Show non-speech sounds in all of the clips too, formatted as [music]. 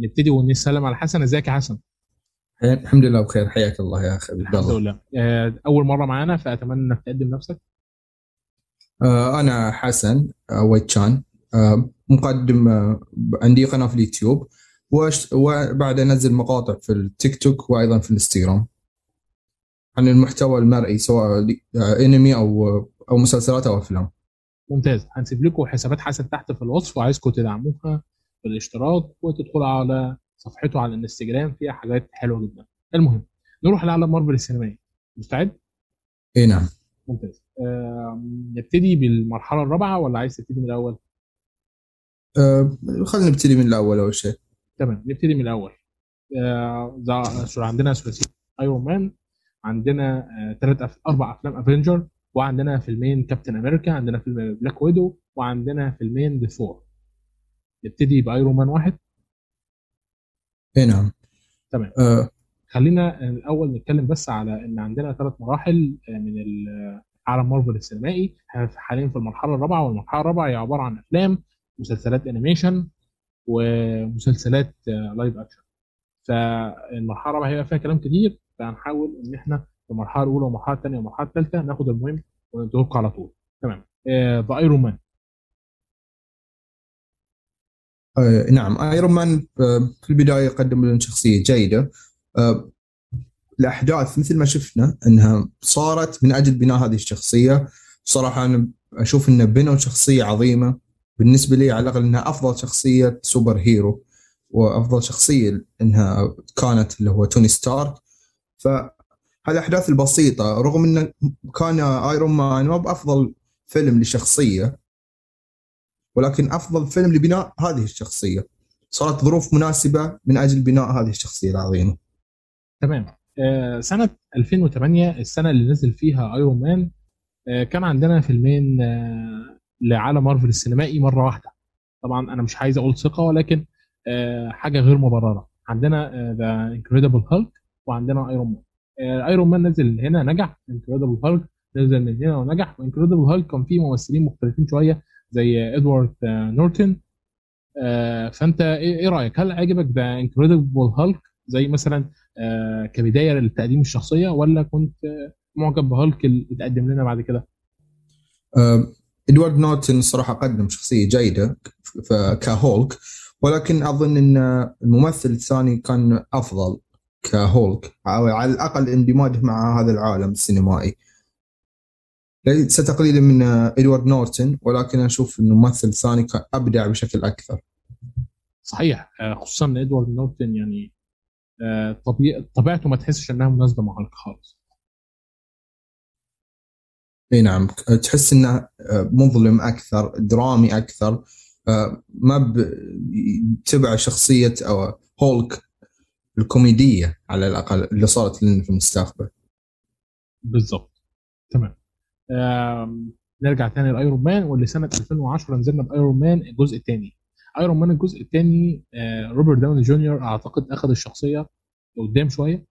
نبتدي ونسلم على حسن. ازيك يا حسن؟ الحمد لله بخير. حياك الله يا أخي. الحمد لله. آه، أول مرة معانا فأتمنى إنك تقدم نفسك. آه، أنا حسن آه، ويتشان مقدم عندي قناة في اليوتيوب وبعد أنزل مقاطع في التيك توك وأيضا في الإنستغرام. عن المحتوى المرئي سواء أنمي أو أو مسلسلات أو أفلام. ممتاز. هنسيب لكم حسابات حسن تحت في الوصف وعايزكم تدعموها بالاشتراك وتدخلوا على صفحته على الانستجرام فيها حاجات حلوة جدا. المهم نروح لعالم مارفل السينمائي مستعد؟ اي نعم. ممتاز. آه نبتدي بالمرحلة الرابعة ولا عايز تبتدي من الأول؟ آه خلينا نبتدي من الأول أول شيء. تمام نبتدي من الأول. آه عندنا ثلاثيه Iron Man عندنا ثلاث أف... أربع أفلام Avenger وعندنا فيلمين Captain America عندنا فيلم Black Widow وعندنا فيلمين the Thor نبتدي ب Iron Man واحد؟ اي نعم. تمام. أه. خلينا الأول نتكلم بس على إن عندنا ثلاث مراحل من عالم مارفل السينمائي. حاليا في المرحلة الرابعة والمرحلة الرابعة هي عبارة عن أفلام مسلسلات animation ومسلسلات live action فالمرحلة الرابعة هيبقى فيها كلام كتير فهنحاول إن إحنا في المرحلة الأولى والمرحلة الثانية والمرحلة الثالثة ناخد المهم ونتوقع على طول. تمام. the Iron Man. آه نعم Iron Man آه في البداية قدم لنا شخصية جيدة. آه الأحداث مثل ما شفنا إنها صارت من أجل بناء هذه الشخصية. صراحة أنا أشوف إنه بنوا شخصية عظيمة. بالنسبة لي على الأقل إنها أفضل شخصية superhero وأفضل شخصية إنها كانت اللي هو توني ستارك. فهالأحداث البسيطة رغم انه كان Iron Man ما بأفضل فيلم لشخصية ولكن أفضل فيلم لبناء هذه الشخصية. صارت ظروف مناسبة من أجل بناء هذه الشخصية العظيمة. تمام. آه سنة 2008 السنة اللي نزل فيها Iron Man آه كان عندنا فيلمين آه لعالم مارفل السينمائي مرة واحدة. طبعا أنا مش عايز أقول ثقة ولكن آه حاجة غير مبررة. عندنا The Incredible Hulk وعندنا Iron Man Iron Man نزل هنا نجح Incredible Hulk نزل من هنا ونجح و Incredible Hulk كان فيه ممثلين مختلفين شوية. زي إدوارد نورتون فأنت إيه رأيك؟ هل عجبك The Incredible Hulk زي مثلا كبداية لتقديم الشخصية ولا كنت معجب بهالك اللي اتقدم لنا بعد كده؟ إدوارد نورتون صراحة قدم شخصية جيدة كهولك ولكن أظن إن الممثل الثاني كان أفضل كهولك على الأقل اندماجه مع هذا العالم السينمائي. ليس تقليلا من إدوارد نورتون ولكن أشوف إنه الممثل الثاني كان أبدع بشكل أكثر. صحيح خصوصا ان إدوارد نورتون يعني طبيعته ما تحسش إنها مناسبة مع هالك خالص. إي نعم تحس إنه مظلم أكثر درامي أكثر ما تبع شخصية أو هولك الكوميدية على الأقل اللي صارت لنا في المستقبل. بالضبط. تمام. نرجع تاني ل Iron Man واللي سنة 2010 نزلنا ب Iron Man الجزء الثاني Iron Man الجزء الثاني روبرت داوني جونيور أعتقد أخذ الشخصية لقدام شوية.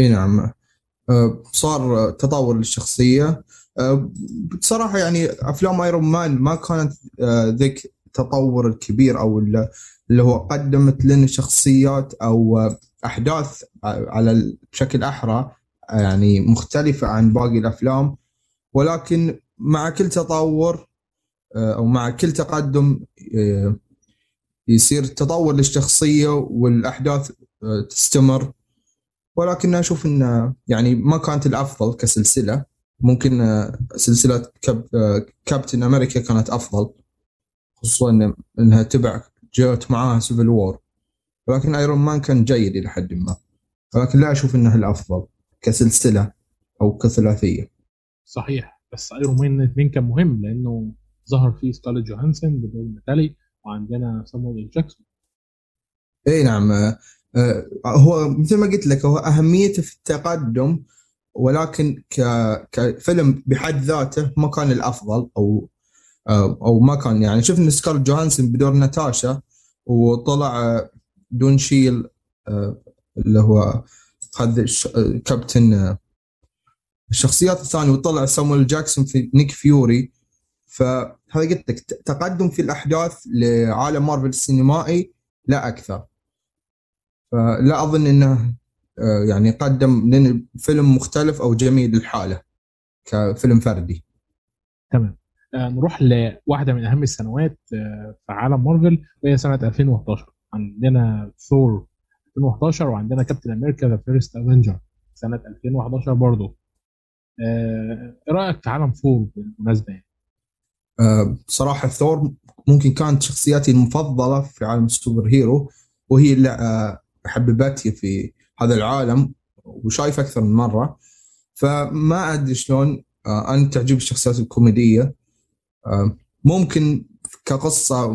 إي نعم. صار تطور للشخصيه بصراحة يعني أفلام إيرون مان ما كانت ذيك التطور الكبير أو اللي هو قدمت لنا شخصيات أو أحداث على بشكل أحرى. يعني مختلفة عن باقي الأفلام ولكن مع كل تطور أو مع كل تقدم يصير تطور للشخصية والأحداث تستمر. ولكن أشوف ان يعني ما كانت الأفضل كسلسلة. ممكن سلسلة كاب كابتن أمريكا كانت أفضل خصوصا إنها تبع جاءت معاها Civil War ولكن Iron Man كان جيد إلى حد ما. ولكن لا أشوف انه الأفضل. كسلسلة أو كثلاثية. صحيح. بس Iron Man الاثنين كان مهم؟ لأنه ظهر فيه سكارلت جوهانسون بدور ناتالي وعندنا سامويل جاكسون إي نعم. هو مثل ما قلت لك هو أهميته في التقدم ولكن كفيلم بحد ذاته ما كان الأفضل أو أو ما كان يعني. شفنا سكارلت جوهانسون بدور ناتاشا وطلع دون تشيدل اللي هو خذ كابتن الشخصيات الثانية وطلع سامويل جاكسون في نيك فيوري. فهذا قلت لك تقدم في الأحداث لعالم مارفل السينمائي لا أكثر. فلا أظن إنه آه، يعني قدم لنا فيلم مختلف أو جميل لحاله كفيلم فردي. تمام. آه، نروح لواحدة من أهم السنوات آه، في عالم مارفل وهي سنة 2011 عندنا ثور 2011 وعندنا كابتن أمريكا The First Avenger سنة 2011 برضه إيه رأيك في عالم ثور بالمناسبة يعني؟ بصراحة ثور ممكن كانت شخصياتي المفضلة في عالم السوبر هيرو وهي اللي حببتني في هذا العالم وشايف أكثر من مرة. فما أدري شلون آه، أنا تعجب الشخصيات الكوميدية؟ آه، ممكن كقصة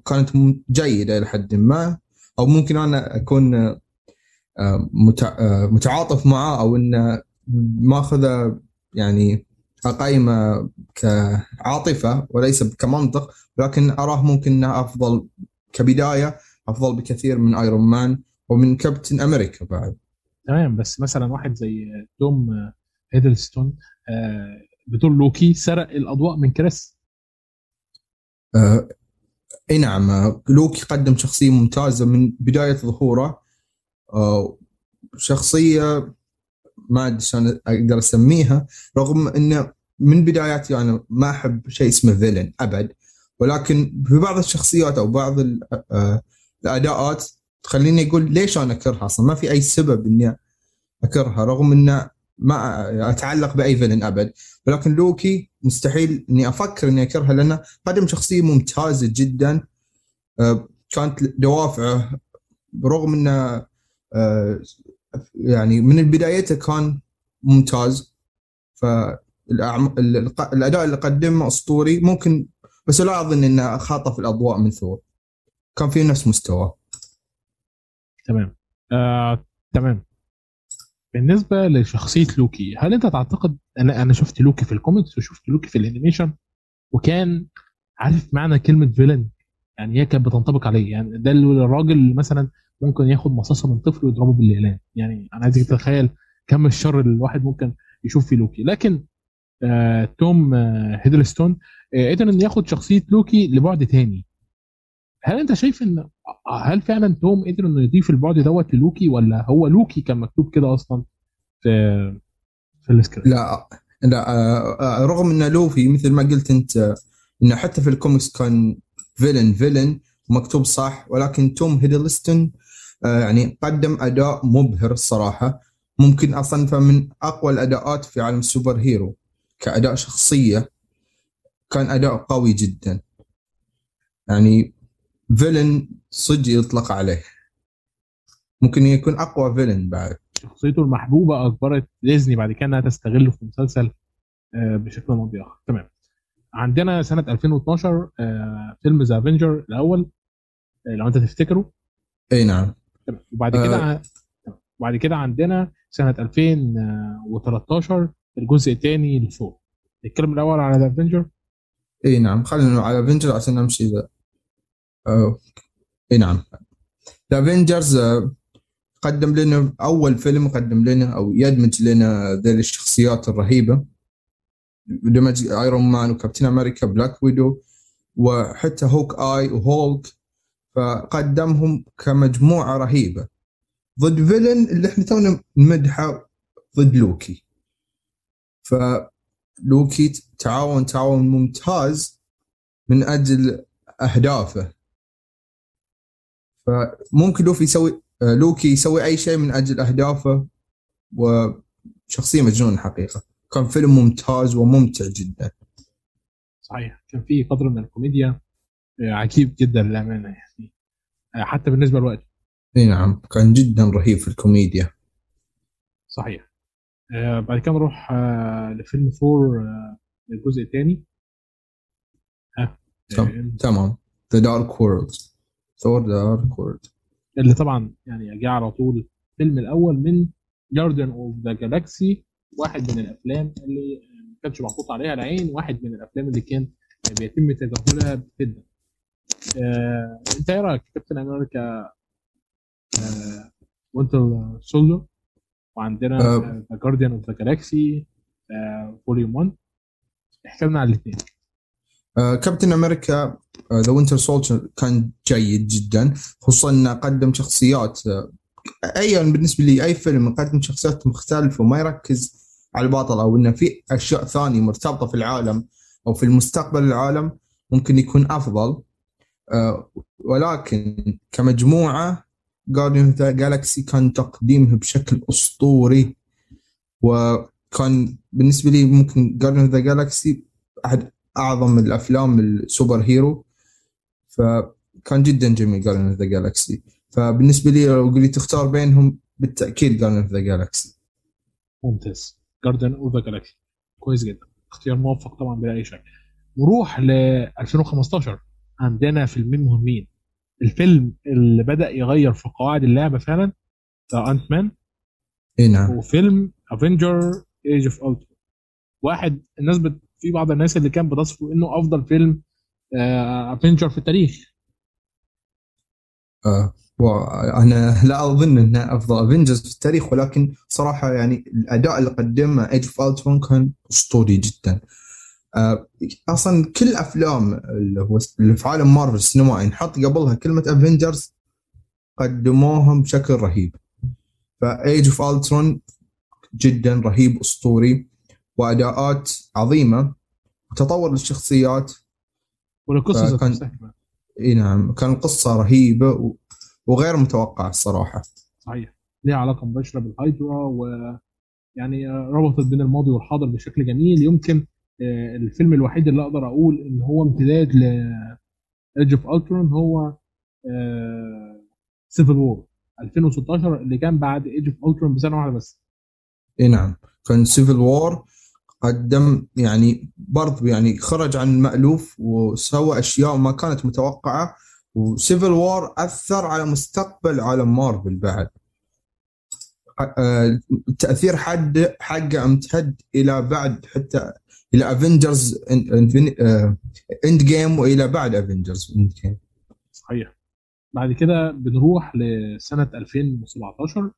كانت جيدة إلى حد ما. أو ممكن أنا أكون آه، متعاطف معاه أو إنه ماخذه يعني اقيمه كعاطفة وليس كمنطق لكن أراه ممكن إنه أفضل كبداية أفضل بكثير من Iron Man ومن كابتن أمريكا بعد. تمام بس مثلا واحد زي توم هيدلستون آه، بدور لوكي سرق الأضواء من كريس؟ آه، إي نعم. لوكي قدم شخصية ممتازة من بداية ظهوره. آه، شخصية ما أدري شلون أقدر أسميها رغم إنه من بداياتي أنا يعني ما أحب شيء اسمه فيلن أبد. ولكن في بعض الشخصيات أو بعض الأداءات تخليني أقول ليش أنا أكرهها؟ أصلا ما في أي سبب إني أكرهها رغم إنه ما أتعلق بأي فيلن أبد. ولكن لوكي مستحيل إني أفكر إني اكرهها لأنه قدم شخصية ممتازة جدا. آه، كانت دوافعه برغم إنه آه، يعني من بدايته كان ممتاز. فالاداء اللي قدمه أسطوري. ممكن بس لا أظن إنه خاطف الأضواء من ثور. كان في نفس مستواه. تمام. آه، تمام. بالنسبة لشخصية لوكي هل أنت تعتقد أنا أنا شفت لوكي في الكوميكس وشفت لوكي في ال animation وكان عارف معنى كلمة villain يعني هي كانت بتنطبق عليه يعني ده الراجل مثلا ممكن ياخد مصاصة من طفل ويضربه بالأقلام يعني أنا عايزك تتخيل كم الشر اللي الواحد ممكن يشوف في لوكي. لكن آه توم آه هيدلستون آه قدر انه ياخد شخصية لوكي لبعد تاني. هل أنت شايف إن هل فعلا توم قدر إنه يضيف البعد دوت للوكي ولا هو لوكي كان مكتوب كده أصلا في في السكريبت؟ لا لا آه، آه، رغم ان لوكي مثل ما قلت أنت إنه حتى في الكوميكس كان villain villain ومكتوب صح ولكن توم هيدلستون آه، يعني قدم أداء مبهر الصراحة ممكن اصنفه من أقوى الأداءات في عالم ال super hero كأداء شخصية كان أداء قوي جدا يعني villain صدق يطلق عليه. ممكن يكون أقوى villain بعد. شخصيته المحبوبة أجبرت ديزني بعد كده إنها تستغله في مسلسل آه، بشكل أو بآخر. تمام. عندنا سنة 2012 آه، فيلم The Avengers الأول آه، لو أنت تفتكره. أي نعم. وبعد كده أه وبعد كده عندنا سنة 2013 الجزء الثاني لثور نتكلم الأول على The Avengers أي نعم. خلينا على Avengers عشان نمشي ذا إي نعم. Avengers قدم لنا أول فيلم قدم لنا أو يدمج لنا ذيل الشخصيات الرهيبة. دمج Iron Man وكابتن أمريكا Black Widow وحتى Hawkeye و Hulk فقدمهم كمجموعة رهيبة. ضد villain اللي إحنا تونا نمدحه ضد لوكي. فلوكي تعاون تعاون ممتاز من أجل أهدافه. فممكن لوكي يسوي آه، لوكي يسوي أي شيء من أجل أهدافه وشخصية مجنون حقيقة. كان فيلم ممتاز وممتع جدا. صحيح. كان فيه قدر من الكوميديا آه، عجيب جدا للأمانة يعني. آه، حتى بالنسبة للوقت إي نعم. كان جدا رهيب في الكوميديا. صحيح. بعد كده نروح لفيلم ثور الجزء الثاني. تمام. The Dark World ثور The Dark World اللي طبعا يعني جه على طول الفيلم الأول من Guardians of the Galaxy واحد من الأفلام اللي ما كانش محطوط عليها العين واحد من الأفلام اللي كان بيتم تجاهلها جدا. آه، أنت إيه رأيك؟ كابتن أمريكا Winter Soldier وعندنا The Guardians of the Galaxy Volume 1 احكي لنا عن الاثنين. كابتن أمريكا The Winter Soldier كان جيد جدا خصوصا إنه قدم شخصيات آه، ايا بالنسبة لي أي فيلم يقدم شخصيات مختلفة وما يركز على البطل أو إنه في أشياء ثانية مرتبطة في العالم أو في المستقبل العالم ممكن يكون أفضل. آه، ولكن كمجموعة Guardians of the Galaxy كان تقديمه بشكل أسطوري. وكان بالنسبة لي ممكن Guardians of the Galaxy أحد أعظم الأفلام ال super hero. فكان جدا جميل Guardians of the Galaxy فبالنسبة لي لو قلت تختار بينهم بالتأكيد Guardians of the Galaxy ممتاز. Guardians of the Galaxy كويس جدا. اختيار موفق طبعا بلا أي شك. نروح ل 2015 عندنا فيلمين مهمين. الفيلم اللي بدأ يغير في قواعد اللعبة فعلا Ant-Man اي نعم. وفيلم Avengers Age of Ultron واحد الناس بت... في بعض الناس اللي كان بتصفه إنه أفضل فيلم Avengers في التاريخ. آه. وأنا لا أظن انه أفضل Avengers في التاريخ ولكن صراحة يعني الأداء اللي قدمه Age of Ultron كان أسطوري جدا. آه، أصلا كل أفلام اللي هو اللي في عالم مارفل السينمائي نحط قبلها كلمة Avengers قدموهم بشكل رهيب. ف Age of Ultron جدا رهيب أسطوري. وأداءات عظيمة وتطور للشخصيات. والقصة كمان. إي نعم كان القصة رهيبة و- وغير متوقعة الصراحة. صحيح. ليها علاقة مباشرة بالهايدرا ويعني ربطت بين الماضي والحاضر بشكل جميل. يمكن آه، الفيلم الوحيد اللي أقدر أقول إن هو امتداد ل Age of Ultron هو Civil War 2016 اللي كان بعد Age of Ultron بسنة واحدة بس. إي نعم كان Civil War قدم يعني برضه يعني خرج عن المألوف وسوى أشياء ما كانت متوقعة و Civil War أثر على مستقبل عالم مارفل بعد. آه، التاثير حد حقه امتد إلى بعد حتى إلى Avengers Endgame وإلى بعد افنجرز اند جيم صحيح. بعد كده بنروح لسنة 2017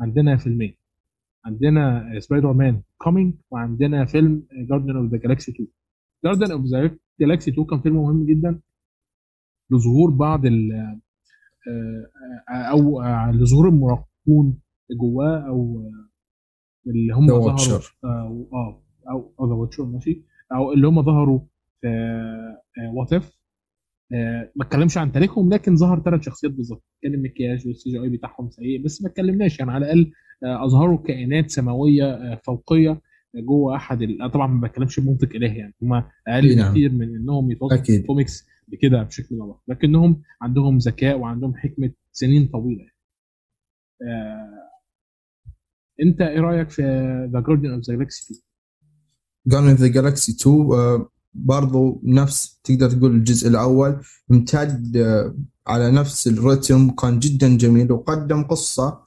عندنا فيلمين. عندنا Spider-Man Homecoming وعندنا فيلم Guardians of the Galaxy 2 Guardians of the Galaxy 2 كان فيلم مهم جدا لظهور بعض ال آه، أو آه، لظهور المراقبون جواه أو آه، اللي هم ظهروا. آه أو أو ذا واتشر ماشي. أو اللي هم ظهروا في وات اف ما اتكلمش عن تاريخهم لكن ظهر ثلاث شخصيات بالظبط. كان المكياج والسي جي اي بتاعهم سيء بس ما اتكلمناش. يعني على الأقل آه، أظهروا كائنات سماوية آه، فوقية جوه أحد ال... آه، طبعا ما بتكلمش بمنطق الهي يعني. هم أقل نعم. بكتير من إنهم يتوصفوا كوميكس بكده بشكل أو لكنهم عندهم ذكاء وعندهم حكمة سنين طويلة يعني. آه... أنت إيه رأيك في The Guardians of the Galaxy 2 Guardians of the Galaxy 2 آه، برضو نفس تقدر تقول الجزء الأول امتد آه، على نفس الرتم كان جدا جميل وقدم قصة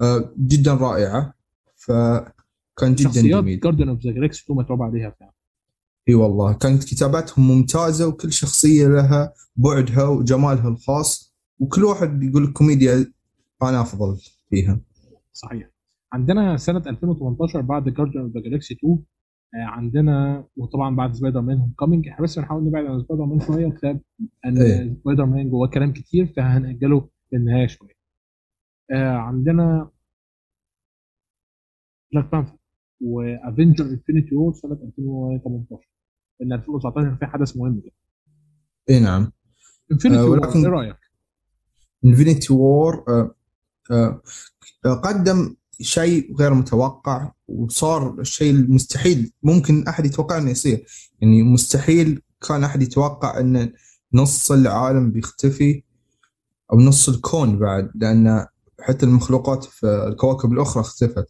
آه، جدا رائعة فكان جدا شخصيات جميل. Guardians of the Galaxy 2 متعوب عليها فعلا. إي والله كانت كتاباتهم ممتازة وكل شخصية لها بعدها وجمالها الخاص وكل واحد يقول الكوميديا أنا أفضل فيها. صحيح. عندنا سنة 2018 بعد Guardians of the Galaxy 2 آه، عندنا وطبعا بعد Spider-Man Homecoming إحنا بس بنحاول نبعد عن سبايدر مان شوية بسبب ان إيه. سبايدر مان جواه كلام كتير فهنأجله للنهايه شوية آه، عندنا Black Panther و Avengers Infinity War سنة 2018 إن 2019 في حدث مهم جدا اي نعم Infinity آه، War إيه رأيك؟ Infinity War قدم شيء غير متوقع وصار الشيء المستحيل ممكن أحد يتوقع إنه يصير. يعني مستحيل كان أحد يتوقع إن نص العالم بيختفي أو نص الكون بعد لأن حتى المخلوقات في الكواكب الأخرى اختفت.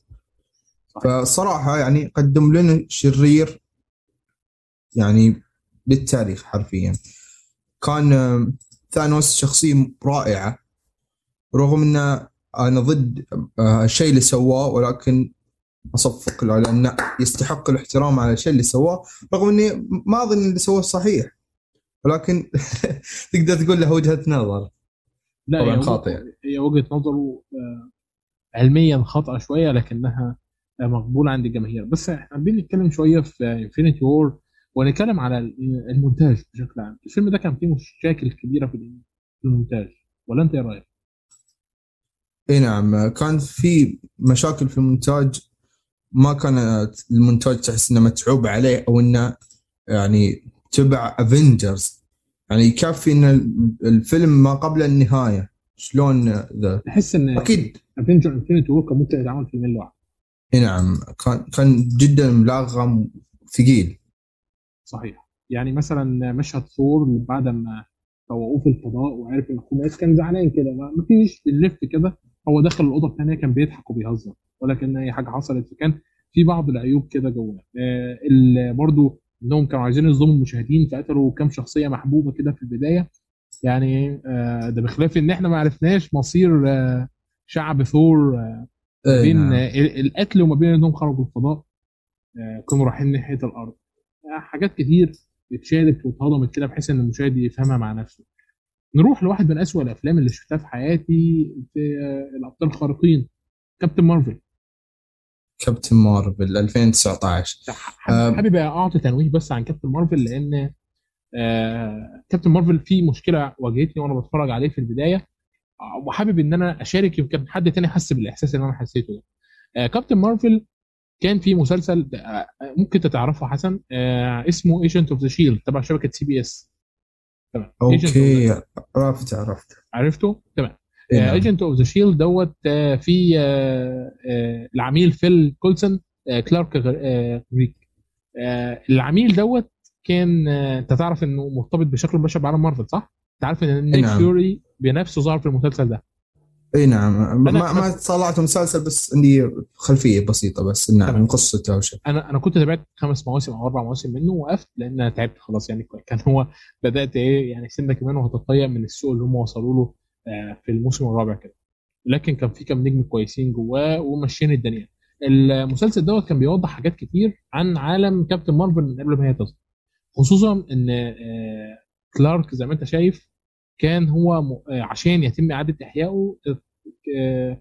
فصراحة يعني قدم لنا شرير يعني للتاريخ حرفيا. كان ثانوس شخصية رائعة رغم إن أنا ضد آه، الشيء اللي سواه ولكن أصفق له لأنه يستحق الاحترام على الشيء اللي سواه رغم إني ما أظن اللي سواه صحيح. ولكن [laughs] تقدر تقول له وجهة نظر. لا طبعاً خاطئ. هي وجهة نظره آه، علميا خاطئة شوية لكنها آه، مقبولة عند الجماهير. بس إحنا حابين نتكلم شوية في Infinity War ونتكلم على المونتاج بشكل عام. الفيلم ده كان فيه مشاكل كبيرة في المونتاج. ولا أنت إيه رأيك؟ إي نعم. كان في مشاكل في المونتاج. ما كان المونتاج تحس إنه متعوب عليه أو إنه يعني تبع Avengers يعني يكفي إن الفيلم ما قبل النهاية. شلون ذا؟ تحس إن أكيد. Avengers Infinity War كان ممكن يتعامل فيلمين لوحده إي نعم. كان كان جدا ملغم ثقيل صحيح. يعني مثلا مشهد ثور بعد ما فوقوه في الفضاء وعرف إن أخوه كان زعلان كده. ما فيش اللف كده. هو دخل الأوضة الثانية كان بيضحك وبيهزر ولكن أي حاجة حصلت فكان في بعض العيوب كده جواه آه برضو إنهم كانوا عايزين يظلموا المشاهدين فقتلوا كام شخصية محبوبة كده في البداية. يعني آه ده بخلاف إن إحنا ما عرفناش مصير آه شعب ثور آه بين نعم. القتل وما بين إنهم خرجوا الفضاء كانوا رايحين ناحية الأرض. حاجات كتير اتشالت واتهضمت كده بحيث إن المشاهد يفهمها مع نفسه. نروح لواحد من أسوأ الأفلام اللي شفتها في حياتي في الأبطال الخارقين كابتن مارفل. كابتن مارفل 2019 حابب أعطي تنويه بس عن كابتن مارفل لأن كابتن مارفل في مشكلة واجهتني وأنا بتفرج عليه في البداية وحابب إن أنا أشارك يمكن حد تاني حس بالإحساس اللي أنا حسيته ده. Captain Marvel كان في مسلسل ممكن تتعرفه حسن اسمه Agents of the Shield تبع شبكة CBS تمام. Okay. عرفت عرفت. عرفته تمام. Agents of the Shield دوت في العميل فيل كولسون كلارك غريك. العميل دوت كان أنت تعرف إنه مرتبط بشكل مباشر بعالم مارفل صح؟ انت عارف ان نيك نعم. فيوري بنفسه ظهر في المسلسل ده. إي نعم. ما ما طلعت مسلسل بس عندي خلفية بسيطة بس. نعم من قصته وشيء أنا أنا كنت تابعت خمس مواسم أو أربع مواسم منه وقفت لأن أنا تعبت خلاص يعني. كان هو بدأت إيه يعني سنة كمان وهتتضيق من السوق اللي هم وصلوا له في الموسم الرابع كده. لكن كان في كام نجم كويسين جواه وماشيين الدنيا. المسلسل دوت كان بيوضح حاجات كتير عن عالم كابتن مارفل من قبل ما هي تظهر خصوصا إن كلارك زي ما أنت شايف كان هو عشان يتم إعادة إحيائه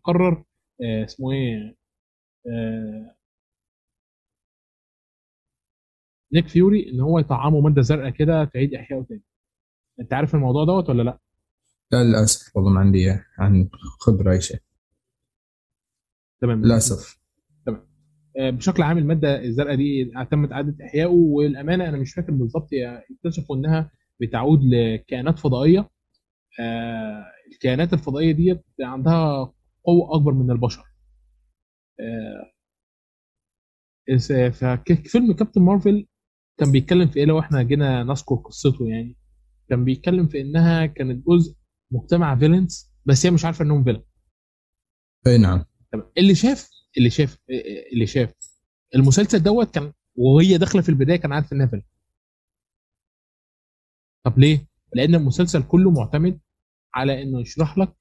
قرر اسمه إيه نيك فيوري إن هو يطعمه مادة زرقاء كده تعيد إحيائه تاني. أنت عارف الموضوع دوت ولا لأ؟ لا للأسف والله ما عندي عن خبرة أي شيء. تمام. للأسف. تمام. بشكل عام المادة الزرقاء دي تمت إعادة إحيائه والأمانة أنا مش فاكر بالظبط اكتشفوا إنها بتعود لكائنات فضائية. آه الكائنات الفضائية ديت عندها قوة أكبر من البشر. آه ففيلم كابتن مارفل كان بيتكلم في إيه لو إحنا جينا نذكر قصته يعني. كان بيتكلم في إنها كانت جزء مجتمع فيلنز بس هي مش عارفة إنهم فيلن أي نعم. طب اللي شاف اللي شاف اللي شاف المسلسل دوت كان وهي داخلة في البداية كان عارف إنها villain طب ليه؟ لأن المسلسل كله معتمد على إنه يشرح لك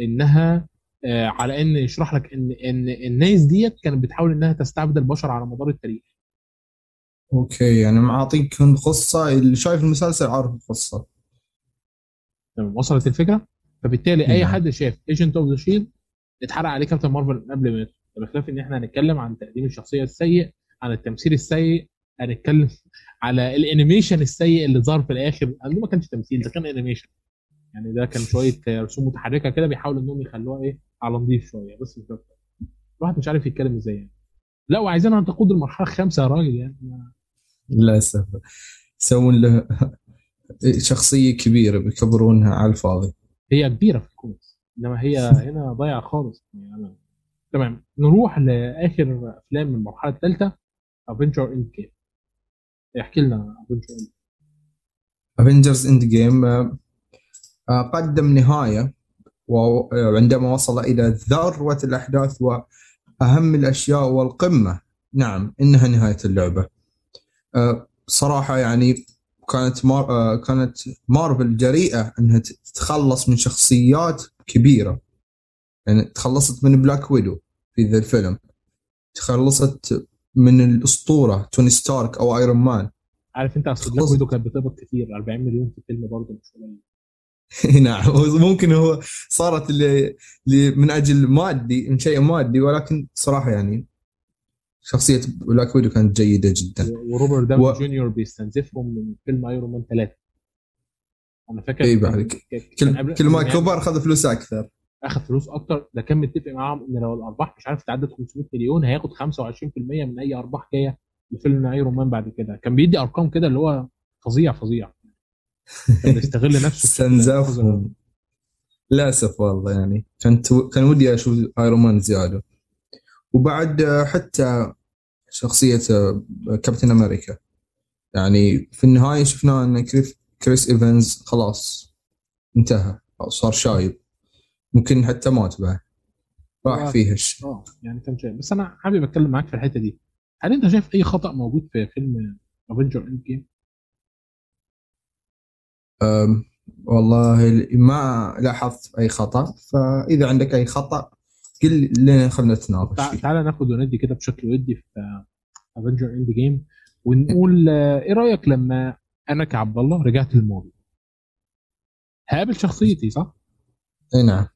إنها آه على إن يشرح لك إن إن الناس ديت كانت بتحاول إنها تستعبد البشر على مدار التاريخ. أوكي يعني معطيك قصة اللي شايف المسلسل عارف القصة. تمام وصلت الفكرة؟ فبالتالي أي حد شاف Agent of the Shield اتحرق عليه كابتن مارفل قبل ما بخلاف إن إحنا هنتكلم عن تقديم الشخصية السيء عن التمثيل السيء هنتكلم على ال animation السيء اللي ظهر في الآخر. ده ما كانش تمثيل ده كان animation يعني ده كان شوية رسوم متحركة كده بيحاولوا إنهم يخلوها إيه على نظيف شوية. بس مش أكتر. الواحد مش عارف يتكلم إزاي يعني. لا وعايزينها تقود المرحلة الخامسة يا راجل يعني. للأسف. يسوون له شخصية كبيرة بيكبرونها على الفاضي. هي كبيرة في الكوميكس إنما هي هنا ضايعة خالص. يعني تمام. نروح لآخر أفلام المرحلة الثالثة Avenger Endgame احكي لنا Avengers Endgame قدم نهاية وعندما وصل إلى ذروة الأحداث وأهم الأشياء والقمة. نعم إنها نهاية اللعبة. صراحة يعني كانت مار... كانت مارفل جريئة إنها تتخلص من شخصيات كبيرة. يعني تخلصت من Black Widow في ذا الفيلم. تخلصت من الأسطورة توني ستارك أو Iron Man عارف أنت أصل Black Widow كانت بتقبض كتير 40 مليون في الفيلم برضه مش قليل. [laughs] نعم. ممكن هو صارت اللي, من أجل مادي من شيء مادي ولكن صراحة يعني شخصية Black Widow كانت جيدة جدا. وروبرت داوني و- جونيور بيستنزفهم من فيلم Iron Man 3 أنا فاكر اي بعد كل, كل ما يعني كبر اخذ فلوس أكثر. اخذ فلوس أكتر ده كان متفق معاهم ان لو الارباح مش عارف تعدت 500 مليون هياخد 25% من اي ارباح جاية لفيلم Iron Man بعد كده. كان بيدي ارقام كده اللي هو فظيع فظيع. كان بيستغل [laughs] نفسه. استنزفهم للأسف والله يعني. كنت كان ودي أشوف Iron Man زيادة. وبعد آه، حتى شخصية آه، كابتن أمريكا يعني في النهاية شفنا إن كريس, إيفنز خلاص انتهى أو صار شايب. ممكن حتى مات بعد. راح فيها آه يعني كان شايب بس أنا حابب أتكلم معاك في الحتة دي. هل أنت شايف أي خطأ موجود في فيلم Avenger Endgame؟ والله ما لاحظت أي خطأ. فإذا عندك أي خطأ قل لنا خلنا نتناقش فيه. تعالى ناخد وندي كده بشكل ودي في Avenger Endgame ونقول آه، إيه رأيك لما أنا كعبد الله رجعت للماضي هقابل شخصيتي صح؟ اي نعم.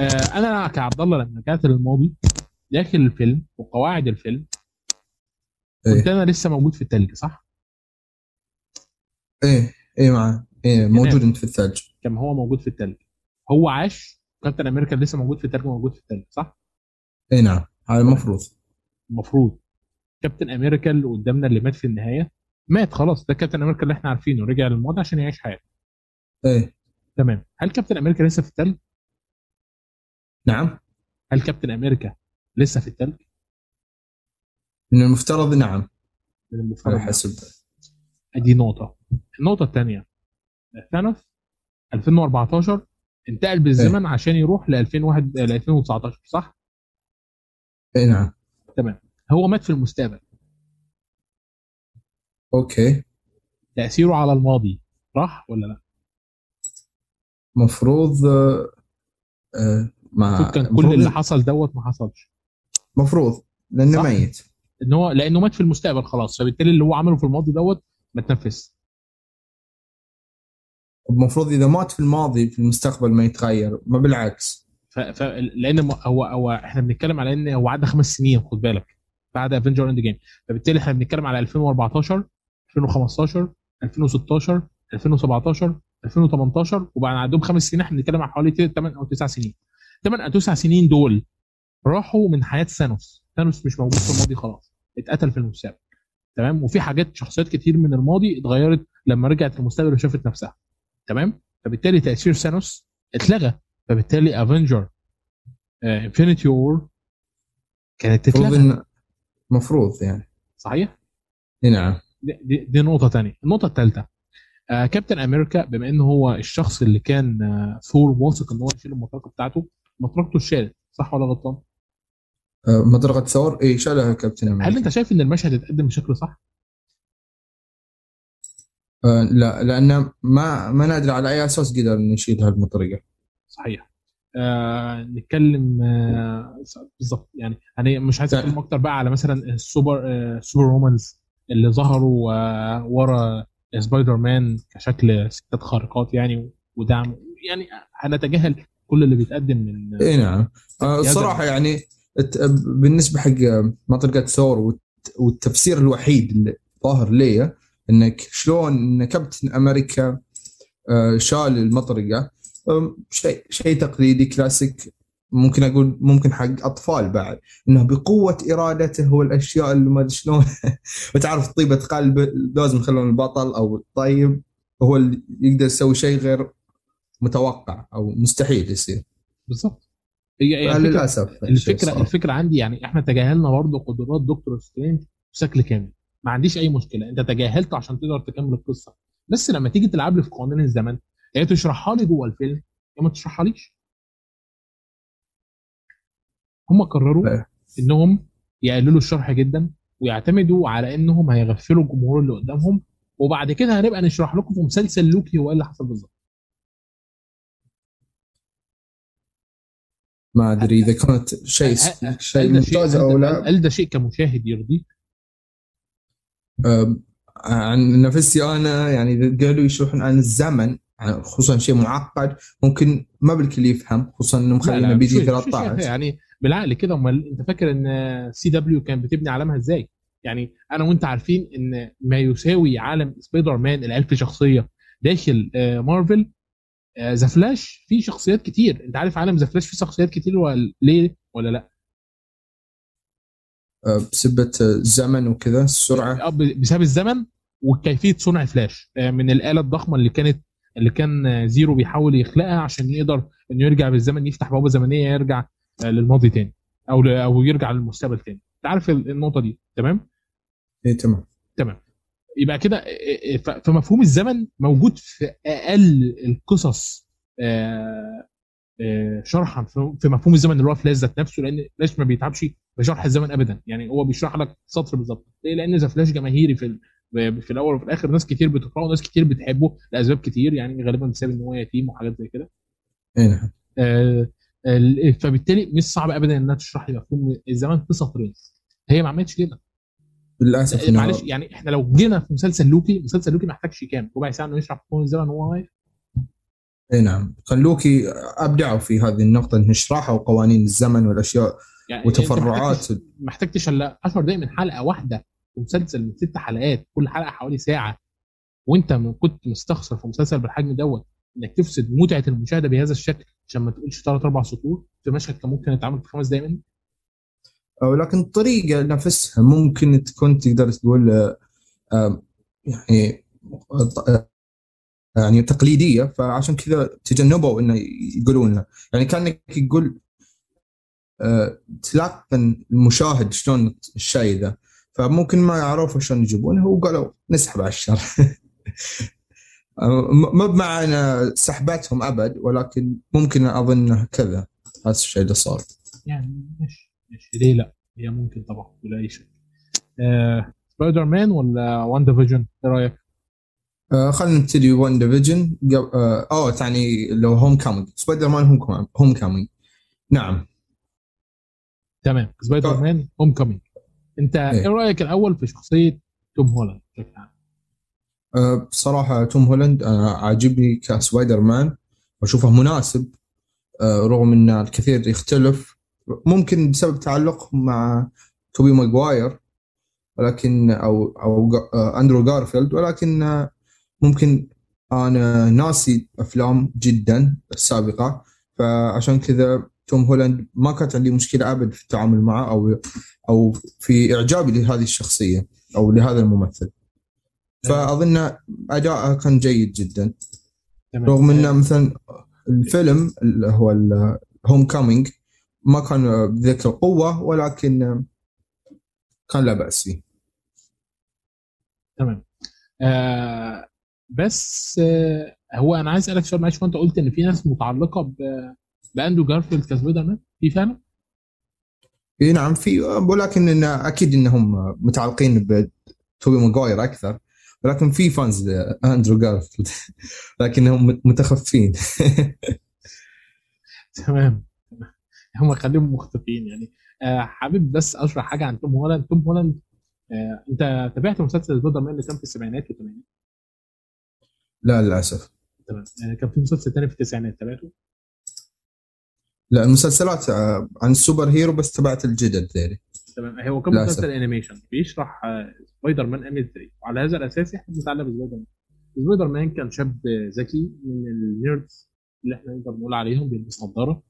آه أنا كعبد الله لما رجعت للماضي داخل الفيلم وقواعد الفيلم كنت إيه أنا لسه موجود في التلج صح؟ إيه إيه معه إيه موجود أنت في الثلج. كان هو موجود في التلج. هو عاش كابتن أمريكا لسه موجود في التلج موجود في التلج صح؟ اي نعم. هذا المفروض المفروض كابتن أمريكا اللي قدامنا اللي مات في النهاية مات خلاص. ده كابتن أمريكا اللي إحنا عارفينه رجع للماضي عشان يعيش حياته. إيه. تمام. هل كابتن أمريكا لسه في التلج؟ نعم. هل كابتن أمريكا لسه في التلج؟ من المفترض نعم. من المفترض نعم. حسب. أدي نقطة. النقطة الثانية. ثانوس 2014 انتقل بالزمن عشان يروح ل 2001 ل 2019 صح؟ اي نعم. تمام. هو مات في المستقبل. أوكي. تأثيره على الماضي راح ولا لا؟ مفروض آه، المفروض كان كل اللي حصل دوت ما حصلش. مفروض لأنه صح؟ ميت. إن هو لأنه مات في المستقبل خلاص فبالتالي اللي هو عمله في الماضي دوت ما تنفذ المفروض إذا مات في الماضي في المستقبل ما يتغير ما بالعكس. ف... ف... لأن هو هو إحنا بنتكلم على إن هو عدى خمس سنين خد بالك بعد Avenger Endgame فبالتالي إحنا بنتكلم على 2014 2015 2016 2017 2018 وبعد عندهم خمس سنين إحنا بنتكلم على حوالي 8 أو 9 سنين. 8 أو 9 سنين دول راحوا من حياة ثانوس. ثانوس مش موجود في الماضي خلاص اتقتل في المستقبل. تمام؟ وفي حاجات شخصيات كتير من الماضي اتغيرت لما رجعت المستقبل وشافت نفسها. تمام؟ فبالتالي تأثير ثانوس اتلغى. فبالتالي Avenger Infinity War كانت المفروض تتلغى انه مفروض يعني. صحيح؟ اي نعم. دي, دي, نقطة تانية. النقطة الثالثه آه كابتن أمريكا بما انه هو الشخص اللي كان آه ثور واثق إن هو يشيل المطرقه بتاعته مطرقته اتشالت صح ولا غلطان؟ آه، مطرقة ثور؟ اي شالها كابتن أمريكا. هل أنت شايف إن المشهد اتقدم بشكل صح؟ آه لا لأنه ما ما ندري على أي أساس قدر نشيل هالمطرقة. صحيح. آه نتكلم آه بالظبط يعني أنا مش عايز أتكلم أكتر بقى على مثلا السوبر آه super womans اللي ظهروا آه ورا سبايدر مان كشكل ستات خارقات يعني ودعم. يعني هنتجاهل كل اللي بيتقدم من اي نعم. آه، الصراحة يعني بالنسبة حق مطرقه ثور والت- والتفسير الوحيد اللي ظاهر لي إنك شلون إن كابتن أمريكا آه، شال المطرقة شيء شيء تقليدي كلاسيك ممكن أقول ممكن حق أطفال بعد إنه بقوة إرادته والأشياء اللي ما أدري شلون. [laughs] وتعرف طيبة قلب لازم يخلون البطل أو الطيب هو اللي يقدر يسوي شيء غير متوقع أو مستحيل يصير. بالظبط. هي هي للاسف الفكرة. الفكرة عندي يعني إحنا تجاهلنا برضه قدرات دكتور سترينج بشكل كامل. ما عنديش أي مشكلة. أنت تجاهلته عشان تقدر تكمل القصة. بس لما تيجي تلعب لي في قوانين الزمن يا تشرحها لي جوه الفيلم يا ما تشرحها ليش هم قرروا. إنهم يقللوا الشرح جدا ويعتمدوا على إنهم هيغفلوا الجمهور اللي قدامهم وبعد كده هنبقى نشرح لكم في مسلسل لوكي هو إيه اللي حصل بالظبط. ما أدري إذا كانت شيء شيء ممتاز أو لا. هل ده شيء كمشاهد يرضيك؟ عن نفسي أنا يعني إذا قالوا يشرحون عن الزمن خصوصا شيء معقد ممكن ما بالكل يفهم خصوصا لا، مخلينا بي مش- جي مش- مش- 13 يعني بالعقل كده أمال أنت فاكر إن سي دبليو كان بتبني عالمها إزاي؟ يعني أنا وأنت عارفين إن ما يساوي عالم سبايدر مان الألف شخصية داخل آه، مارفل ذا فلاش فيه شخصيات كتير. انت عارف عالم ذا فلاش فيه شخصيات كتير ولا ليه ولا لا؟ آه، بسبه الزمن وكذا السرعة. آه، بسبب الزمن وكيفية صنع فلاش آه، من الآلة الضخمة اللي كانت اللي كان زيرو بيحاول يخلقها عشان يقدر إنه يرجع بالزمن يفتح بوابة زمنية يرجع للماضي تاني. أو أو يرجع للمستقبل تاني. انت عارف ال- النقطة دي؟ تمام؟ اي تمام. تمام. يبقى كده آه، آه، ف- فمفهوم الزمن موجود في أقل القصص آه، آه، شرحا في في مفهوم الزمن اللي هو فلاش ذات نفسه لأن فلاش ما بيتعبش بشرح الزمن ابدا. يعني هو بيشرح لك سطر بالظبط. ليه؟ لأن ذا فلاش جماهيري في في الأول وفي الآخر ناس كتير بتقرأه وناس كتير بتحبه لأسباب كتير يعني غالبا بسبب إن هو يتيم وحاجات زي كده. نعم. آه، ال- فبالتالي مش صعب ابدا إنها تشرح لي مفهوم الزمن في سطرين. هي ما عملتش كده. للأسف إنه معلش يعني إحنا لو جينا في مسلسل لوكي مسلسل لوكي ما محتاجش كام؟ ربع ساعة إنه يشرح مفهوم الزمن وهو واقف؟ اي نعم. فلوكي أبدعوا في هذه النقطة ان شرحوا قوانين الزمن والأشياء يعني وتفرعات. محتاجتش- محتاجتش الا 10 دقايق من حلقة واحدة في مسلسل من ست حلقات كل حلقة حوالي ساعة. وأنت من كنت مستخسر في مسلسل بالحجم دوت إنك تفسد متعة المشاهدة بهذا الشكل عشان ما تقولش ثلاث أربع سطور في مشهد كان ممكن يتعمل في خمس دقايق منه. ولكن الطريقة نفسها ممكن تكون تقدر تقول آه، يعني آه، يعني تقليدية فعشان كذا تجنبوا إنه يقولون لنا يعني كأنك يقول آه، تلقن المشاهد شلون الشيء ذا. فممكن ما يعرفوا شلون يجيبونه وقالوا نسحب على الشر. [laughs] م- مو بمعنى سحبتهم أبد ولكن ممكن أظن كذا. هذا الشيء اللي صار. يعني ماشي ماشي. ليه لا؟ هي ممكن طبعا بلا أي شك آه سبايدر مان ولا واندا فيجن إيه رأيك؟ آه خلينا نبتدي واندا فيجن آه تعني لو هوم كامينج. سبايدر مان هوم هوم كامينج. نعم. تمام. سبايدر. مان هوم كومينج أنت إيه. إيه رأيك الأول في شخصية توم هولاند؟ بشكل عام؟ آه بصراحة توم هولاند أنا عاجبني كسبايدر مان وأشوفه مناسب آه رغم أن الكثير يختلف. ممكن بسبب تعلقه مع توبي ماجواير ولكن أو جا- آه أندرو جارفيلد ولكن آه ممكن أنا ناسي أفلام جدا السابقة فعشان كذا توم هولاند ما كانت عندي مشكلة أبد في التعامل معه أو أو في إعجابي لهذه الشخصية أو لهذا الممثل. فأظن أداءه كان جيد جدا. رغم إنه مثلا الفيلم اللي هو الهوم كامينج ما كان بذيك القوة ولكن كان لا بأس فيه. تمام. آه بس آه هو أنا عايز أسألك سؤال معلش وأنت قلت إن في ناس متعلقة بأندرو جارفيلد كسبايدر مان في فعلا؟ اي نعم في ولكن إن أكيد إنهم متعلقين بتوبي ماجواير أكثر ولكن في fans اندرو جارفيلد [laughs] لكنهم متخفين. [laughs] تمام. [laughs] هم خليهم مختفيين يعني. آه حابب بس أشرح حاجة عن توم هولاند. توم هولاند آه أنت تابعت مسلسل سبايدر مان اللي كان في السبعينات والثمانينات؟ لا للأسف. تمام. آه كان في مسلسل تاني في التسعينات تابعته؟ لا المسلسلات آه، عن ال superhero بس تبعت الجدد ذولي تمام. هو كان. مسلسل animation بيشرح سبايدر مان إزاي وعلى هذا الأساس إحنا بنتعلم سبايدر مان سبايدر مان كان شاب ذكي من ال nerds اللي إحنا نقدر نقول عليهم بيلبس نظاره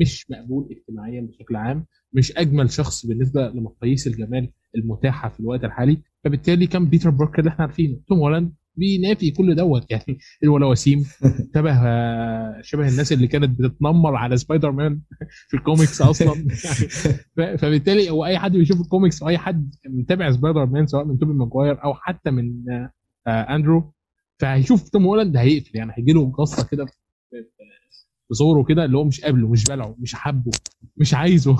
مش مقبول اجتماعيا بشكل عام مش أجمل شخص بالنسبة لمقاييس الجمال المتاحة في الوقت الحالي. فبالتالي كان بيتر باركر اللي إحنا عارفينه. توم هولاند بينافي كل دوت يعني الولا وسيم شبه آه، شبه الناس اللي كانت بتتنمر على سبايدر مان في الكوميكس أصلا. فبالتالي هو أي حد بيشوف الكوميكس أو أي حد متابع سبايدر مان سواء من توبي ماجواير أو حتى من آه، آه، أندرو فهيشوف توم هولاند هيقفل يعني هيجي له غصة كده في- في- في صوره كده اللي هو مش قابله مش بلعه مش حابه مش عايزه.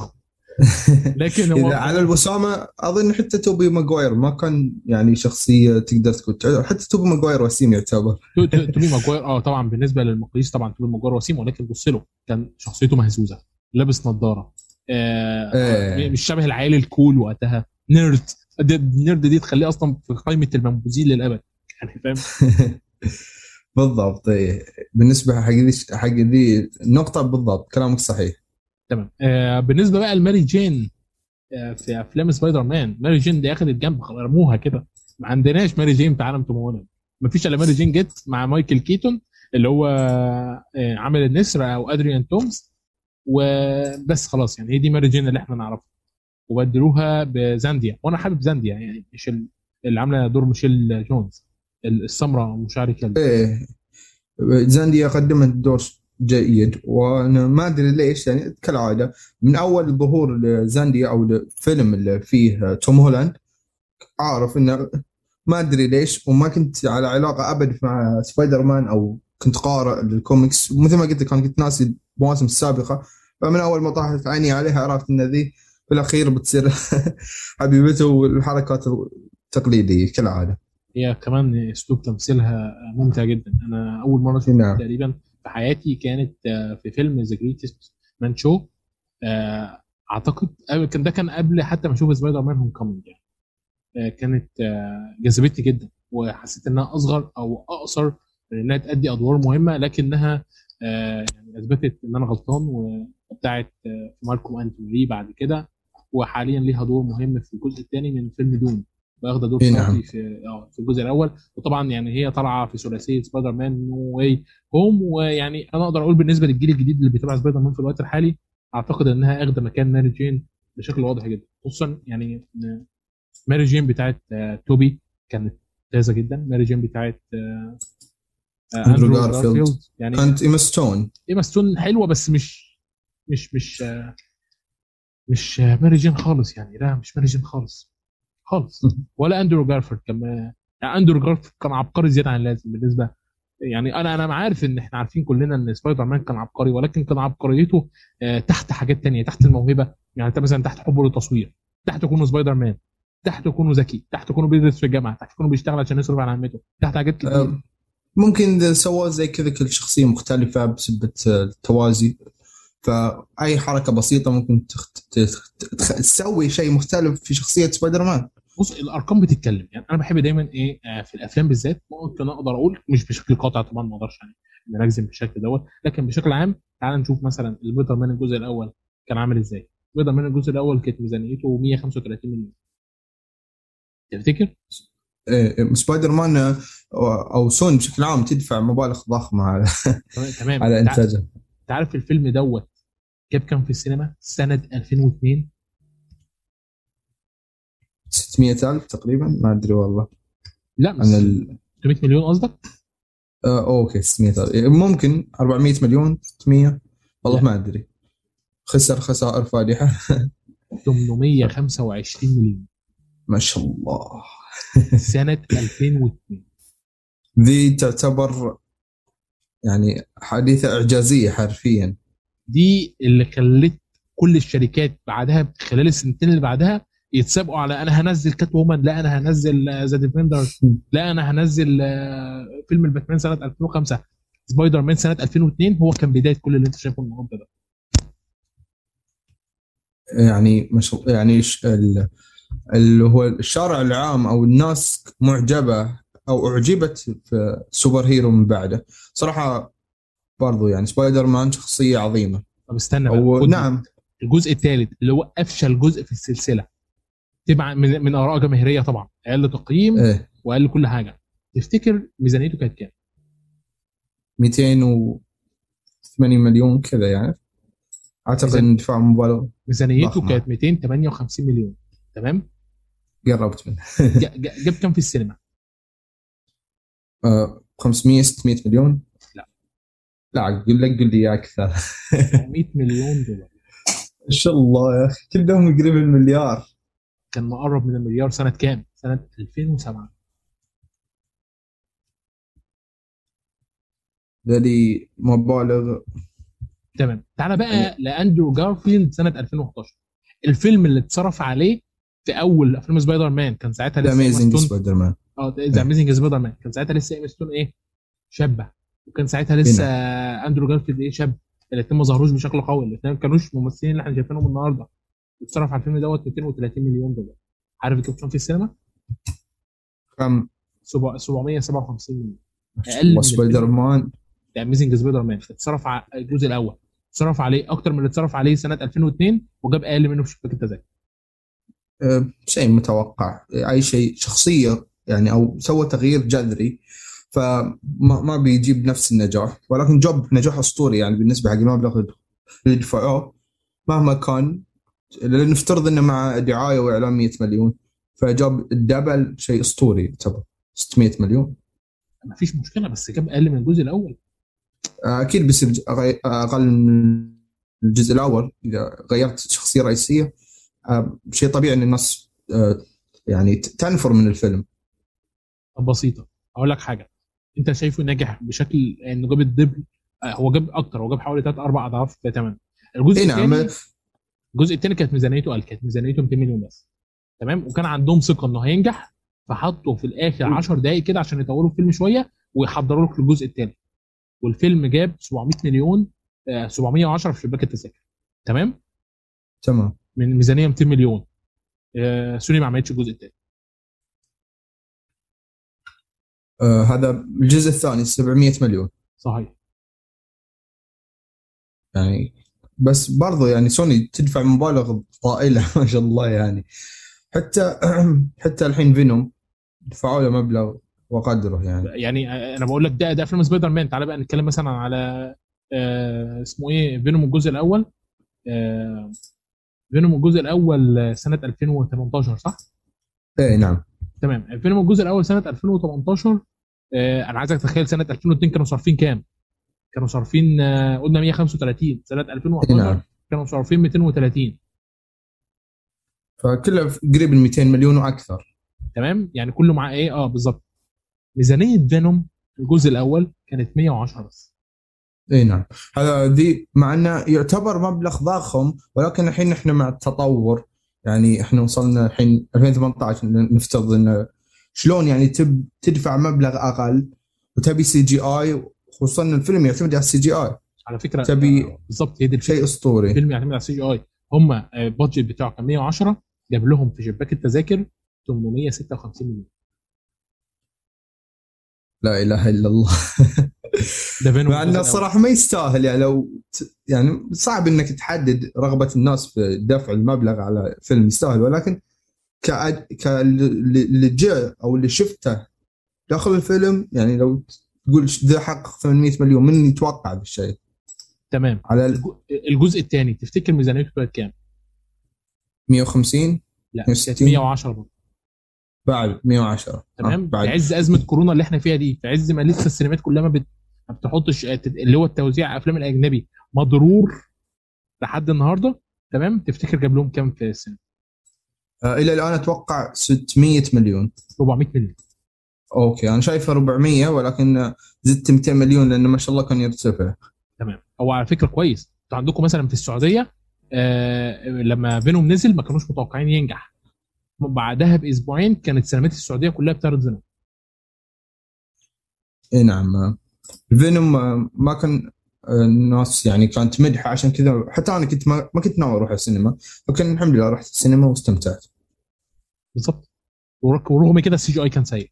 [laughs] لكن هو على الوسامة أظن حتى توبي ماجواير ما كان يعني شخصية تقدر تكون حتى توبي ماجواير وسيم يعتبر. تو- تو- توبي ماجواير آه طبعا بالنسبة للمقاييس طبعا توبي ماجواير وسيم ولكن بص له كان شخصيته مهزوزة لابس نظارة آه إيه. مش شبه العيال ال cool وقتها. nerd. ال nerd دي تخليه أصلا في قائمة المنبوذين للأبد يعني فاهم؟ [laughs] بالضبط إيه. بالنسبة حق ذي حق ذي النقطة بالضبط كلامك صحيح. تمام. آه بالنسبة بقى لماري جين آه في أفلام سبايدر مان ماري جين دي اخذت جنب رموها كده. ما عندناش ماري جين في عالم توم هولاند. ما فيش إلا ماري جين جت مع مايكل كيتون اللي هو آه عامل النسر أو أدريان تومز. وبس خلاص يعني هي دي ماري جين اللي إحنا نعرفها. وبدلوها بزانديا. وأنا حابب زانديا يعني مش ال- اللي عاملة دور ميشيل جونز. السمراء أم شعر curly إيه. زانديا قدمت دور جيد وأنا ما أدري ليش يعني كالعادة من أول ظهور لزانديا أو الفيلم اللي فيه توم هولاند عارف إنه ما أدري ليش وما كنت على علاقة أبد مع سبايدر مان أو كنت قارئ للكوميكس. ومثل ما قلت لك أنا كنت ناسي المواسم السابقة فمن أول ما طاحت عيني عليها عرفت إن ذي في الأخير بتصير [laughs] حبيبته والحركات التقليدية كالعادة. هي كمان أسلوب تمثيلها ممتع جدا. أنا أول مرة شفتها نعم. تقريبا في حياتي كانت آه، في فيلم ذا جريتست مان شو أعتقد قبل- كان ده كان قبل حتى ما أشوف سبايدر مان هوم كومينج يعني. آه، كانت آه، جذبتني جدا وحسيت إنها أصغر أو أقصر من إنها تأدي أدوار مهمة لكنها آه، يعني أثبتت إن أنا غلطان وبتاعت آه، مالكوم اند ماري بعد كده وحاليا ليها دور مهم في الجزء الثاني من فيلم دون واخده دور إيه نعم. في آه في الجزء الأول. وطبعا يعني هي طالعة في ثلاثية سبايدر مان No Way Home ويعني أنا أقدر أقول بالنسبة للجيل الجديد اللي بيتابع سبايدر مان في الوقت الحالي أعتقد إنها أخدة مكان ماري جين بشكل واضح جدا. خصوصا يعني ماري جين بتاعت آه، توبي كانت ممتازة جدا. ماري جين بتاعت آه، آه، اندرو جارفيلد. جارفيلد يعني كانت ايما ستون ايما ستون حلوة بس مش مش مش آه، مش آه، ماري جين خالص يعني. لا مش ماري جين خالص. خالص. ولا أندرو جارفيلد كان يعني أندرو جارفيلد كان عبقري زيادة عن اللازم بالنسبة يعني أنا أنا عارف إن إحنا عارفين كلنا إن سبايدر مان كان عبقري ولكن كان عبقريته آه، تحت حاجات تانية تحت الموهبة. يعني أنت مثلا تحت حبه للتصوير تحت كونه سبايدر مان تحت كونه ذكي تحت كونه بيدرس في الجامعة تحت كونه بيشتغل عشان يصرف على عمته تحت حاجات كتير. أه، ممكن سووا زي كذا كل شخصية مختلفة بسبة التوازي. فأي حركة بسيطة ممكن تخت... تخ... تخ... تسوي شيء مختلف في شخصية سبايدر مان بص الأرقام بتتكلم. يعني أنا بحب دايما إيه آه، في الأفلام بالذات ممكن أقدر أقول مش بشكل قاطع طبعا ما أقدرش يعني نجزم بالشكل دوت لكن بشكل عام تعال نشوف مثلا سبايدر مان الجزء الأول كان عامل إزاي. سبايدر مان الجزء الأول كانت ميزانيته 135 مليون. تفتكر؟ إيه، سبايدر مان أه، أو سوني بشكل عام تدفع مبالغ ضخمة على تمام [laughs] على إنتاجه. تعرف الفيلم دوت جاب كام في السينما؟ سنة 2002 600 ألف تقريبا؟ ما أدري والله. لا بس ال... 300 مليون قصدك؟ آه أوكي 600 ألف. إيه، ممكن 400 مليون 600 والله. ما أدري. خسر خسائر فادحة. 825 مليون. ما شاء الله. سنة 2002 ذي تعتبر يعني حادثه إعجازية حرفيا. دي اللي خلت كل الشركات بعدها خلال السنتين اللي بعدها يتسابقوا على أنا هنزل Catwoman لا أنا هنزل The Defender لا أنا هنزل آه، فيلم الباتمان سنة 2005 سبايدر مان سنة 2002 هو كان بداية كل اللي أنت شايفه النهارده ده. يعني مش يعني اللي هو الشارع العام أو الناس معجبة أو أعجبت في superhero من بعده. صراحة برضو يعني سبايدر مان شخصية عظيمة. طب استنى خد نعم. الجزء الثالث اللي هو أفشل جزء في السلسلة. تبع من, من آراء جماهيرية طبعا. أقل تقييم إيه. وأقل كل حاجة. تفتكر ميزانيته كانت كام؟ 280 مليون كذا يعني. أعتقد إن دفاع مبالغ ميزانيته. كانت 258 مليون. تمام؟ قربت منه جا- جا- جاب كام في السينما؟ [laughs] آه 500 600 مليون. لا. قل لك قل لي أكثر. [laughs] 100 مليون دولار. ما شاء الله يا أخي. كلهم قريب المليار. كان مقرب من المليار سنة كام؟ سنة 2007 ذلي مبالغ تمام. تعالى بقى لأندرو جارفيلد سنة 2011 الفيلم اللي اتصرف عليه في أول افلام سبايدر مان كان ساعتها ذا لسه إيما Amazing سبايدر مان آه The Amazing سبايدر مان كان ساعتها لسه ستون إيه؟ شابة. وكان ساعتها لسه أندرو جارفيلد إيه شاب الاثنين ما ظهروش بشكل قوي الاثنين ما كانوش ممثلين اللي إحنا شايفينهم النهارده. اتصرف على الفيلم دوت 230 مليون دولار. عارف كام كان في السينما؟ كم؟ سبع- 757 مليون. الله من سبايدر مان The Amazing سبايدر مان اتصرف على الجزء الأول. صرف عليه أكتر من اللي اتصرف عليه سنة 2002 وجاب أقل منه في شباك التذاكر أه، شيء متوقع. أي شيء شخصية يعني أو سوى تغيير جذري فما ما بيجيب نفس النجاح ولكن جاب نجاح أسطوري يعني بالنسبة حق المبلغ اللي دفعوه مهما كان نفترض إنه مع دعاية واعلان 100 مليون فجاب الدبل شيء أسطوري يعتبر 600 مليون. ما فيش مشكلة بس جاب أقل من الجزء الأول. أكيد بيصير أقل من الجزء الأول. إذا غيرت شخصية رئيسية آه، شيء طبيعي إن الناس آه، يعني تنفر من الفيلم. بسيطة. أقول لك حاجة. انت شايفه ناجح بشكل انه جاب الدبل آه، هو جاب أكتر هو جاب حوالي ثلاث أربع اضعاف ثمن الجزء إيه نعم. الثاني الجزء الثاني كانت ميزانيته قال كانت ميزانيته 200 مليون بس. تمام؟ وكان عندهم ثقة إنه هينجح فحطوا في الآخر 10 دقائق كده عشان يطوروا الفيلم شوية ويحضروا لك للجزء الثاني والفيلم جاب 700 مليون آه، 710 في شباك التذاكر. تمام؟ تمام. من ميزانية 200 مليون. آه، سوني ما عملتش الجزء الثاني آه هذا الجزء الثاني 700 مليون. صحيح. يعني بس برضو يعني سوني تدفع مبالغ طائلة [laughs] ما شاء الله يعني. حتى [clears throat] حتى الحين فينوم دفعوا له مبلغ وقدره يعني. يعني أنا بقول لك ده ده افلام سبايدر مان تعالى بقى نتكلم مثلا على آه اسمه إيه؟ فينوم الجزء الأول. آه فينوم الجزء الأول سنة 2018 صح؟ إيه نعم. تمام. فينوم الجزء الأول سنة 2018 آه أنا عايزك تتخيل سنة 2002 كانوا صارفين كام؟ كانوا صارفين آه قلنا 135 سنة 2011 إيه نعم. كانوا صارفين 230 فكله قريب ال 200 مليون وأكثر. تمام؟ يعني كله مع إيه؟ آه بالظبط ميزانية فينوم الجزء الأول كانت 110 بس. إي نعم. هذا ذي مع إنه يعتبر مبلغ ضخم ولكن الحين إحنا مع التطور. يعني إحنا وصلنا الحين 2018 نفترض إنه شلون يعني تب تدفع مبلغ أقل وتبي CGI خصوصا الفيلم يعتمد على ال CGI. على فكرة تبي آه، بالظبط هي شيء أسطوري. الفيلم يعتمد على ال CGI. هم آه، ال budget بتاعه كان 110 جاب لهم في شباك التذاكر 856 مليون. لا إله إلا الله. [laughs] مع إنه الصراحه ما يستاهل يعني لو يعني صعب إنك تحدد رغبة الناس في دفع المبلغ على فيلم يستاهل ولكن ك ك اللي جاء أو اللي شفته داخل الفيلم يعني لو تقول ذا حقق 800 مليون من يتوقع بالشيء؟ تمام. على ال الج- الجزء الثاني تفتكر ميزانيته كانت كام؟ 150 لا كانت 160 110 برضه. بعد 110 تمام آه بعد. في عز أزمة كورونا اللي إحنا فيها دي في عز ما لسه السينمات كلها ما, بت... ما بتحطش اللي هو التوزيع افلام الأجنبي مضرور لحد النهارده؟ تمام؟ تفتكر جاب لهم كام في السينما؟ آه إلى الآن أتوقع 600 مليون. 400 مليون. okay أنا شايفه 400 ولكن زدت 200 مليون لأنه ما شاء الله كان يرتفع. تمام. هو على فكرة كويس. أنتوا عندكم مثلا في السعودية آه لما فينوم نزل ما كانوش متوقعين ينجح. بعدها بأسبوعين كانت سينمات السعودية كلها بتعرض فينوم. اي نعم. فينوم ما كان آه، الناس يعني كانت مدحه عشان كذا حتى أنا كنت ما, ما كنت ناوي أروح السينما لكن الحمد لله رحت السينما واستمتعت. بالظبط ورغ- ورغم كده ال CGI كان سيء.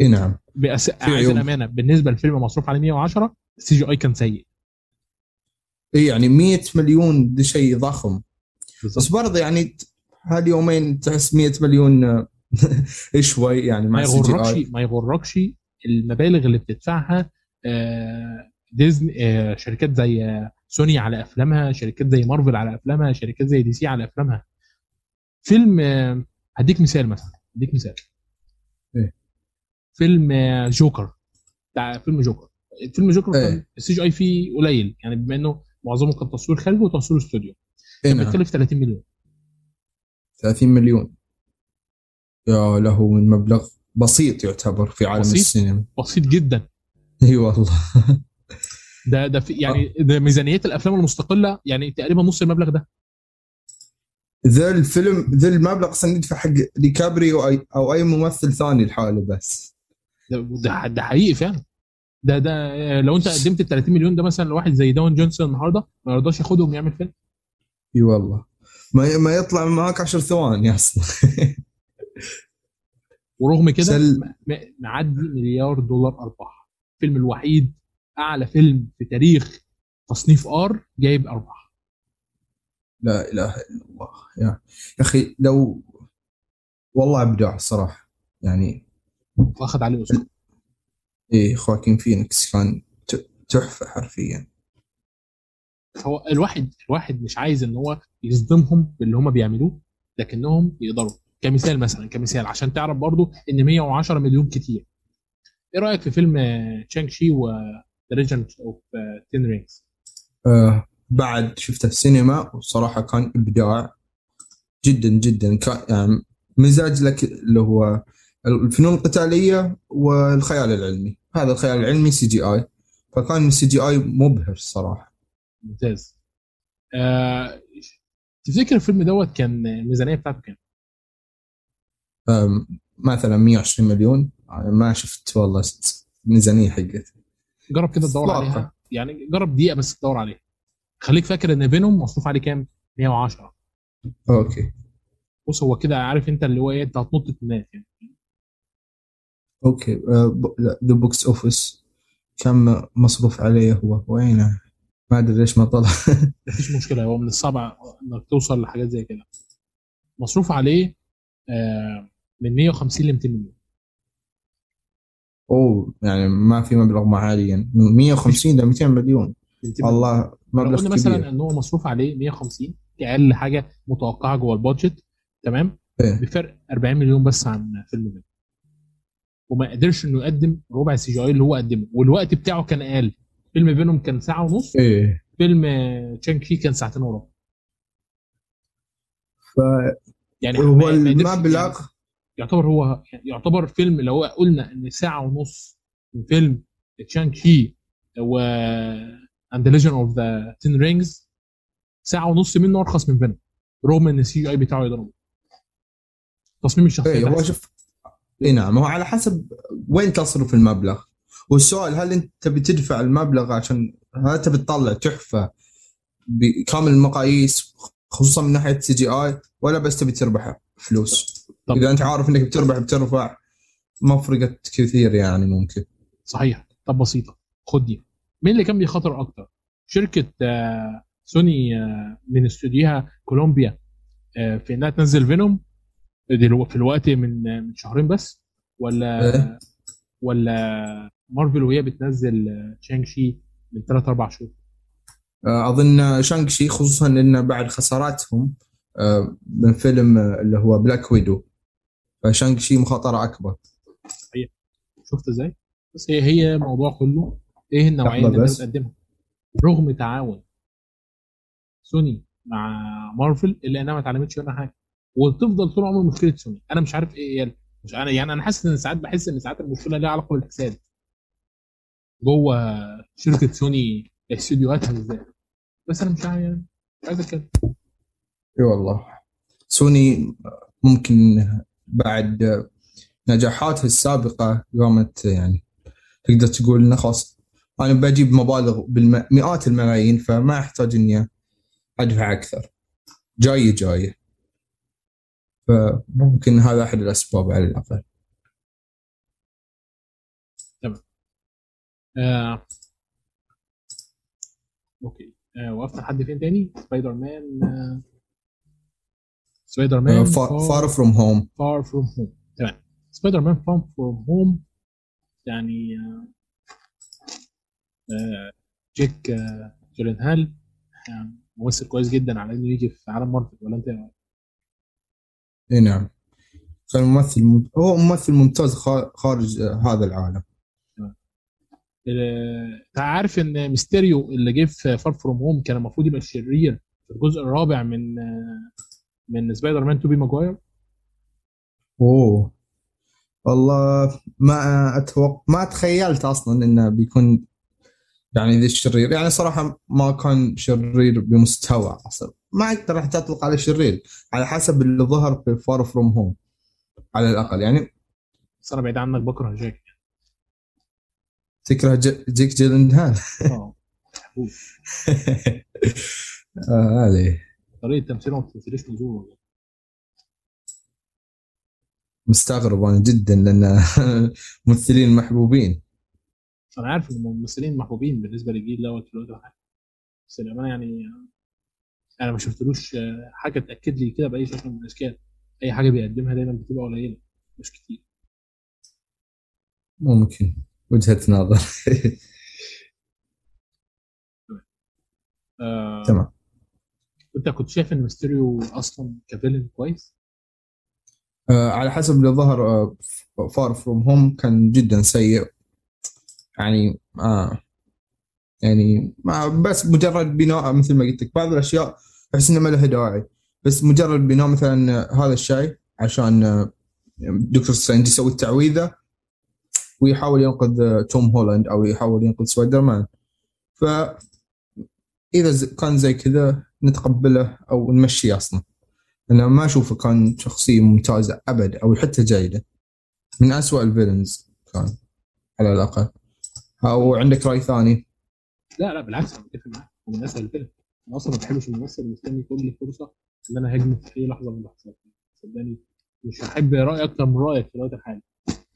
اي نعم. بأس... عايز. الأمانة بالنسبة للفيلم مصروف عليه 110 ال CGI كان سيء. اي يعني 100 مليون ده شيء ضخم. بس بالظبط برضه يعني هاليومين تحس 100 مليون آه، [laughs] شوي يعني مع ما يغركش ما يغركش المبالغ اللي بتدفعها آه، ديزني آه، شركات زي سوني على أفلامها شركات زي مارفل على أفلامها شركات زي دي سي على أفلامها. فيلم هديك مثال مثلا هديك مثال. إيه؟ فيلم جوكر. بتاع فيلم جوكر. فيلم جوكر إيه. ال CGI فيه قليل يعني بما إنه معظمه كان تصوير خارجي وتصوير استوديو. اي كان نعم. بيتكلف 30 مليون. 30 مليون. يا له من مبلغ بسيط يعتبر في عالم بسيط؟ السينما. بسيط جدا. [laughs] إي والله. ده ده في يعني ده ميزانيات الأفلام المستقلة يعني تقريبا نص المبلغ ده. ذا الفيلم ذا المبلغ يدفع حق ديكابريو أو أي, أو أي ممثل ثاني لحاله بس. ده ده, ده حقيقي فعلا. ده ده لو أنت قدمت ال 30 مليون ده مثلا لواحد زي داون جونسون النهارده ما يرضاش ياخدهم يعمل فيلم. إي والله. ما ما يطلع معك 10 ثواني أصلا. [laughs] ورغم كده سل- معدي مليار دولار أرباح. الفيلم الوحيد أعلى فيلم في تاريخ تصنيف R جايب اربعه لا إله إلا الله. يا أخي لو والله ابداع الصراحه يعني واخد عليه أوسكار. إيه خواكين فينيكس كان تحفة حرفيا. هو الواحد الواحد مش عايز إن هو يصدمهم باللي هم بيعملوه لكنهم يقدروا. كمثال مثلا كمثال عشان تعرف برضو إن 110 مليون كتير. إيه رأيك في فيلم تشانغ شي و the Legend of 10 Rings بعد شفته السينما وصراحة كان إبداع جدا جدا. كان يعني مازج لك اللي هو الفنون القتالية والخيال العلمي. هذا الخيال العلمي CGI فكان ال CGI مبهر الصراحه ممتاز. آه تفتكر الفيلم دوت كان الميزانية بتاعته كام؟ مثلا 120 مليون. أنا ما شفت والله ميزانية حقته جرب كده تدور. عليها. يعني جرب دقيقة بس تدور عليها. خليك فاكر إن فينوم مصروف عليه كام؟ 110 أوكي. بص هو كده عارف أنت اللي هو إيه أنت هتنط في الناس يعني. أوكي. the box office كم مصروف عليه هو؟ وينه؟ ما أدري ليش ما طلع. [laughs] مفيش مشكلة هو من الصعب إنك توصل لحاجات زي كده. مصروف عليه آه من 150 ل 200 مليون أوه يعني ما في مبلغ معاليا من 150 ل 200 مليون. 200 مليون. الله مبلغ قلنا مثلا إن هو مصروف عليه 150 كاقل حاجة متوقعة جوه ال budget تمام؟ إيه. بفرق 40 مليون بس عن فيلم فينوم وما قدرش إنه يقدم ربع CGI اللي هو قدمه والوقت بتاعه كان أقل. فيلم فينوم كان ساعة ونص. إيه. فيلم تشانج شي كان ساعتين وربع يعني ما- ما قدرش- المبلغ يعتبر هو يعتبر فيلم لو قلنا إن ساعة ونص من فيلم تشانج شي و and Legend of the 10 Rings ساعة ونص منه أرخص من فينوم. رغم إن ال CGI بتاعه يضربه. تصميم الشخصية إيه هو. شوف اي نعم هو على حسب وين تصرف المبلغ. والسؤال هل انت تبي تدفع المبلغ عشان هل تبي تطلع تحفة بكامل المقاييس خصوصا من ناحية CGI ولا بس تبي تربح فلوس؟ طب إذا أنت عارف إنك بتربح بترفع ما فرقت كثير يعني ممكن. صحيح. طب بسيطة. خد دي. مين اللي كان بيخاطر أكتر؟ شركة آه، سوني آه، من استوديوها كولومبيا. آه، في إنها تنزل فينوم في الوقت من من شهرين بس ولا إيه. ولا مارفل وهي بتنزل تشانج شي من ثلاث أربع شهور. آه، أظن شانكشي خصوصا انه بعد خساراتهم آه، من فيلم اللي هو Black Widow فشانكشي مخاطرة أكبر. شفت إزاي؟ بس هي هي الموضوع كله إيه النوعية اللي. بتقدمها؟ رغم تعاون سوني مع مارفل إلا إنها ما اتعلمتش منها حاجة. وتفضل طول عمر مشكلة سوني. أنا مش عارف إيه هي مش أنا يعني أنا حاسس إن ساعات بحس إن ساعات المشكلة ليها علاقة بالفساد. جوه شركة سوني استديوهاتها إزاي؟ بس أنا مش مش عايز أتكلم. إي والله. سوني ممكن بعد نجاحاتها السابقة قامت يعني تقدر تقول انه خلاص أنا بجيب مبالغ بالمئات الملايين فما أحتاج إني أدفع أكثر. جاي جاي. فممكن هذا أحد الأسباب على الأقل. آه. أوكي آه. وقفنا لحد فين تاني سبايدر مان آه. Spider-Man Far From Home Far From Home تمام Spider-Man Far From Home يعني آه، جيك آه، جيلنهال يعني ممثل كويس جدا على إنه يجي في عالم مارفل ولا أنت إيه؟ اي نعم كان ممثل مم... هو ممثل ممتاز خا- خارج هذا العالم انت عارف إن ميستيريو اللي جه في Far From Home كان المفروض يبقى الشرير في الجزء الرابع من آه، من سبايدر مان توبي ماجواير أوه. والله ما أتوقع ما تخيلت أصلا إنه بيكون يعني ذي الشرير. يعني صراحة ما كان شرير بمستوى أصلا. ما أقدر حتى أطلق عليه شرير على حسب اللي ظهر في Far From Home على الأقل. يعني بس أنا بعيد عنك بكره جيك. تكره جيك جيلنهال آه. [laughs] آه عليه. طريقة تمثيله ما بتمثلش نزول والله مستغرب أنا جدا لأن [laughs] ممثلين محبوبين. أنا عارف إن الممثلين محبوبين بالنسبة للجيل دوت في الوقت الحالي. بس الامانه يعني أنا ما شفتلوش حاجة تأكد لي كده بأي شكل من الأشكال. أي حاجة بيقدمها دايما بتبقى قليلة مش كتير. ممكن. وجهة نظر. آه تمام. أنت كنت شايف إن ميستيريو أصلا ك villain كويس؟ آه على حسب اللي ظهر آه Far From Home كان جدا سيء. يعني آه يعني ما بس مجرد بناء مثل ما قلت لك بعض الأشياء أحس إنه ما لها داعي. بس مجرد بناء مثلا هذا الشيء عشان آه، دكتور سترينج يسوي التعويذة ويحاول ينقذ توم هولاند أو يحاول ينقذ سبايدر مان ف إذا كان زي كذا نتقبله أو نمشيه أصلا. أنا ما أشوفه كان شخصية ممتازة أبد أو حتى جيدة. من أسوأ ال villains كان على الأقل. أو عندك رأي ثاني؟ لا لا بالعكس أنا متفق معاك من اسوأ الفيلنز أنا أصلا ما بحبش الممثل مستني كل فرصة. إن أنا هجمه في اي لحظة من اللحظات. صدقني مش هجيب رأيي أكتر من رأيك في الوقت الحالي.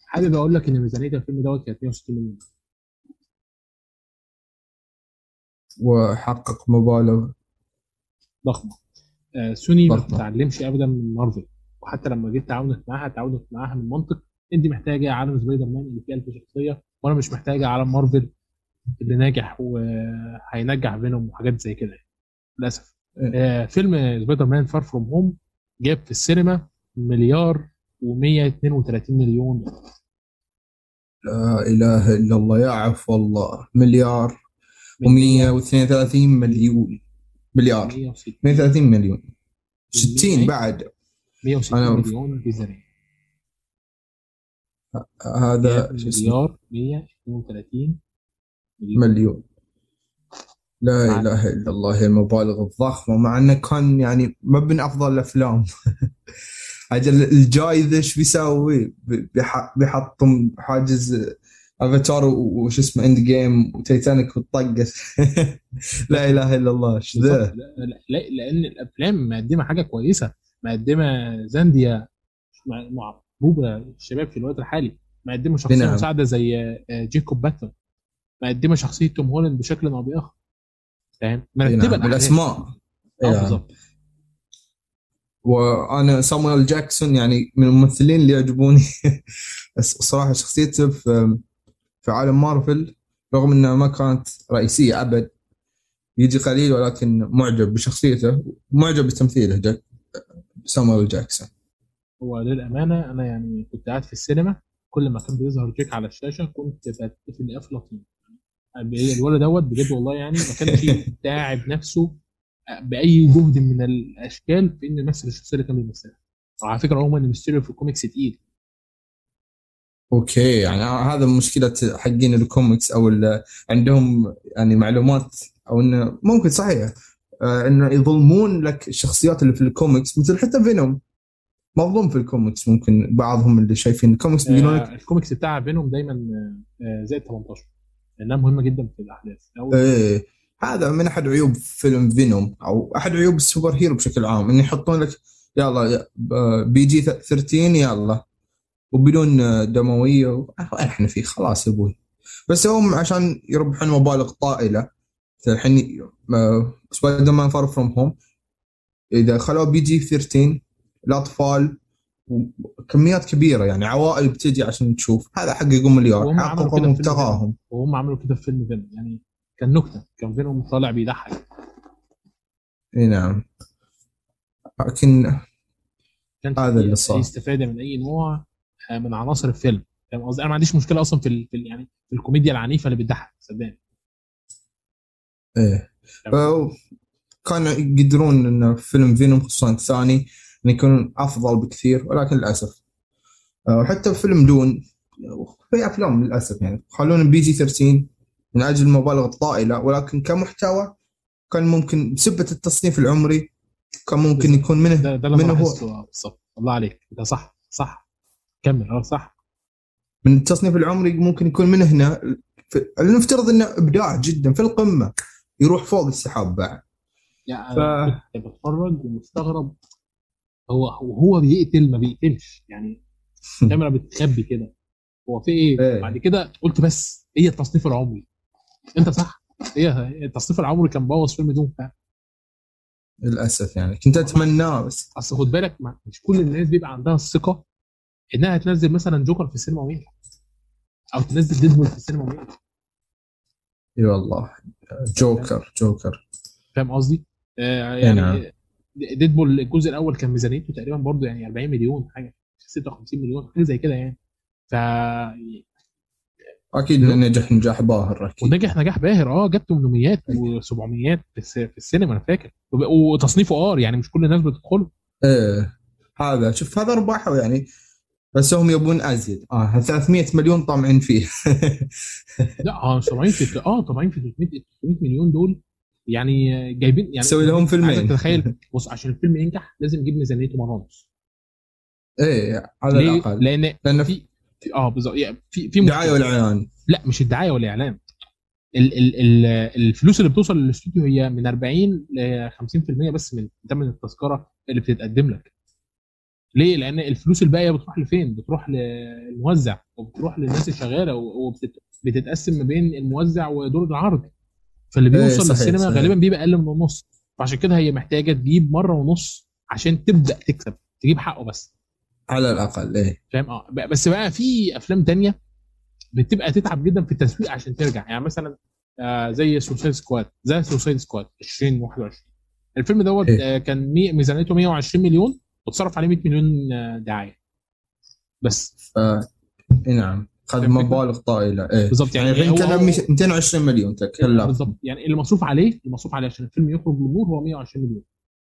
حابب أقول لك إن ميزانية الفيلم دوت كانت 160 مليون. وحقق مبالغ ضخمة. آه سوني ما. بتتعلمش ابدا من مارفل. وحتى لما جيت تعاونت معاها تعاونت معاها من منطق أنت محتاجة عالم سبايدر مان اللي فيه 1000 شخصية وأنا مش محتاجة عالم مارفل اللي ناجح وهينجح بينهم وحاجات زي كده يعني. للأسف. آه. فيلم سبايدر مان Far From Home جاب في السينما مليار و132 مليون. لا إله إلا الله يا عفو الله. مليار. و132 مليون. مليار. 160 130 مليون. 60 بعد. 160 أنا- مليون ميزانيه هذا مليار 132 مليون. مليون. لا إله إلا الله المبالغ الضخمة مع إنه كان يعني ما من أفضل الأفلام. [laughs] أجل الجايزه إيش بيسوي؟ بي- بيح- بيحطم حاجز أفاتار وش اسمه Endgame وتيتانيك وطقت [laughs] لا إله إلا الله إيش ذا؟ لأن الأفلام مقدمة حاجة كويسة مقدمة زانديا محبوبه الشباب في الوقت الحالي مقدمة شخصية نعم. مساعدة زي آه، جيكوب باتون مقدمة شخصية توم هولاند بشكل أو بآخر فاهم مرتبة نعم. آه يعني. بالظبط وأنا سامويل جاكسون يعني من الممثلين اللي يعجبوني. [laughs] بس صراحة شخصيته في في عالم مارفل رغم إنها ما كانت رئيسية أبد يجي قليل ولكن معجب بشخصيته معجب بتمثيله جاك سامويل جاكسون. هو للامانه أنا يعني كنت قاعد في السينما كل ما كان بيظهر جيك على الشاشة كنت بتقفل افلاطين الولد دوت بجد والله يعني ما كانش [laughs] تعب نفسه بأي جهد من الأشكال في انه يمثل الشخصيه اللي كان بيمثلها. وعلى فكرة عموما الميستيريو في الكوميكس تقيل. أوكي يعني هذا مشكلة حقين الكوميكس أو عندهم يعني معلومات أو إنه ممكن صحيح آه، إنه يظلمون لك الشخصيات اللي في الكوميكس مثل حتى فينوم. مظلوم في الكوميكس ممكن بعضهم اللي شايفين الكوميكس بيقولون لك آه الكوميكس بتاع بينهم دايما آه زائد 18 لأنها مهمة جدا في الأحداث. إيه. هذا من أحد عيوب فيلم فينوم أو أحد عيوب ال superhero بشكل عام انه يحطون لك يلا ب- PG 13 يلا. وبدون دموية و- آه، إحنا فيه؟ خلاص يا أبوي. بس هم عشان يربحون مبالغ طائلة الحين آه، سبايدر مان Far From Home. إذا خلوه PG 13 الأطفال وكميات كبيرة يعني عوائل بتجي عشان تشوف. هذا حققوا مليار. حققوا مبتغاهم وهم عملوا كده في فيلم يعني كان نكتة كان فينوم طالع بيضحك. إي نعم. لكن كان هذا اللي صار. استفادة من أي نوع آه، من عناصر الفيلم. فاهم قصدي؟ أنا ما عنديش مشكلة أصلا في, ال... في ال... يعني في الكوميديا العنيفة اللي بتضحك صدقني. إيه. كانوا يقدرون إن فيلم فينوم خصوصا الثاني إنه يكون أفضل بكثير ولكن للأسف. آه، وحتى فيلم دون في أفلام للأسف يعني خلونا PG 13 من أجل المبالغ الطائلة ولكن كمحتوى كان ممكن بسبة التصنيف العمري كان ممكن يكون منه ده ده اللي من أنا هو؟ آه، بالظبط الله عليك. ده صح صح. كمل. آه صح. من التصنيف العمري ممكن يكون من هنا. في- نفترض إنه إبداع جدا في القمة يروح فوق السحاب بعد. يعني ف- بتفرج ومستغرب. هو هو بيقتل ما بيقتلش. يعني [laughs] الكاميرا بتخبي كده. هو في إيه؟ إيه. بعد كده قلت بس هي التصنيف العمري. انت صح. هي التصنيف العمري كان بوظ فيلم دوم فعلا. للأسف يعني. كنت أتمناه بس. أصل خد بالك ما- مش كل الناس بيبقى عندها الثقه إنها تنزل مثلا جوكر في السينما وينجح. أو تنزل ديدبول في السينما وينجح. إي والله. جوكر جوكر. فاهم قصدي؟ آه يعني نعم. ديدبول الجزء الأول كان ميزانيته تقريبا برضه يعني 40 مليون حاجة 56 مليون حاجة زي كده يعني. ف أكيد. نجح نجاح باهر أكيد. ونجح نجاح باهر. آه جاب 800 و700 في الس- في السينما أنا فاكر. وب- وتصنيفه R يعني مش كل الناس بتدخله. إيه هذا شوف هذا ربحوا يعني. بس هم يبون أزيد. آه 300 مليون طامعين فيه. [laughs] لا آه طالعين في آه طالعين في 300 300 مليون دول يعني جايبين يعني تسوي لهم فيلمين. تتخيل. [laughs] بص عشان الفيلم ينجح لازم يجيب ميزانيته مره ونص إيه على؟ الأقل. لأن لأن في- آه بالظبط يعني في في دعاية مشكلة. والإعلان لا مش الدعاية والإعلان ال ال ال الفلوس اللي بتوصل للإستوديو هي من 40 ل 50% بس من ثمن التذكرة اللي بتتقدم لك ليه؟ لأن الفلوس الباقية بتروح لفين؟ بتروح للموزع وبتروح للناس الشغالة وبتتقسم ما بين الموزع ودور العرض فاللي إيه، بيوصل صحيح، للسينما صحيح. غالبا بيبقى أقل من النص فعشان كده هي محتاجة تجيب مرة ونص عشان تبدأ تكسب تجيب حقه بس على الأقل إيه. فاهم؟ آه بس بقى في أفلام تانية بتبقى تتعب جدا في التسويق عشان ترجع. يعني مثلا آه زي سوسايد سكواد زي سوسايد سكواد 2021 الفيلم دوت إيه. آه كان مي- ميزانيته 120 مليون وتصرف عليه 100 مليون آه، دعاية. بس. إيه نعم. الفكرة؟ مبالغ طائلة. إيه. بالظبط يعني يعني هو- 220 مليون تكلم. بالظبط. يعني اللي مصروف عليه المصروف عليه عشان الفيلم يخرج للنور هو 120 مليون.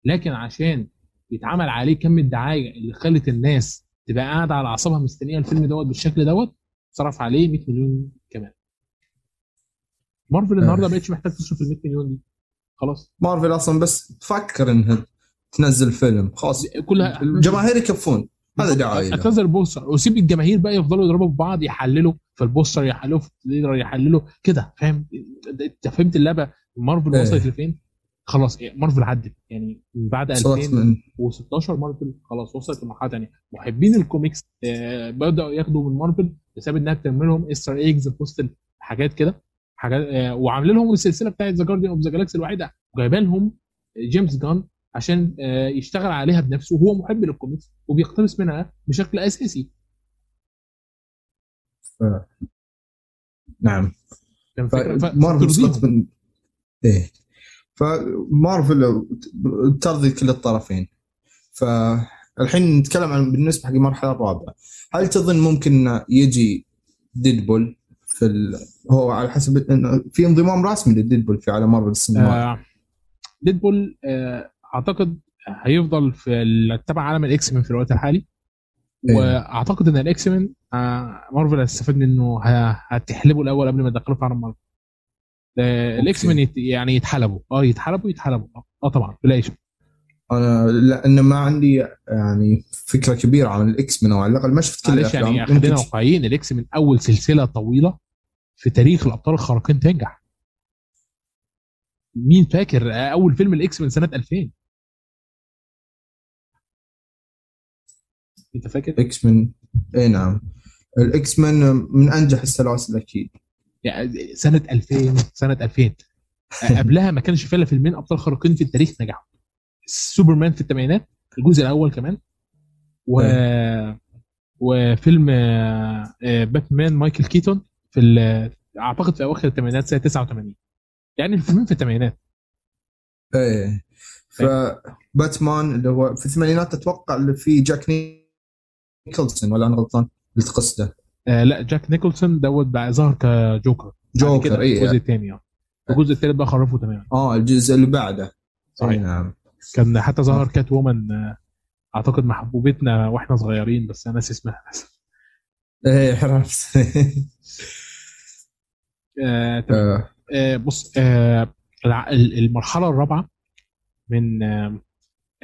لكن عشان يتعمل عليه كم الدعايه اللي خلت الناس تبقى قاعدة على أعصابها مستنية الفيلم دوت بالشكل دوت صرف عليه 100 مليون كمان. مارفل النهارده ما بقتش محتاج تصرف ال 100 مليون دي. خلاص. مارفل أصلا بس تفكر إنها تنزل فيلم. خلاص. كلها الجماهير يكفون. هذا دعاية. اعتذر البوستر. وسيب الجماهير بقى يفضلوا يضربوا في بعض يحللوا في البوستر يحللوا في ال trailer يحللوا كده. فاهم؟ أنت فهمت اللعبة؟ مارفل إيه. وصلت لفين؟ خلاص مارفل عدت. يعني من بعد صوت 2000 من 16 مارفل خلاص وصلت لمرحلة ثانية محبين الكوميكس آه بدأوا ياخدوا من مارفل بسبب إنها بتعمل لهم Easter eggs في وسط حاجات كده. حاجات آه وعاملة لهم السلسلة بتاعت The Guardians of the Galaxy الوحيده وجايبه لهم جيمس جان عشان آه يشتغل عليها بنفسه وهو محب للكوميكس وبيقتبس منها بشكل أساسي. نعم. فاهم الفكرة؟ ف- مارفل من إيه. فمارفل ترضي كل الطرفين. فالحين نتكلم عن بالنسبة حق المرحلة الرابعة. هل تظن ممكن يجي ديدبول في ال... هو على حسب في انضمام رسمي لديدبول في عالم مارفل السينمائي آه ديدبول آه أعتقد هيفضل في تبع عالم ال X-Men في الوقت الحالي. إيه. وأعتقد إن ال X-Men آه مارفل هتستفاد منه هتحلبه الأول قبل ما يدخله في عالم مارفل ال X-Men يت يعني يتحلبوا. آه يتحلبوا يتحلبوا. آه, آه طبعا بلا شك أنا لأن ما عندي يعني فكرة كبيرة عن ال X-Men أو على الأقل ما شفت كل معلش الأفلام. يعني خلينا واقعيين ال X-Men أول سلسلة طويلة في تاريخ الأبطال الخارقين تنجح. مين فاكر آه، أول فيلم ال X-Men سنة 2000 أنت فاكر؟ X-Men اي نعم. ال X-Men من أنجح السلاسل أكيد. يعني سنة 2000 سنة 2000 قبلها ما كانش فيها فيلمين أبطال خارقين في التاريخ نجحوا. سوبرمان في الثمانينات الجزء الأول كمان و وفيلم آه، آه، باتمان مايكل كيتون في ال- أعتقد في أواخر الثمانينات سنة 89 يعني الفيلمين في الثمانينات إيه فباتمان اللي هو في الثمانينات أتوقع اللي فيه جاك نيكلسون ولا أنا غلطان؟ اللي تقصده آه لا جاك نيكولسون دوت بقى ظهر كجوكر. جوكر اي الجزء الثاني آه. الجزء الثالث بقى خرفه تماما. آه الجزء اللي بعده. صحيح. اي نعم. كان حتى ظهر Catwoman آه، أعتقد محبوبتنا وإحنا صغيرين بس أنا ناسي اسمها. إيه عرفت [laughs] آه. آه، آه بص آه المرحلة الرابعة من آه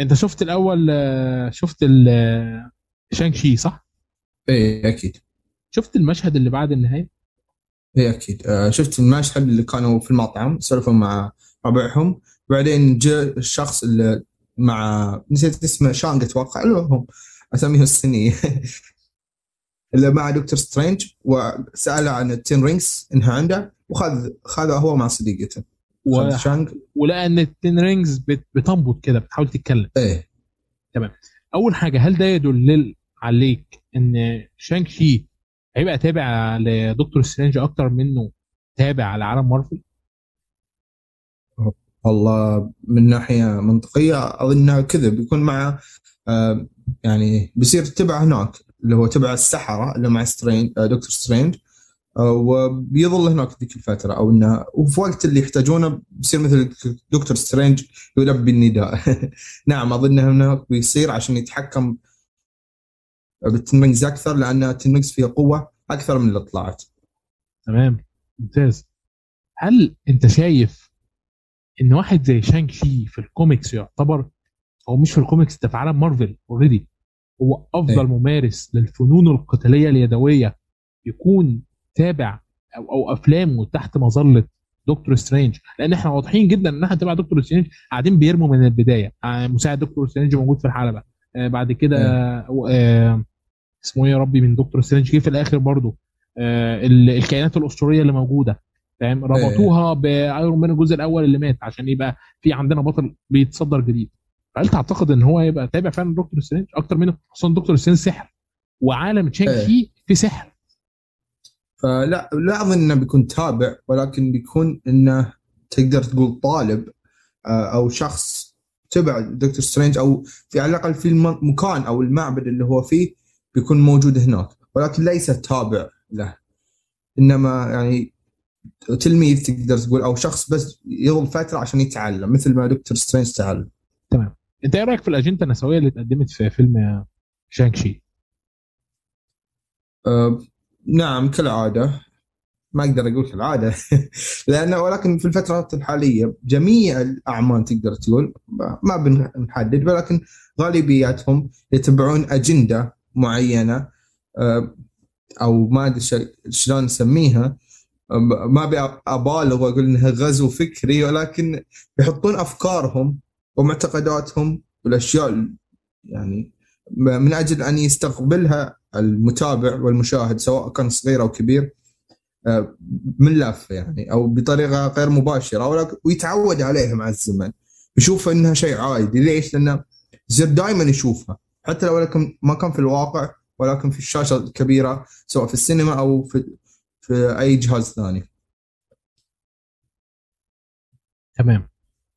أنت شفت الأول شفت شانغ شي صح؟ إيه أكيد. شفت المشهد اللي بعد النهاية؟ إيه أكيد. آه، شفت المشهد اللي كانوا في المطعم سولفوا مع ربعهم. بعدين جاء الشخص اللي مع نسيت اسمه شانج أتوقع اللي هم اساميهم الصينيه [laughs] اللي مع دكتور سترينج وسأله عن التين رينجز إنها عنده وخذ خذها هو مع صديقته. و... خذ شانغ. ولقى ان ال Ten Rings بت... بتنبض كده بتحاول تتكلم. إيه. أول حاجة هل ده يدل عليك إن شانغ شي هيبقى تابع لدكتور سترينج أكتر منه تابع لعالم مارفل؟ والله من ناحية منطقية اظنها كذا. بيكون مع آه يعني بيصير تبع هناك اللي هو تبع السحرة اللي مع سترينج آه دكتور سترينج. آه وبيظل هناك ذيك الفترة أو إنه وفي وقت اللي يحتاجونه بيصير مثل دكتور سترينج يلبي النداء. [laughs] نعم أظن هناك بيصير عشان يتحكم بال Ten Rings أكثر لأن ال Ten Rings فيها قوة أكثر من اللي طلعت تمام. ممتاز. هل أنت شايف إن واحد زي شانغ شي في الكوميكس يعتبر هو مش في الكوميكس ده في عالم مارفل already هو أفضل أيوة. ممارس للفنون القتالية اليدوية يكون تابع أو أو أفلامه تحت مظلة دكتور سترينج؟ لأن إحنا واضحين جدا إن إحنا تبع دكتور سترينج قاعدين بيرموا من البداية. آه، مساعد دكتور سترينج موجود في الحلبة. آه، بعد كده آه، اسمه إيه يا ربي من دكتور سترينج جه في الآخر برضه آه، ال- الكائنات الأسطورية اللي موجودة فاهم؟ ربطوها بأيرون مان الجزء الأول اللي مات عشان يبقى في عندنا بطل بيتصدر جديد. هل تعتقد إن هو هيبقى تابع فعلا دكتور سترينج أكتر منه خصوصا دكتور سترينج سحر وعالم تشانج إيه. شي في سحر. فلا لا أظن إنه بيكون تابع ولكن بيكون إنه تقدر تقول طالب آه، أو شخص تبع دكتور سترينج أو في على الأقل في المكان أو المعبد اللي هو فيه بيكون موجود هناك ولكن ليس تابع له. إنما يعني تلميذ تقدر تقول أو شخص بس يظل فترة عشان يتعلم مثل ما دكتور سترينج تعلم. أنت إيه رأيك في الأجندة النسوية اللي اتقدمت في فيلم شانك شي؟ آه، نعم كالعادة. ما أقدر أقول كالعادة. [laughs] لأنه ولكن في الفترات الحالية جميع الأعمال تقدر تقول ما بنحدد ولكن غالبياتهم يتبعون أجندة معينة آه، أو ما أدري شلون نسميها آه، ما أبي أبالغ وأقول إنها غزو فكري ولكن يحطون أفكارهم ومعتقداتهم والأشياء ال- يعني من أجل أن يستقبلها المتابع والمشاهد سواء كان صغير أو كبير آه، من لافة يعني أو بطريقة غير مباشرة ويتعود عليها مع الزمن يشوف إنها شيء عادي ليش؟ لأنه يصير دائما يشوفها حتى لو لكن ما كان في الواقع ولكن في الشاشة الكبيرة سواء في السينما أو في في أي جهاز ثاني. تمام.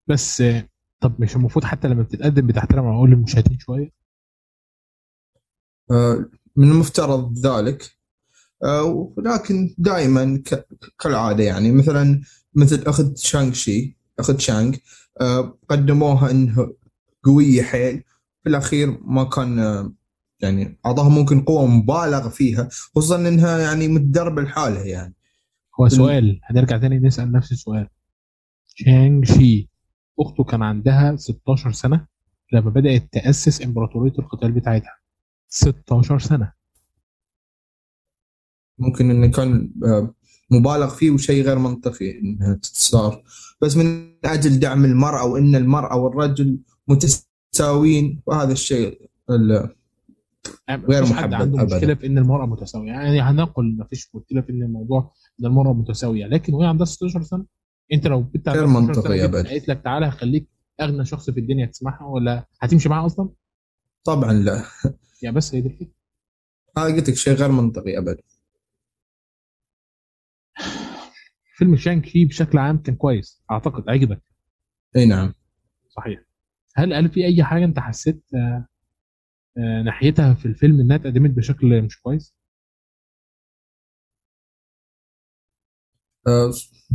بس آه، طب مش المفروض حتى لما بتتقدم بتحترم عقول المشاهدين شوية؟ آه، من المفترض ذلك. آه، ولكن دائما كالعادة يعني. مثلا مثل اخت شانغ شي اخت شانغ قدموها انها قوية حيل في الاخير ما كان آه، يعني اعطاها ممكن قوة مبالغ فيها خصوصا إنها يعني متدربة لحالها يعني. هو سؤال هنرجع تاني نسأل نفس السؤال. شانج شي أخته كان عندها 16 سنة لما بدأت تأسس إمبراطورية القتال بتاعتها. 16 سنة. ممكن انه كان آه، مبالغ فيه وشيء غير منطقي إنها تتصار بس من أجل دعم المرأة وإن المرأة والرجل متساويين وهذا الشيء ال- غير حد محبب عنده أبداً. مشكلة في إن المرأة متساوية. يعني هنقل مفيش مشكلة في إن الموضوع إن المرأة متساوية. لكن وهي عندها 16 سنة. أنت لو بنت غير 16 منطقي أبداً. قالت لك تعالى هخليك أغنى شخص في الدنيا تسمعها ولا هتمشي معاها أصلا؟ طبعا لا. يعني بس هي دي الفكرة. هذا قلت لك شيء غير منطقي ابدا. فيلم شانك شي بشكل عام كان كويس. أعتقد عجبك. أي نعم. صحيح. هل هل في أي حاجة أنت حسيت آه، آه، ناحيتها في الفيلم إنها اتقدمت بشكل مش كويس؟ آه،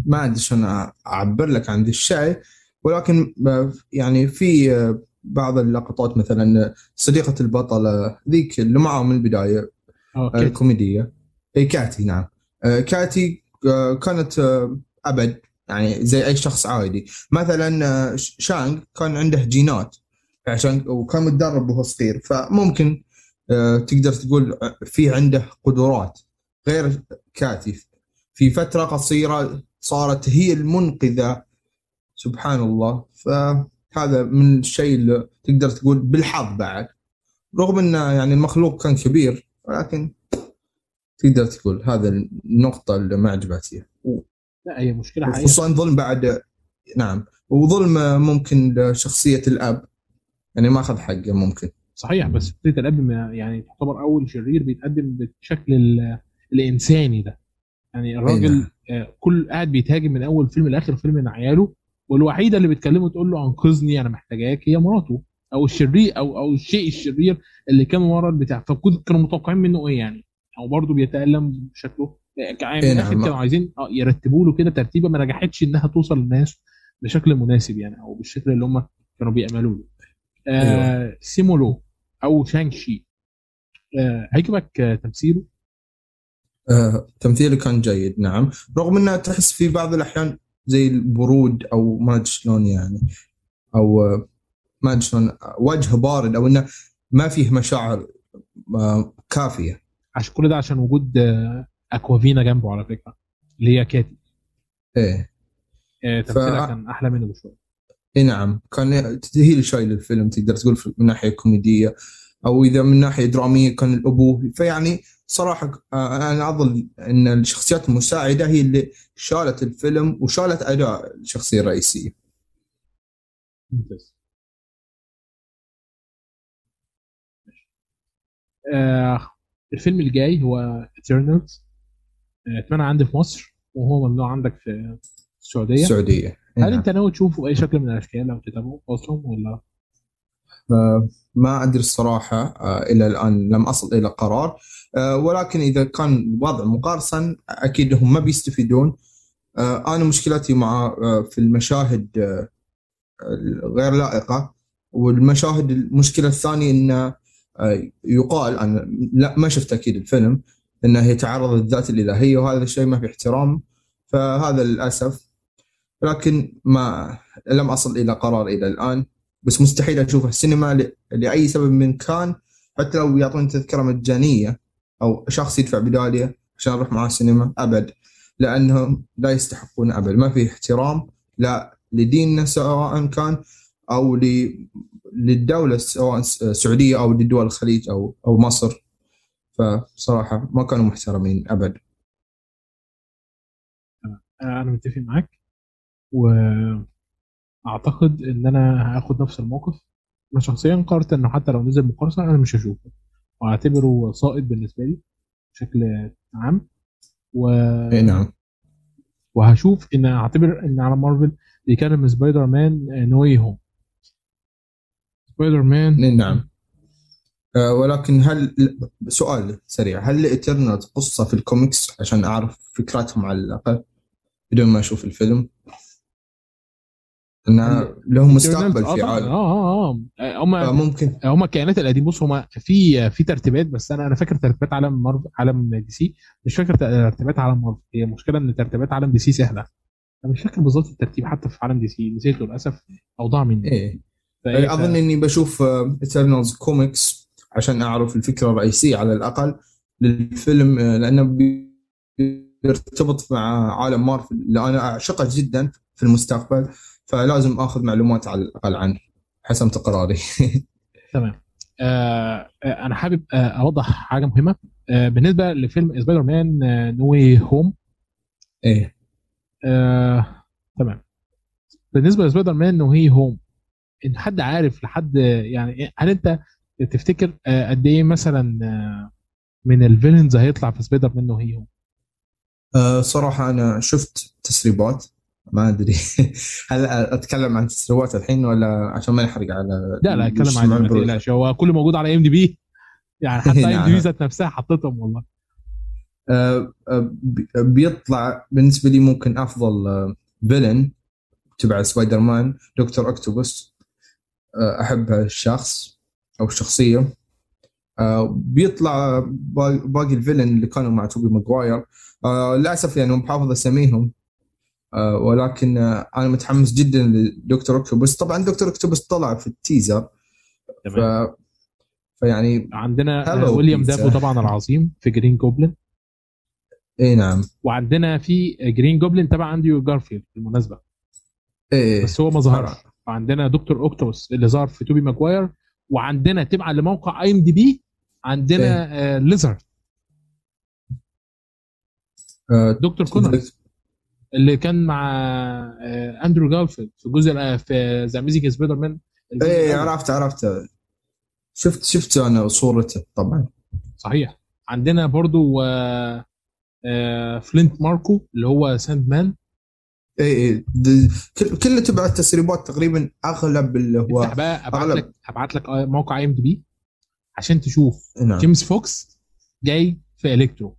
ما ادري شلون أعبر لك عن الشيء ولكن يعني في بعض اللقطات مثلا صديقة البطلة ذيك اللي معه من البداية آه، كده. الكوميدية اي كاتي نعم كاتي كانت أبد يعني زي أي شخص عادي. مثلا آه، شانغ كان عنده جينات. عشان وكان متدرب وهو صغير. فممكن آه، تقدر تقول في عنده قدرات. غير كاتي في فترة قصيرة صارت هي المنقذة. سبحان الله فهذا من الشيء اللي تقدر تقول بالحظ بعد. رغم إنه يعني المخلوق كان كبير ولكن تقدر تقول هذا النقطة اللي ما عجبتني. لا هي مشكلة حقيقية. خصوصا ظلم بعد نعم وظلم ممكن لشخصية الأب. يعني ما أخذ حقه ممكن. صحيح بس شخصية الأب يعني تعتبر أول شرير بيتقدم بالشكل ال- الإنساني ده. يعني الراجل نعم. آه، كل قاعد بيتهاجم من أول فيلم لآخر فيلم من عياله والوحيدة اللي بتكلمه تقول له أنقذني أنا محتاجاك هي مراته أو الشرير أو أو الشيء الشرير اللي كان ورا البتاع. فكنت كانوا متوقعين منه إيه يعني؟ أو برضه بيتألم بشكله؟ من إيه نعم. كانوا عايزين آه، يرتبوا له كده ترتيبة ما نجحتش إنها توصل للناس بشكل مناسب يعني أو بالشكل اللي هم كانوا بيأملوا له آه سيمولو أو شانغ شي. آه عجبك آه تمثيله؟ آه، تمثيله كان جيد نعم. رغم انه تحس في بعض الأحيان زي البرود أو ما أدري شلون يعني أو آه، ما أدري شلون وجهه بارد أو إنه ما فيه مشاعر آه، كافية. عشان كل ده عشان وجود آه أكوافينا جنبه على فكرة اللي هي كاتي. إيه. آه تمثيلها ف- كان أحلى منه بشوية. إي نعم كان هي اللي شايل الفيلم تقدر تقول من ناحية كوميدية أو إذا من ناحية درامية كان الابوه فيعني صراحة آه، أنا أظن إن الشخصيات المساعدة هي اللي شالت الفيلم وشالت أداء الشخصية الرئيسية. ممتاز. آه الفيلم الجاي هو Eternals آه اتمنى عندي في مصر وهو ممنوع عندك في السعودية. السعودية. هل نعم. انت ناوي تشوفه باي شكل من الأشكال أو تتابعه أصلا ولا؟ آه، ما أدري الصراحة آه، إلى الآن لم أصل إلى قرار. ولكن إذا كان الوضع قرصنة أكيد هم ما بيستفيدون. أنا مشكلتي مع في المشاهد غير لائقة. والمشاهد المشكلة الثانية انه يقال أنا لا ما شفت أكيد الفيلم. إنه يتعرض للذات الالهيه وهذا الشيء ما في احترام فهذا للأسف. لكن ما لم أصل إلى قرار إلى الآن. بس مستحيل اشوفه السينما لأي سبب من كان. حتى لو يعطوني تذكرة مجانية أو شخص يدفع بدالية عشان أروح معاه السينما أبد. لأنهم لا يستحقون أبد. ما في احترام لا لديننا سواء كان أو للدولة سواء السعوديه أو لدول الخليج أو أو مصر. فصراحة ما كانوا محترمين آه أنا متفق معاك. وأعتقد إن أنا هاخد نفس الموقف. أنا شخصيا قررت إنه حتى لو نزل قرصنة أنا مش هشوفه. وأعتبره ساقط بالنسبة لي بشكل عام. و... اي نعم. وهشوف إن أعتبر إن عالم مارفل بيكمل Spider-Man No Way Home سبايدر مان نعم. ولكن هل سؤال سريع هل ل Eternals قصة في الكوميكس عشان أعرف فكرتهم على الأقل بدون ما أشوف الفيلم. أن لهم مستقبل آه في. عالم. آه آه آه هم فممكن. هم الكائنات القديمه بص هم في في ترتيبات بس أنا أنا فاكر ترتيبات عالم مارفل عالم دي سي مش فاكر ترتيبات عالم مارفل هي المشكلة إن ترتيبات عالم دي سي سهلة. أنا مش فاكر بالظبط الترتيب حتى في عالم دي سي نسيته للأسف. أو ضاع مني ف- أظن إني بشوف Eternals comics عشان أعرف الفكرة الرئيسية على الأقل للفيلم آه، لأنه بي- بيرتبط مع عالم مارفل اللي أنا أعشقه جدا في المستقبل فلازم آخذ معلومات على الأقل عنه حسمت قراري [laughs] تمام. آه آه، أنا حابب آه أوضح حاجة مهمة. آه بالنسبة لفيلم Spider-Man No Way Home. إيه. آه، تمام. بالنسبة ل Spider-Man No Way Home انت حد عارف لحد يعني هل أنت تفتكر آه، قد إيه مثلا آه، من ال villains هيطلع في Spider No Way أه صراحة أنا شفت تسريبات. ما أدري. [laughs] هل أتكلم عن تسريبات الحين ولا؟ عشان ما نحرق على لا لا ما معبر- تقلقش. هو كله موجود على IMDb. يعني [laughs] حتى IM نعم. Db ذات نفسها حطيتهم والله. أه بي- بيطلع بالنسبة لي ممكن أفضل villain تبع سبايدر مان دكتور أكتوبس أحب الشخص أو الشخصية أه بيطلع با- باقي ال villain اللي كانوا مع توبي ماجواير أه للأسف يعني مو بحافظ أسميهم آه، ولكن آه، أنا متحمس جدا لدكتور اكتوبس طبعا دكتور اكتوبس طلع في ال teaser. ف... تمام فيعني عندنا آه، ويليام. دافو طبعا العظيم في Green Goblin اي نعم. وعندنا في Green Goblin تبع أندريو جارفيلد بالمناسبة. إيه. بس هو ما ظهرش. عندنا دكتور اوكتوبس اللي ظهر في توبي ماجواير وعندنا تبعا لموقع IMDb عندنا آه Lizard. آه، دكتور كونر. اللي كان مع آه، أندرو جارفيلد في جزء الأ- في The Amazing Spider-Man إيه. عرفت عرفت. شفت شفت أنا صورته طبعا. صحيح. عندنا برضو آه، آه، فلينت ماركو اللي هو Sandman د- كل كله تبع التسريبات تقريبا أغلب اللي هو أبعت. لك هبعت لك آه، موقع IMDb عشان تشوف. نعم. جيمي فوكس جاي في Electro.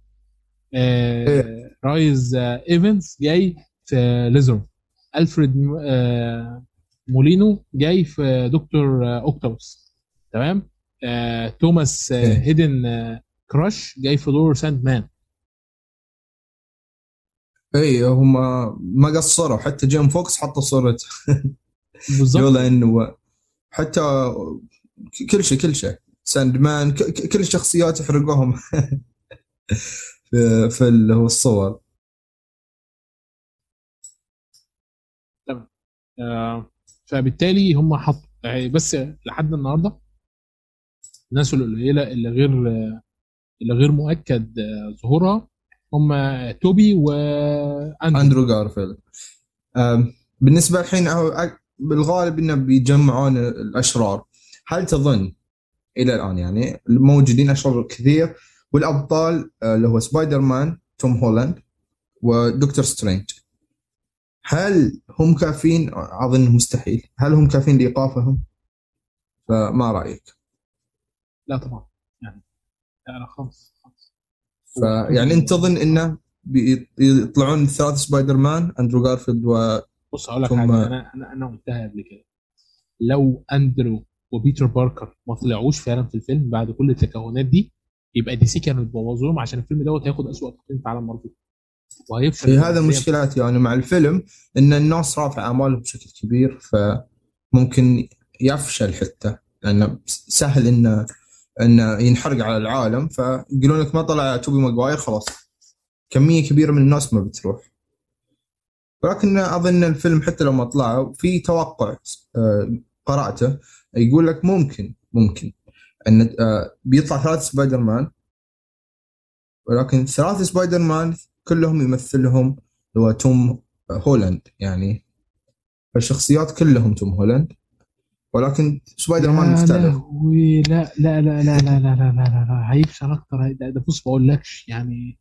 آه إيه. ريس آه إيفنز جاي في Lizard ألفريد آه مولينو جاي في دكتور آه اوكتوبوس تمام؟ آه توماس آه إيه. هيدن آه كراش جاي في دور Sandman اي هم ما قصروا. حتى جيمي فوكس حطوا صورته لولا إنه حتى كل شيء كل شيء. Sandman كل الشخصيات يحرقوهم. [laughs] في في اللي هو الصور. آه فبالتالي هم حطوا يعني بس لحد النهارده الناس القليلة اللي غير اللي غير مؤكد ظهورها هم توبي واندرو أندرو. جارفيلد. بالنسبة الحين بالغالب إنه بيجمعون الأشرار. هل تظن إلى الآن يعني موجودين أشرار كثير؟ والأبطال اللي هو سبايدر مان توم هولاند ودكتور سترينج. هل هم كافيين؟ أظن مستحيل. هل هم كافيين لإيقافهم؟ فما رأيك. لا طبعا. يعني خالص خالص. فيعني انت تظن إنه بيطلعون ثلاث سبايدر مان أندرو جارفيلد و بص هقول لك ثم- حاجة أنا أنا أنا قلتها قبل كده. لو أندرو وبيتر باركر ما طلعوش فعلا في الفيلم بعد كل التكهنات دي يبقى دي سي كانت بوظوهم عشان الفيلم دوت هياخد اسوء تقييم في عالم مارفل. وهيفشل في هذا مشكلات يعني مع الفيلم إن الناس رافعه أعمالهم بشكل كبير فممكن يفشل حتى لأنه سهل إنه انه ينحرق على العالم فيقولون لك ما طلع توبي ماجواير خلاص. كمية كبيرة من الناس ما بتروح. ولكن أظن الفيلم حتى لو ما طلع في توقع آه، قراته يقول لك ممكن ممكن إن آه، بيطلع ثلاث سبايدر مان ولكن ثلاث سبايدر مان كلهم يمثلهم هو توم هولاند يعني. الشخصيات كلهم توم هولاند. ولكن سبايدر مان مختلف لا لا لا لا لا لا لا لا لا, لا. هيفشل أكتر ده, بص بقول لكش يعني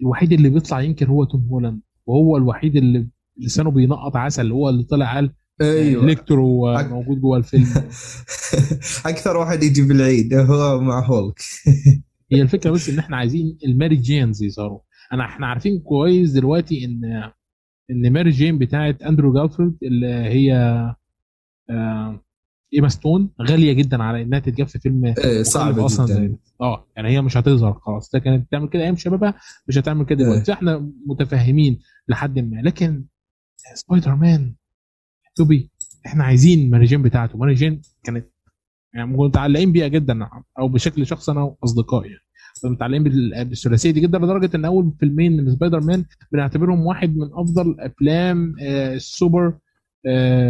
الوحيد اللي بيطلع ينكر هو توم هولاند وهو الوحيد اللي لسانه بينقط عسل هو اللي طلع قال أيوه. Electro أك- موجود جوه الفيلم. [laughs] أكثر واحد يجي بالعيد هو مع هولك. هي الفكرة بس إن إحنا عايزين الماري جينز يظهروا انا إحنا عارفين كويس دلوقتي ان إن ماري جين بتاعت أندرو جارفيلد اللي هي آه إيما ستون غالية جدا على إنها تتجاب في فيلم صعبة مخلف أصلا زي. آه يعني هي مش هتظهر خلاص. ده كانت بتعمل كده أيام شبابها مش هتعمل كده إيه. دلوقتي. إحنا متفاهمين لحد ما. لكن سبايدر مان توبي إحنا عايزين ماري جين بتاعته. ماري جين كانت يعني متعلقين بيها جدا أو بشكل شخصي أنا وأصدقائي. يعني متعلقين بال- بالثلاثية دي جدا لدرجة إن أول فيلمين من سبايدر مان بنعتبرهم واحد من أفضل أفلام آه، السوبر آه،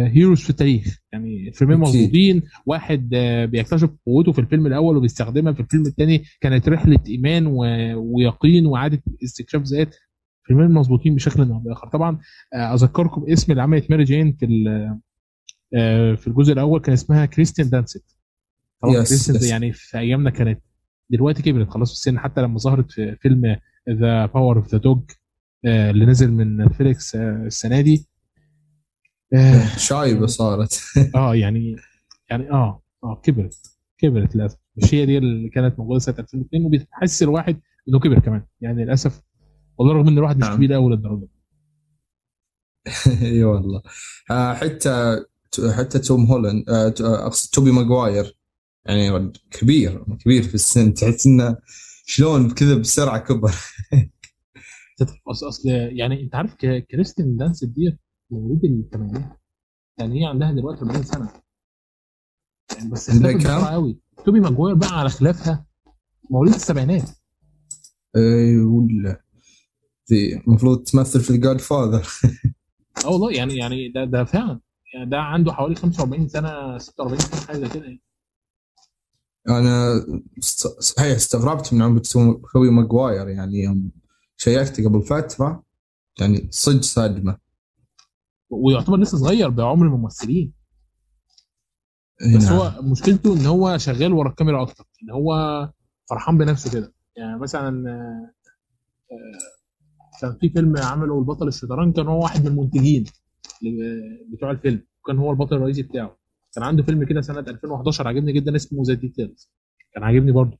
heroes في التاريخ. يعني الفيلمين أكيد. مظبوطين. واحد آه، بيكتشف قوته في الفيلم الأول وبيستخدمها في الفيلم الثاني كانت رحلة إيمان و- ويقين وعاده استكشاف ذات. فيلمين مظبوطين بشكل أو بآخر. طبعا آه، أذكركم اسم اللي عملت ماري جين في آه، في الجزء الأول. كان اسمها كريستين دانست. طبعا Yes, كريستين yes. يعني في أيامنا كانت دلوقتي كبرت خلاص في السن. حتى لما ظهرت في فيلم The Power of the Dog اللي نزل من نتفليكس آه، السنة دي. شايبة صارت. [laughs] آه، يعني يعني آه آه كبرت كبرت للأسف. مش هي دي اللي كانت موجودة سنه 2002 وبتحس الواحد إنه كبر كمان. يعني للأسف والله رغم إن الواحد مش نعم. كبير قوي للدرجة. [laughs] إي والله. آه، حتى حتى توم هولاند آه، آه، أقصد توبي ماجواير يعني كبير كبير في السن. تحس إنه شلون كذا بسرعة كبر. [laughs] أصل يعني أنت عارف كريستين دانست دي مواليد الثمانينات يعني هي عندها دلوقتي 40 سنة. يعني بس اختلفت؟ بسرعة قوي. توبي ماجواير بقى على خلافها مواليد السبعينات. ولا ذي المفروض تمثل في ال Godfather آه والله يعني يعني ده ده فعلا. يعني ده عنده حوالي 45 سنة 46 سنة حاجة كده يعني. أنا صحيح استغربت من عمر توبي ماجواير يعني يوم شيكت قبل فترة يعني صدق صدمه ويعتبر لسه صغير بعمر الممثلين. إيه بس نعم. هو مشكلته إن هو شغال ورا الكاميرا أكتر إن هو فرحان بنفسه كده. يعني مثلا آه، آه، كان في فيلم عمله البطل الشطرنج كان هو واحد من المنتجين بتوع الفيلم وكان هو البطل الرئيسي بتاعه. كان عنده فيلم كده سنة 2011 عجبني جدا اسمه The Details كان عاجبني برضه.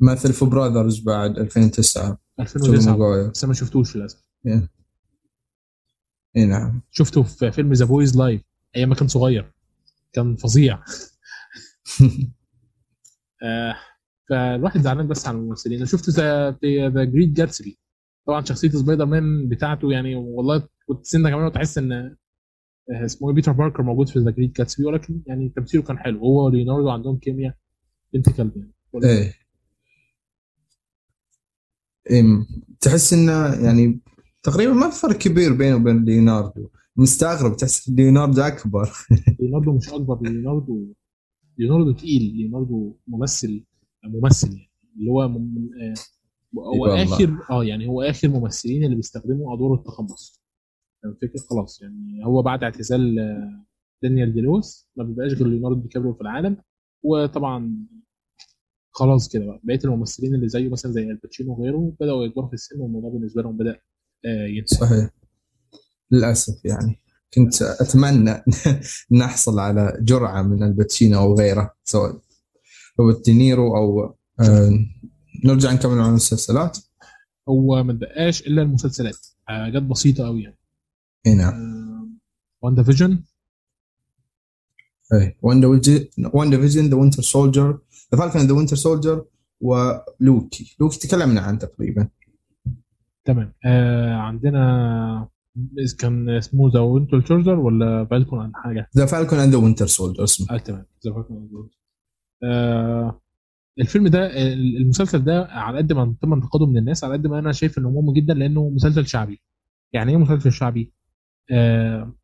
مثل في Brothers بعد 2009 توبي 2009 ماجواير بس ما شفتوش للأسف. إي نعم. شفته في فيلم This Boy's Life أيام ما كان صغير. كان فظيع. [laughs] آه فالواحد زعلان بس على الممثلين. أنا شفت The Great Gatsby طبعا شخصية سبايدر مان بتاعته يعني والله كنت سنة كمان وتحس إن آه، اسمه إيه، بيتر باركر موجود في The Great Gatsby ولكن يعني تمثيله كان حلو. هو وليوناردو عندهم كيمياء. بنت كلب يعني. إيه إيه تحس انه يعني تقريبا ما في فرق كبير بينه وبين ليوناردو. مستغرب تحس ليوناردو أكبر. [laughs] ليوناردو مش أكبر ليوناردو ليوناردو تقيل ليوناردو ممثل ممثل يعني. اللي هو من آه هو. آخر آه يعني هو آخر ممثلين اللي بيستخدموا أدوار التقمص. الفكرة خلاص يعني هو بعد اعتزال آه، دانيال داي لويس ما بيبقاش غير ليوناردو دي كابريو في العالم. وطبعا خلاص كده بقى. بقية الممثلين اللي زيه مثلا زي الباتشينو وغيره بدأوا يكبروا في السن والموضوع بالنسبة لهم بدأ آه، ينتهي صحيح. للأسف يعني. كنت أتمنى [laughs] نحصل على جرعة من الباتشينو أو غيره سواء روبرت دينيرو أو آه نرجع نكمل عن المسلسلات. هو ما بقاش إلا المسلسلات. حاجات بسيطة قوي يعني. اي نعم. واندا فيجن اي واندا فيجن The Winter Soldier The Falcon The Winter Soldier ولوكي لوكي تكلمنا عنه تقريبا. تمام. آه عندنا كان اسمه The Winter Soldier ولا فالكون عن حاجة؟ The Falcon and Winter Soldier اسمه. آه تمام. The Falcon آه الفيلم ده المسلسل ده على قد ما تم انتقاده من الناس على قد ما أنا شايف إنه مهم جدا لأنه مسلسل شعبي. يعني إيه مسلسل شعبي؟ آه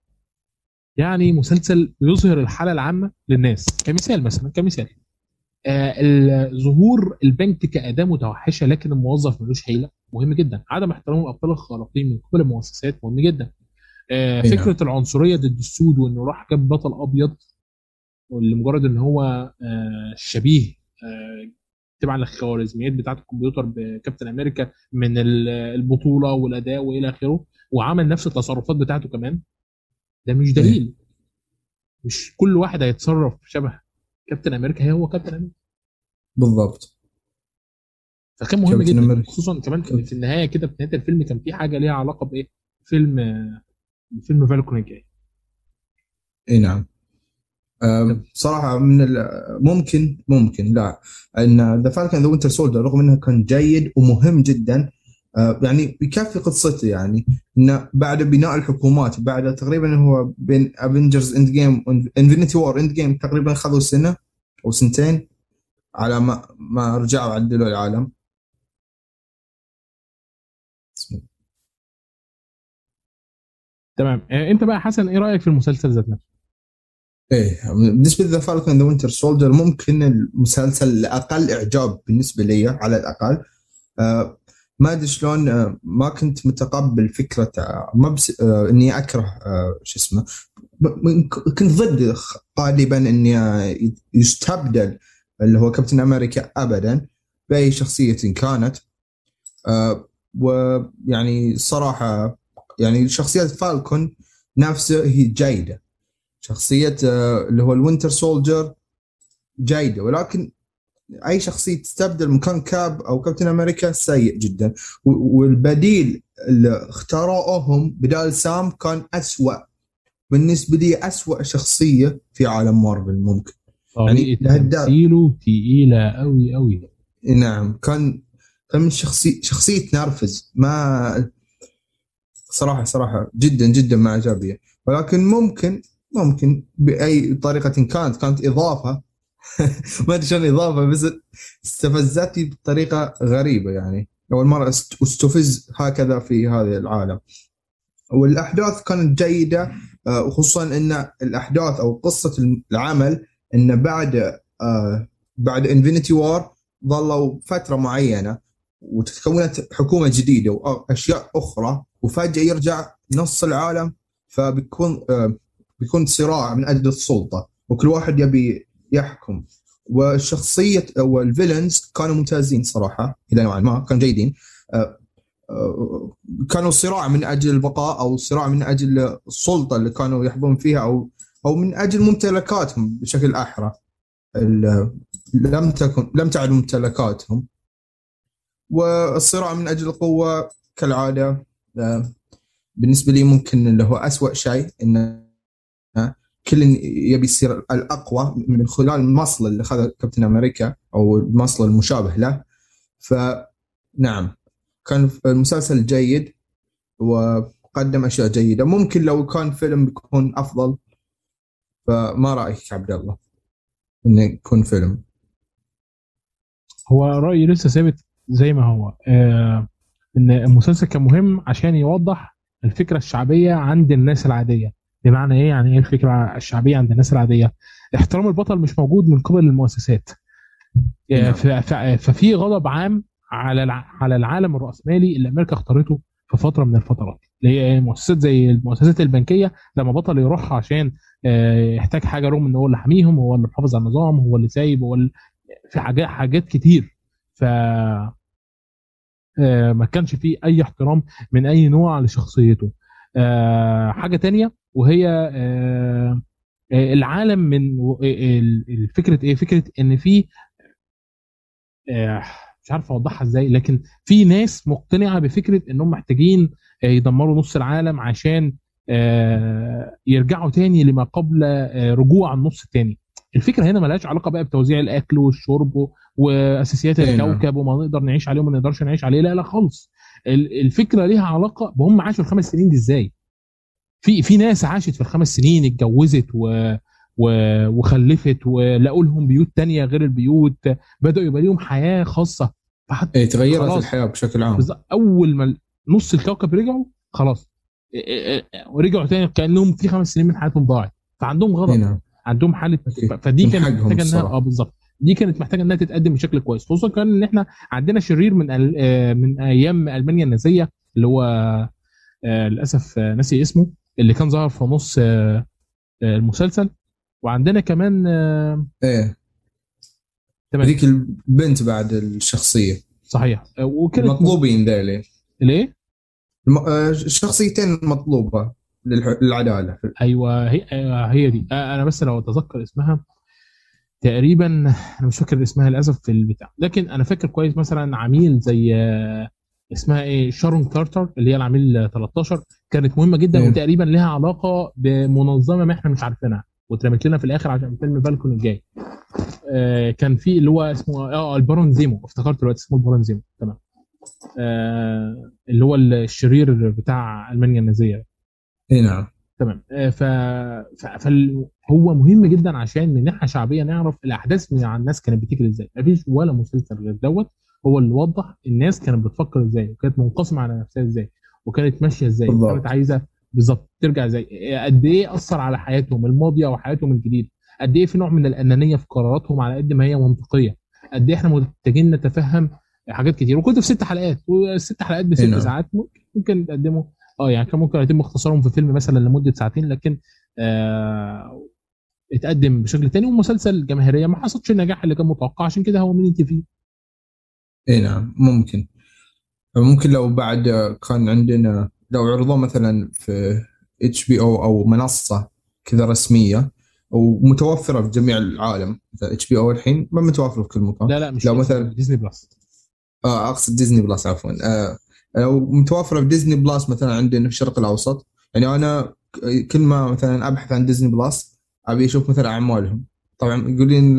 يعني مسلسل بيظهر الحالة العامة للناس كمثال مثلا كمثال. ال- ظهور البنك كأداة متوحشة لكن الموظف ملوش حيلة. مهم جدا. عدم احترام الأبطال الخارقين من قبل المؤسسات مهم جدا. آه نعم. فكرة العنصرية ضد السود وإنه راح جاب بطل أبيض لمجرد إن هو آه شبيه آه تبع الخوارزميات بتاعة الكمبيوتر بكابتن أمريكا من ال- البطولة والأداء وإلى آخره وعمل نفس التصرفات بتاعته كمان. ده مش دليل. مش كل واحد هيتصرف شبه كابتن أمريكا هي هو كابتن أمريكا. بالضبط. فكان مهم جدا أمريكا. خصوصا كمان إن في النهاية كده في نهاية الفيلم كان في حاجة ليها علاقة بإيه؟ فيلم فيلم فالكون الجاي إي نعم. آم، صراحة من ممكن ممكن لا. إن The Falcon The Winter Soldier رغم انه كان جيد ومهم جدا يعني بيكفي قصته يعني إنه بعد بناء الحكومات بعد تقريبا هو بين Avengers Endgame Infinity War Endgame تقريبا خذوا سنة أو سنتين على ما ما رجعوا عدلوا العالم. تمام. آه، أنت بقى حسن إيه رأيك في المسلسل ذات نفسه؟ إيه بالنسبة ل The Falcon The Winter Soldier ممكن المسلسل الاقل إعجاب بالنسبة لي على الأقل. آه ما أدري شلون آه ما كنت متقبل فكرة آه ما بس آه إني أكره شو اسمه كنت ضد غالبا إني يستبدل اللي هو كابتن أمريكا ابدا بأي شخصية كانت. ويعني صراحة يعني شخصية فالكون نفسه هي جيدة. شخصية آه، اللي هو ال Winter Soldier جيدة ولكن أي شخصية تستبدل مكان كاب أو كابتن أمريكا سيء جدا. والبديل اللي اختاروهم بدال سام كان أسوأ. بالنسبة لي أسوأ شخصية في عالم مارفل ممكن. طريقه لهالدرجة. تمثيله تقيلة قوي قوي نعم كان كان من شخصية شخصية نرفز. ما صراحة صراحة جدا جدا ما عجبني. ولكن ممكن ممكن بأي طريقة كانت كانت إضافة [laughs] ما أدري شلون إضافة بس استفزتني بطريقة غريبة يعني. مرة است- أستفز هكذا في هذا العالم. والأحداث كانت جيدة آه، وخصوصا أن الأحداث أو قصة العمل أن بعد آه، بعد Infinity War ظلوا فترة معينة وتتكونت حكومة جديدة وأشياء أخرى وفجأة يرجع نص العالم فبيكون آه، بيكون صراع من أجل السلطة وكل واحد يبي يحكم. والشخصية والفيلنز كانوا ممتازين صراحة إلى نوعا ما كانوا جيدين. آه، آه، كانوا صراع من أجل البقاء أو صراع من أجل السلطة اللي كانوا يحظون فيها أو أو من أجل ممتلكاتهم بشكل أحرى. لم تكن لم تعد ممتلكاتهم. والصراع من أجل القوة كالعادة. آه، بالنسبة لي ممكن اللي هو اسوء شيء انه كل يبي يصير الأقوى من خلال المصل اللي اخذه كابتن أمريكا أو المصل المشابه له. فنعم كان المسلسل جيد وقدم أشياء جيدة. ممكن لو كان فيلم بيكون أفضل فما رأيك عبد الله إنه يكون فيلم؟ هو رأيي لسه ثابت زي ما هو. آه إن المسلسل كان مهم عشان يوضح الفكرة الشعبية عند الناس العادية. بمعنى إيه؟ يعني إيه الفكرة الشعبية عند الناس العادية؟ احترام البطل مش موجود من قبل المؤسسات. نعم. ففي غضب عام على على العالم الرأسمالي اللي أمريكا اختارته في فترة من الفترات. اللي هي مؤسسات زي المؤسسات البنكية لما بطل يروح عشان آه، يحتاج حاجة رغم إن هو اللي حاميهم هو اللي محافظ على النظام هو اللي سايب هو اللي في حاجات حاجات كتير. ف آه، ما كانش فيه أي احترام من أي نوع لشخصيته. آه، حاجة تانية وهي العالم من فكرة إيه؟ فكرة إن في مش عارف أوضحها إزاي لكن في ناس مقتنعة بفكرة انهم محتاجين آه، يدمروا نص العالم عشان آه، يرجعوا تاني لما قبل آه، رجوع النص التاني. الفكرة هنا ملهاش علاقة بقى بتوزيع الأكل والشرب وأساسيات إيه، نعم. الكوكب وما نقدر نعيش عليه وما نقدرش نعيش عليه. لا لا خالص. الفكرة ليها علاقة بهم عاشوا الخمس سنين دي إزاي؟ في في ناس عاشت في الخمس سنين اتجوزت و وخلفت ولقوا لهم بيوت تانية غير البيوت بدأوا يبقى لهم حياة خاصة. فحتى إيه تغيرت الحياة بشكل عام. أول ما نص الكوكب رجعوا خلاص. إيه، إيه، إيه، ورجعوا تاني كأنهم في خمس سنين من حياتهم ضاعت. فعندهم غضب نعم. عندهم حالة فدي كانت محتاجة إنها آه بالظبط. دي كانت محتاجة إنها تتقدم بشكل كويس خصوصا كمان إن إحنا عندنا شرير من آه، من أيام ألمانيا النازية اللي هو آه، للأسف ناسي اسمه. اللي كان ظهر في نص المسلسل. وعندنا كمان آه، إيه. تمام. ذيك البنت بعد الشخصية. صحيح. آه، وكانت مطلوبين ذيلي ليه؟ آه، الشخصيتين المطلوبة للعدالة. أيوه هي هي دي. أنا بس لو أتذكر اسمها تقريبا أنا مش فاكر اسمها للأسف في البتاع. لكن أنا فاكر كويس مثلا عميل زي اسمها إيه؟ شارون كارتر اللي هي العميل 13 كانت مهمة جدا إيه. وتقريبا لها علاقة بمنظمة ما إحنا مش عارفينها واترمت لنا في الآخر عشان فيلم فالكون الجاي. آه كان في اللي هو اسمه آه البارون زيمو. افتكرت دلوقتي اسمه البارون زيمو. تمام. آه اللي هو الشرير بتاع ألمانيا النازية اي نعم. تمام. آه ف... ف... فهو مهم جدا عشان من ناحيه شعبيه نعرف الأحداث من على الناس كانت بتجري إزاي. مفيش ولا مسلسل غير دوت هو اللي وضح الناس كانت بتفكر إزاي وكانت منقسمة على نفسها إزاي. وكانت ماشية إزاي؟ وكانت عايزة بالظبط ترجع زي قد إيه أثر على حياتهم الماضية وحياتهم الجديدة؟ قد إيه في نوع من الأنانية في قراراتهم على قد ما هي منطقية؟ قد إيه إحنا محتاجين نتفهم حاجات كتير؟ وكنت في ست حلقات والست حلقات بست نعم. ساعات ممكن تقدموا آه يعني كان ممكن يتم اختصارهم في فيلم مثلا لمدة ساعتين لكن آه اتقدم بشكل تاني. ومسلسل جماهيرية ما حصلش النجاح اللي كان متوقع عشان كده هو من تي في اي نعم ممكن. ممكن لو بعد كان عندنا لو عرضوه مثلا في HBO أو منصة كذا رسمية ومتوفرة في جميع العالم. مثلا HBO الحين ما متوفرة في كل مكان. لا لا مش لو مثلا Disney Plus آه أقصد Disney Plus عفوا. آه لو متوفرة في Disney Plus مثلا عندنا في الشرق الأوسط يعني أنا كل ما مثلا أبحث عن Disney Plus أبي أشوف مثلا أعمالهم. طبعا يقولين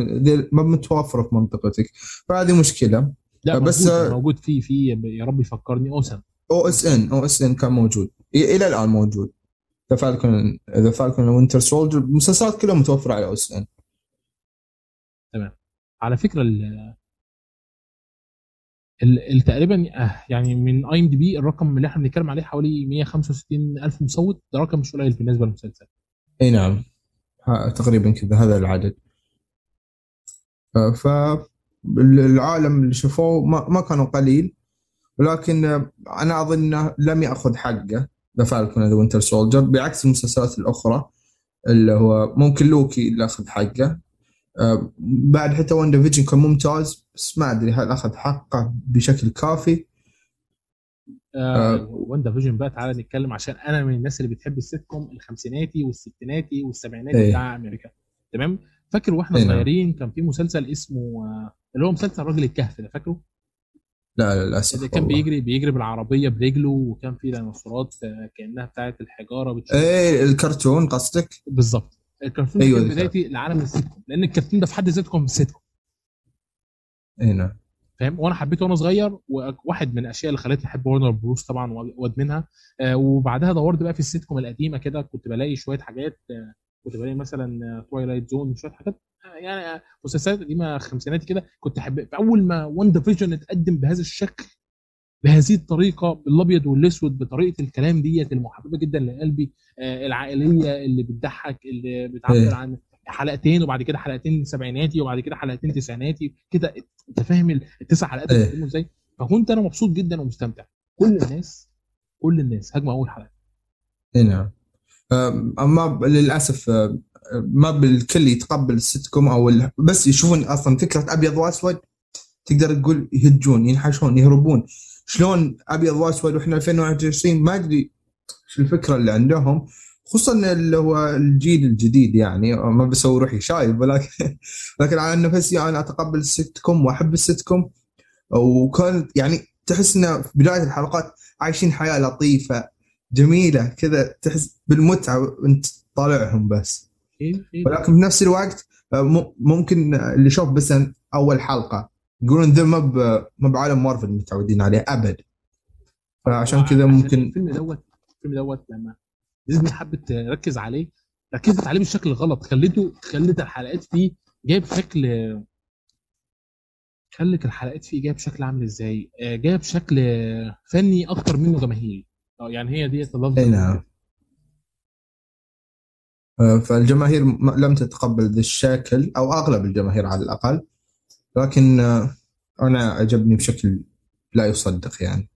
ما متوفرة في منطقتك. فهذه مشكلة. لا بس موجود, موجود في في يا رب يفكرني. OSN. OS ان OSN كان موجود. إلى الآن موجود. The Falcon The Falcon Winter Soldier المسلسلات كلها متوفرة على OSN تمام. على فكرة ال تقريبا آه، يعني من IMDb الرقم اللي إحنا بنتكلم عليه حوالي 165 ألف مصوت ده رقم مش قليل بالنسبة للمسلسل. أي نعم. تقريبا كذا هذا العدد. ف العالم اللي شافوه ما, ما كانوا قليل. ولكن آه، أنا أظن لم يأخذ حقه The Falcon The Winter Soldier بعكس المسلسلات الأخرى اللي هو ممكن لوكي اللي أخذ حقه. آه، بعد حتى WandaVision كان ممتاز بس ما أدري هل أخذ حقه بشكل كافي. آه WandaVision بقى تعالى نتكلم عشان أنا من الناس اللي بتحب السيت كوم الخمسيناتي والستيناتي والسبعيناتي إيه. بتاع أمريكا. تمام؟ فاكر وإحنا إيه نعم. صغيرين كان في مسلسل اسمه اللي هو مسلسل راجل الكهف ده فاكره؟ لا للأسف اللي كان والله. بيجري بيجري بالعربية برجله وكان في ديناصورات كأنها بتاعه الحجارة بتشوف إيه الكرتون قصدك؟ بالظبط الكرتون أيوة أيوة كان ده. بدايتي لعالم السيت كوم لأن الكرتون ده في حد ذاته كان سيت كوم اي نعم فاهم وأنا حبيته وأنا صغير وواحد من الأشياء اللي خلتني أحب Warner Bros طبعا وأدمنها آه، وبعدها دورت بقى في السيت كوم القديمة كده كنت بلاقي شوية حاجات آه، كنت بلاقي مثلا Twilight Zone شوية حاجات. يعني مسلسلات قديمة خمسيناتي كده كنت أحب أول ما WandaVision اتقدم بهذا الشكل بهذه الطريقة بالأبيض والأسود بطريقة الكلام ديت المحببة جدا لقلبي آه، العائلية اللي بتضحك اللي بتعبر إيه. عن حلقتين وبعد كده حلقتين سبعيناتي وبعد كده حلقتين تسعيناتي كده. أنت فاهم التسع حلقات إيه. بيتكلموا إزاي؟ فكنت أنا مبسوط جدا ومستمتع. كل الناس كل الناس هجموا أول حلقة. اي نعم. آه، اما ب- للأسف آه، ما بالكل يتقبل السيت كوم أو بس يشوفون أصلا فكرة أبيض وأسود تقدر تقول يهجون ينحاشون يهربون. شلون أبيض وأسود وإحنا 2021 ما أدري شو الفكرة اللي عندهم خصوصا اللي هو الجيل الجديد يعني. ما بسوي روحي شايب ولكن [laughs] لكن على نفسي أنا أتقبل السيت كوم وأحب السيت كوم وكانت يعني تحس انه بداية الحلقات عايشين حياة لطيفة جميلة كذا تحس بالمتعة وانت طالعهم بس. إيه إيه. ولكن في نفس الوقت آه، ممكن اللي شوف بس أول حلقة يقولون ذا ما ب- ما بعالم مارفل متعودين عليه أبد. فعشان كذا ممكن الفيلم دوت الفيلم دوت لما ديزني حبت تركز عليه ركزت عليه بالشكل الغلط خليته خلت الحلقات فيه جايب شكل خلت الحلقات فيه جايب شكل عامل إزاي؟ آه، جايب شكل فني أكتر منه جماهيري. آه يعني هي ديت اللفظ أي نعم. آه، فالجماهير لم تتقبل ذا الشكل أو أغلب الجماهير على الأقل لكن آه، أنا عجبني بشكل لا يصدق يعني.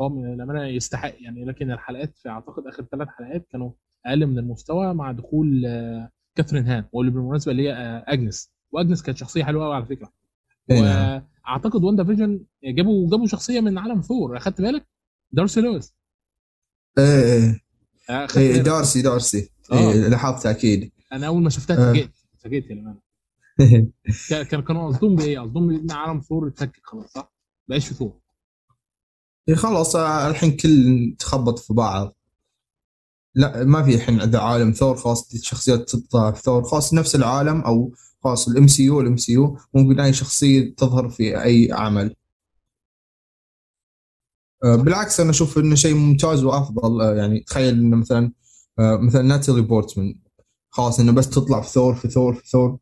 من الأمانة يستحق يعني لكن الحلقات في أعتقد آخر ثلاث حلقات كانوا أقل من المستوى مع دخول آه، كاثرين هان واللي بالمناسبة اللي هي آه، أجنس. وأجنس كانت شخصية حلوة قوي على فكرة. نعم. وأعتقد WandaVision جابوا جابوا شخصية من عالم ثور اخدت بالك؟ دارسي لويس. إيه إيه آه، إيه بالك؟ دارسي دارسي آه. إيه لاحظت أكيد أنا أول ما شفتها آه. اتفاجئت اتفاجئت يا جماعة [laughs] كان- كان كانوا قصدهم بإيه؟ قصدهم ان عالم ثور اتفكك خلاص صح؟ بقاش في ثور إيه خلاص الحين كل تخبط في بعض لا ما في الحين عندنا عالم ثور خاص دي شخصيات تطلع في ثور خاص نفس العالم أو خاص ال MCU ال MCU ممكن اي شخصية تظهر في أي عمل بالعكس أنا أشوف إنه شيء ممتاز وأفضل. آه، يعني تخيل إنه مثلا آه، مثلا ناتالي بورتمان خلاص إنه بس تطلع في ثور في ثور في ثور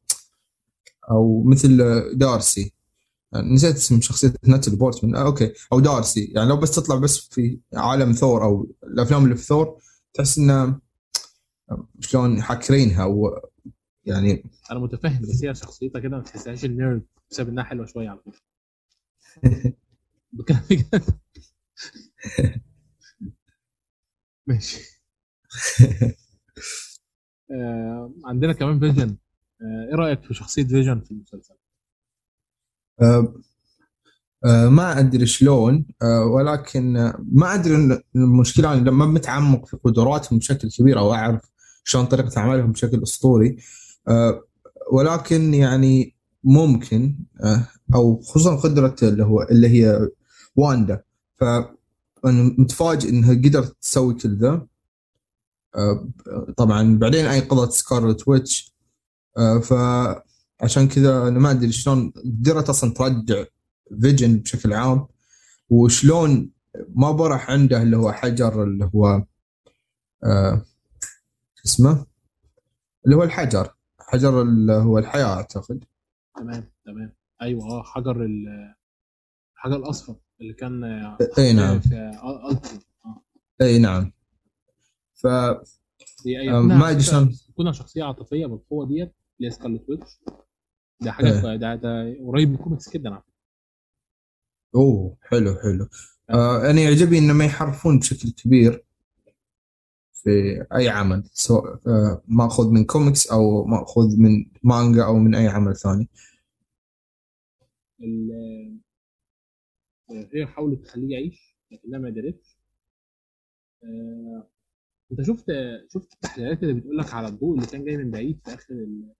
أو مثل آه، دارسي. آه، نسيت اسم شخصية ناتالي بورتمان آه، أوكي. أو دارسي. يعني لو بس تطلع بس في عالم ثور أو الأفلام اللي في ثور تحس إنه آه، شلون حاكرينها أو يعني أنا متفهم بس هي شخصيتها كده ما تحسهاش ال nerd. بسبب انها حلوة شوية على فكرة. بجد [laughs] [laughs] [laughs] ماشي. [laughs] آه عندنا كمان Vision. آه إيه رأيك في شخصية فيجن في المسلسل؟ آه، آه، ما أدري شلون آه، ولكن ما أدري المشكلة أنا لما متعمق في قدراتهم بشكل كبير أو أعرف شلون طريقة عملهم بشكل أسطوري ولكن يعني ممكن أو خصوصا قدرة اللي هو اللي هي واندا. فأنا متفاجئ إنها قدرت تسوي كل ذا. آه، طبعا بعدين ايقظت Scarlet Witch فعشان كذا أنا ما أدري شلون قدرت أصلا ترجع Vision بشكل عام وشلون ما برح عنده اللي هو حجر اللي هو آه اسمه؟ اللي هو الحجر. حجر اللي هو الحياة أعتقد. تمام تمام. أيوه آه حجر ال- الحجر الأصفر. اللي كان آه، اي نعم. في آه، أي نعم. ف آه، ما أدري شلون. كنا شخصية عاطفية بالقوة ديت اللي هي Scarlet Witch ده حاجة إيه. ده ده قريب من الكوميكس جدا على. أوه حلو حلو. آه أنا يعجبني انه ما يحرفون بشكل كبير في أي عمل سواء آه مأخوذ من كوميكس أو مأخوذ من مانجا أو من أي عمل ثاني. هي حاولت تخليه يعيش لكنها ما قدرتش. آه، انت شفت شفت التحليلات اللي بتقول لك على الضوء اللي كان جاي من بعيد في آخر ال-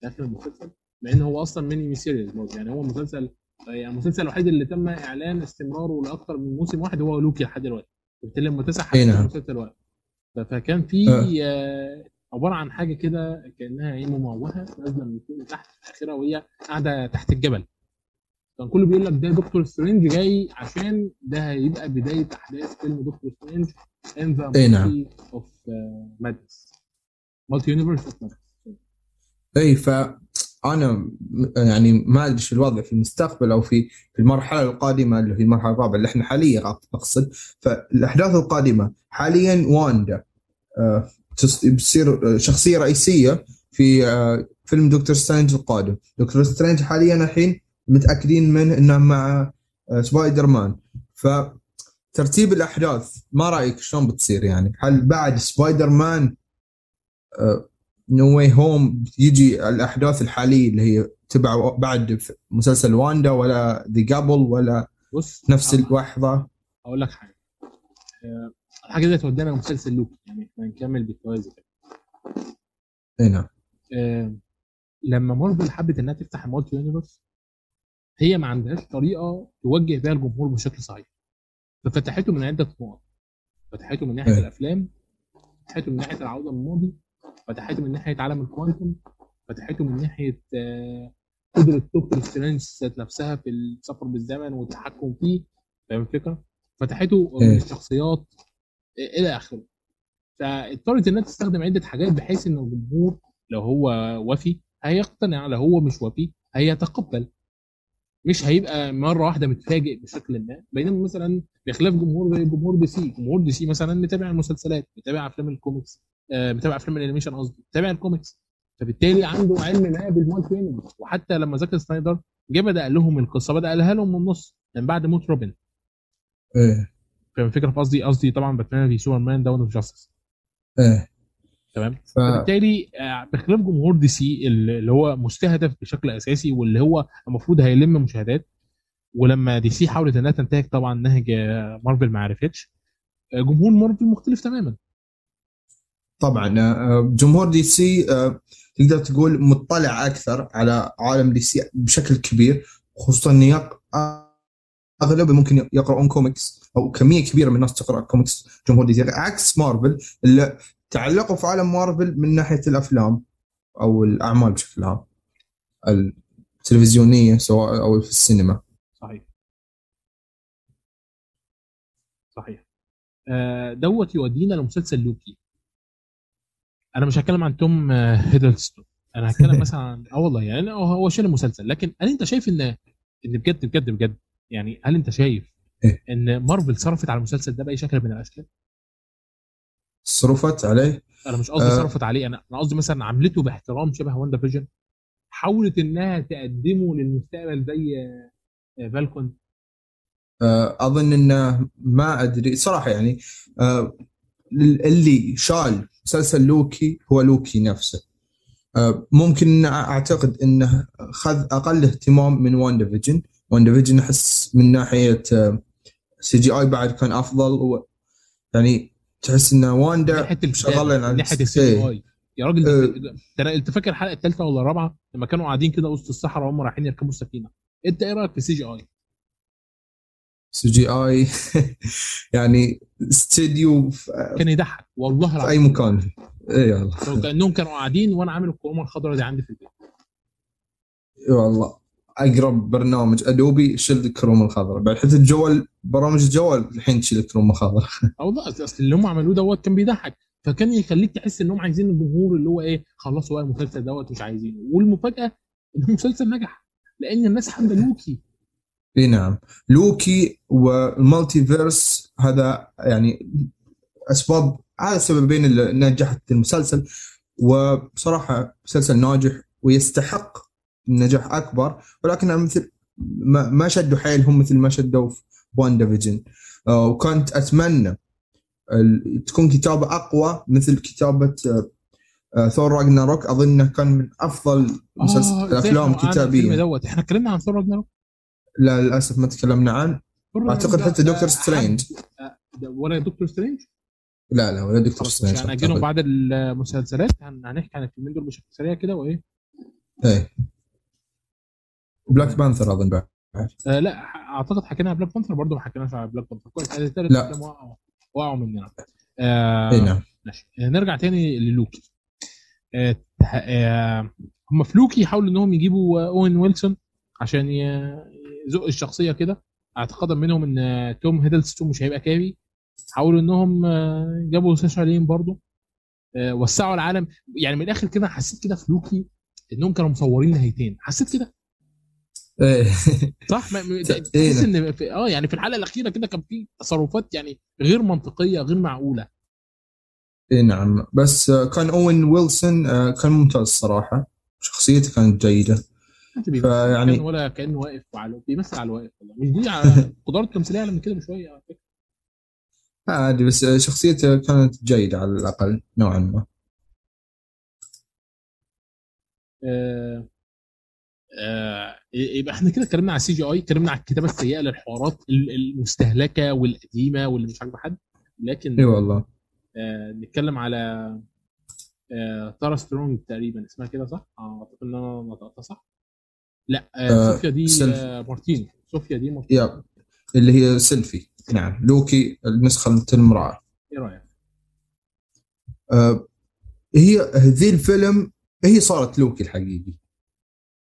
في آخر المسلسل؟ مع إن هو أصلا mini series برضه يعني هو مسلسل يعني المسلسل الوحيد اللي تم إعلان استمراره لاكثر من موسم واحد هو لوكي لحد دلوقتي. لما تسع حلقات نعم. المسلسل واحد فكان في آه. آه، عبارة عن حاجة كده كأنها إيه مموهة نازلة من فوق لتحت في الاخره وهي قاعدة تحت الجبل. كان كله بيقول لك ده دكتور سترينج جاي عشان ده هيبقى بداية أحداث فيلم دكتور سترينج in the نعم. of madness multi universe of madness اي فانا م- يعني ما أدري شو الوضع في المستقبل أو في في المرحلة القادمة اللي هي المرحلة الرابعة اللي إحنا حاليا أقصد. فالأحداث القادمة حاليا واندا آه، بتصير شخصية رئيسية في آه، فيلم دكتور سترينج القادم. دكتور سترينج حاليا الحين متأكدين من إنه مع آه، سبايدر مان فترتيب الأحداث ما رأيك شلون بتصير يعني؟ هل بعد سبايدر مان No Way Home يجي الأحداث الحالية اللي هي تبع بعد مسلسل واندا ولا ذا جابل ولا بنفس نفس اللحظة؟ أقول لك حاجة. آه، الحاجة دي تودينا لمسلسل لوكي يعني إحنا هنكمل بالتوازي كده اي نعم. آه، لما مارفل حبت إنها تفتح ال multi universe هي ما عندهاش طريقة توجه بيها الجمهور بشكل صحيح ففتحته من عدة نقط فتحته من ناحية إيه. الأفلام فتحته من ناحية العودة للماضي فتحته من ناحية عالم ال quantum فتحته من ناحية آه، قدرة دكتور سترينج ذات نفسها في السفر بالزمن والتحكم فيه فاهم الفكرة؟ فتحته من إيه. الشخصيات آه، إلى آخره فاضطرت إنها تستخدم عدة حاجات بحيث إن الجمهور لو هو وفي هيقتنع لو هو مش وفي هيتقبل مش هيبقى مرة واحدة متفاجئ بشكل ما. بينما مثلا بخلاف جمهور زي جمهور دي سي جمهور دي سي مثلا متابع المسلسلات متابع أفلام الكوميكس آه، متابع أفلام ال animation قصدي متابع الكوميكس. فبالتالي عنده علم ما بال multi وحتى لما زاك سنايدر جه بدأ قال لهم القصة بدأ قالها لهم من النص من بعد موت روبن. إيه فاهم الفكرة؟ في قصدي قصدي طبعا باتمان v سوبرمان Dawn of Justice. إيه تمام. فبالتالي آه، بخلاف جمهور دي سي اللي هو مستهدف بشكل أساسي واللي هو المفروض هيلم مشاهدات. ولما دي سي حاولت إنها تنتهج طبعا نهج آه، مارفل ما عرفتش. آه، جمهور مارفل مختلف تماما. طبعا جمهور دي سي تقدر تقول مطلع أكثر على عالم دي سي بشكل كبير خصوصا يق... اغلب ممكن يقرؤون كوميكس أو كمية كبيرة من الناس تقرأ كوميكس جمهور دي سي. عكس مارفل اللي تعلقوا في عالم مارفل من ناحية الأفلام أو الأعمال بشكل عام التلفزيونية سواء أو في السينما. صحيح. صحيح. آه، دوت يودينا لمسلسل لوكي. أنا مش هتكلم عن توم آه، هيدلستون. أنا هتكلم [laughs] مثلا عن آه والله يعني هو شال المسلسل لكن هل أنت شايف إن إن بجد بجد بجد يعني هل أنت شايف إيه؟ إن مارفل صرفت على المسلسل ده بأي شكل من الأشكال؟ صرفت عليه. أنا مش قصدي آه. صرفت عليه أنا أنا قصدي مثلا عملته باحترام شبه واندا فيجن حاولت إنها تقدمه للمستقبل زي آه، فالكون. آه، أظن إنه ما أدري صراحة يعني آه، اللي شال مسلسل لوكي هو لوكي نفسه. آه، ممكن أعتقد إنه خذ أقل اهتمام من WandaVision WandaVision أحس من ناحية CGI بعد كان أفضل و يعني تحس ان واندا شغالين على ناحية ال C يا راجل آه. ده أنت فاكر الحلقة الثالثه ولا الرابعة؟ لما كانوا قاعدين كده وسط الصحراء وهم رايحين يركبوا السفينة. أنت إيه رأيك في ال CGI؟ CGI [laughs] يعني استديو في كان يضحك. والله في العظيم. أي مكان. اي والله لو كأنهم كانوا قاعدين وأنا عامل ال chroma الخضراء دي عندي في البيت. اي والله اقرب برنامج ادوبي شيل ال chroma الخضراء. بعد حتى الجوال برامج الجوال الحين تشيل ال chroma الخضراء. [laughs] والله أصل اللي هم عملوه دوت كان بيضحك. فكان يخليك تحس انهم عايزين الجمهور اللي هو إيه خلصوا بقى المسلسل دوت مش عايزينه. والمفاجأة إن المسلسل نجح لأن الناس حابة لوكي. إي نعم. لوكي وال multiverse هذا يعني أسباب هذا السببين اللي نجحت المسلسل. وبصراحة مسلسل ناجح ويستحق النجاح أكبر ولكن مثل ما شدوا حيلهم مثل ما شدوا في WandaVision آه وكنت أتمنى تكون كتابة أقوى مثل كتابة آه، ثور Ragnarok. اظنه كان من أفضل مسلسل آه، إزاي افلام إحنا وقعنا الفيلم كتابيا. دوت. إحنا اتكلمنا عن ثور Ragnarok؟ لا للأسف ما تكلمنا عنه ثور أعتقد حتى دكتور سترينج. ولا دكتور سترينج؟ لا لا ولا دكتور سترينج. هنأجلهم بعد المسلسلات. هن- هنحكي عن الفيلمين دول بشكل سريع كده وإيه؟ إيه. Black Panther أظن بعد. آه لا أعتقد حكينا Black Panther برضه ما حكيناش على Black Panther. كويس ادي ثلاث لا. افلام وقعوا وقعوا مننا آه اي نعم. ماشي. آه، نرجع تاني للوكي. آه آه هم في لوكي حاولوا إنهم يجيبوا أوين ويلسون عشان يزق الشخصية كده. اعتقادا منهم إن توم هيدلستون مش هيبقى كافي. حاولوا إنهم آه، جابوا ساشا لين برضه آه، وسعوا العالم. يعني من الآخر كده حسيت كده في لوكي إنهم كانوا مصورين نهايتين. حسيت كده؟ صح؟ إيه تحس ده؟ إن في آه يعني في الحلقة الأخيرة كده كان في تصرفات يعني غير منطقية غير معقولة. اي نعم. بس آه، كان أوين ويلسون آه، كان ممتاز صراحة. شخصيته كانت جيدة. فيعني- كان ولا كأنه واقف على بيمثل على الواقف مش دي على [laughs] قدرات تمثيليه اعلى من كده بشوية على فكرة. عادي بس آه، شخصيته كانت جيدة على الأقل نوعا ما. آه يبقى إحنا كده اتكلمنا على ال CGI اتكلمنا على الكتابة السيئة للحوارات ال- المستهلكة والقديمة واللي مش عاجبة حد. لكن اي والله. آه نتكلم على آه تارا سترونج تقريبا. اسمها كده صح؟ آه، أعتقد إن أنا نطقتها صح؟ لا آه آه، صوفيا دي سيلف. آه مارتين صوفيا دي مارتين يا اللي هي سيلفي. نعم. لوكي النسخة المراه إيه رأيك؟ آه، هي ذي الفيلم هي صارت لوكي الحقيقي.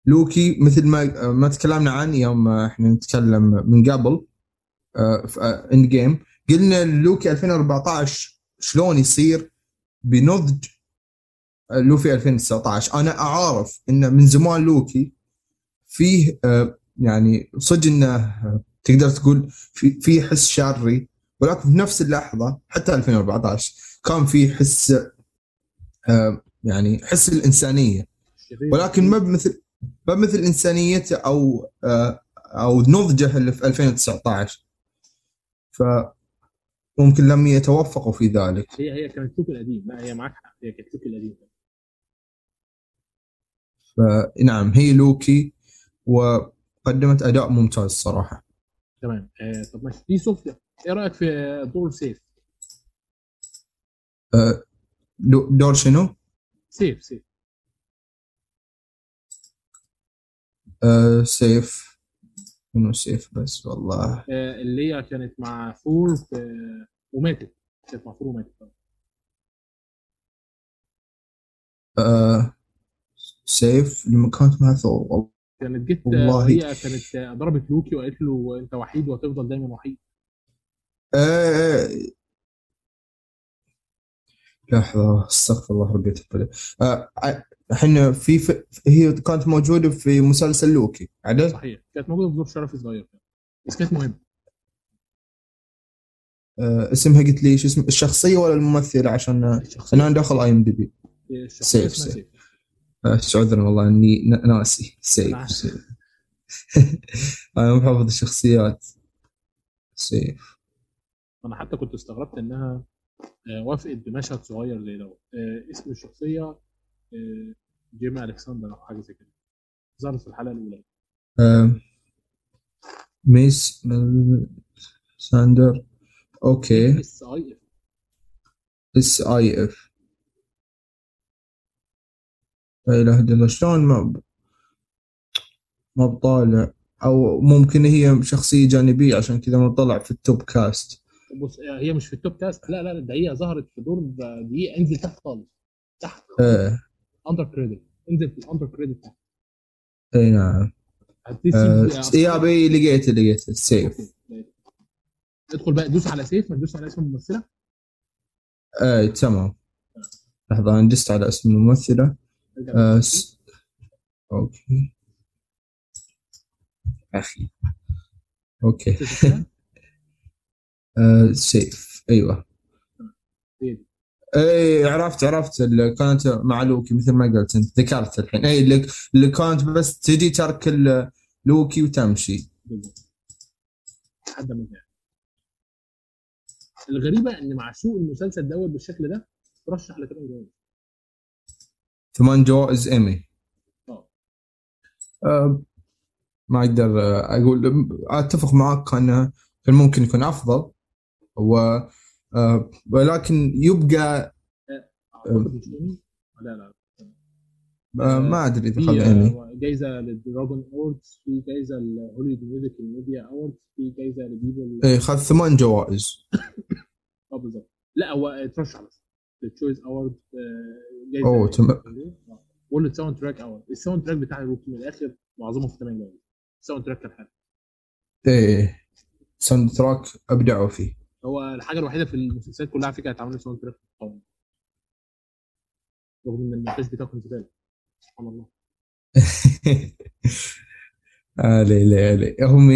لوكي مثل ما آه، ما تكلمنا عنه يوم آه، إحنا نتكلم من قبل آه، في Endgame قلنا لوكي 2014 شلون يصير بنضج آه، لوكي 2019 أنا أعرف إن من زمان لوكي فيه آه، يعني صدق إنه آه، تقدر تقول في في حس شري ولكن في نفس اللحظة حتى 2014 كان في حس آه، يعني حس الإنسانية. ولكن ما بمثل ما بمثل انسانيته أو آه، أو نضجة اللي في 2019 ف ممكن لم يتوفقوا في ذلك. هي هي كانت لوكي القديم لا هي معاك حق. هي كانت لوكي القديم فنعم هي لوكي وقدمت أداء ممتاز صراحة. تمام. آه طب ماشي. دي صوفيا إيه رأيك في دور سيف؟ دو- دور شنو؟ سيف سيف. آه سيف. منو سيف بس؟ والله. آه اللي هي كانت مع ثور في وماتت. كانت مع ثور وماتت. آه سيف لما كانت مع ثور. والله. كانت جت والله. هي كانت آه، ضربت لوكي وقالت له انت وحيد وهتفضل دايما وحيد. آه لحظة استغفر الله ربي آه إحنا في, في هي كانت موجودة في مسلسل لوكي عدل؟ صحيح. كانت موجودة في دور شرفي صغير بس كانت مهمة. آه اسمها قلت لي شو اسم الشخصية ولا الممثلة؟ عشان آه، الشخصية. أنا داخل IMDb الشخصية سيف، سيف. سيف. عذرا والله إني ناسي. نعم. سيف. سيف [laughs] أنا مو حافظ الشخصيات. سيف. أنا حتى كنت استغربت إنها آه، وافقت بمشهد صغير زي دوت آه، اسم الشخصية آه، جيمي ألكسندر أو حاجة زي كده. ظهرت في الحلقة الأولى. آه ميس ساندر Okay. S I F. S I F. لا إله إلا الله. شلون ما ما بطالع؟ أو ممكن هي شخصية جانبية عشان كذا ما طلع في ال top cast بص هي مش في ال top cast لا لا لا، ده هي ظهرت في دور دقيقة. انزل تحت خالص. تحت. إيه. Under credit انزل في ال under credit أي نعم. آه يا بي لقيته لقيته سيف Okay. ادخل بقى دوس على سيف ما تدوس على اسم الممثلة. اي تمام. لحظة أنا دست على اسم الممثلة. آه. س... okay. أخي. Okay؟ [laughs] آه سيف أيوه. اي عرفت عرفت اللي كانت مع لوكي مثل ما قلت أنت ذكرت الحين. اي اللي, اللي كانت بس تجي ترك لوكي وتمشي. ما انتهى الغريبة إن مع سوء المسلسل دوت بالشكل ده ترشح لكمان جوائز ثمان جوائز ايمي آه. أه ما أقدر آه، أقول أتفق معك إنه كان ممكن يكون أفضل. و آه، ولكن يبقى مش ايمي لا لا آه، ما أدري إذا خذ ايمي آه، جايزة للدراجون اووردز في جايزة لهوليوود ميوزك ميديا اووردز في جايزة لبيبل اي خذ ثمان جوائز. [coughs] آه بالظبط لا هو اترشح بس التشويس اوورد جايزة أوه، تم- والساوند تراك اوورد الساوند تراك بتاع روكي من الآخر معظمه في 8 جوائز. الساوند تراك كان حلو إيه ساوند تراك أبدعوا فيه. هو الحاجة الوحيدة في المسلسلات كلها على فكرة اتعملت soundtrack محترم رغم إن المونتاج بتاعه كان زبالة. سبحان الله. [laughs] آه لي لي هم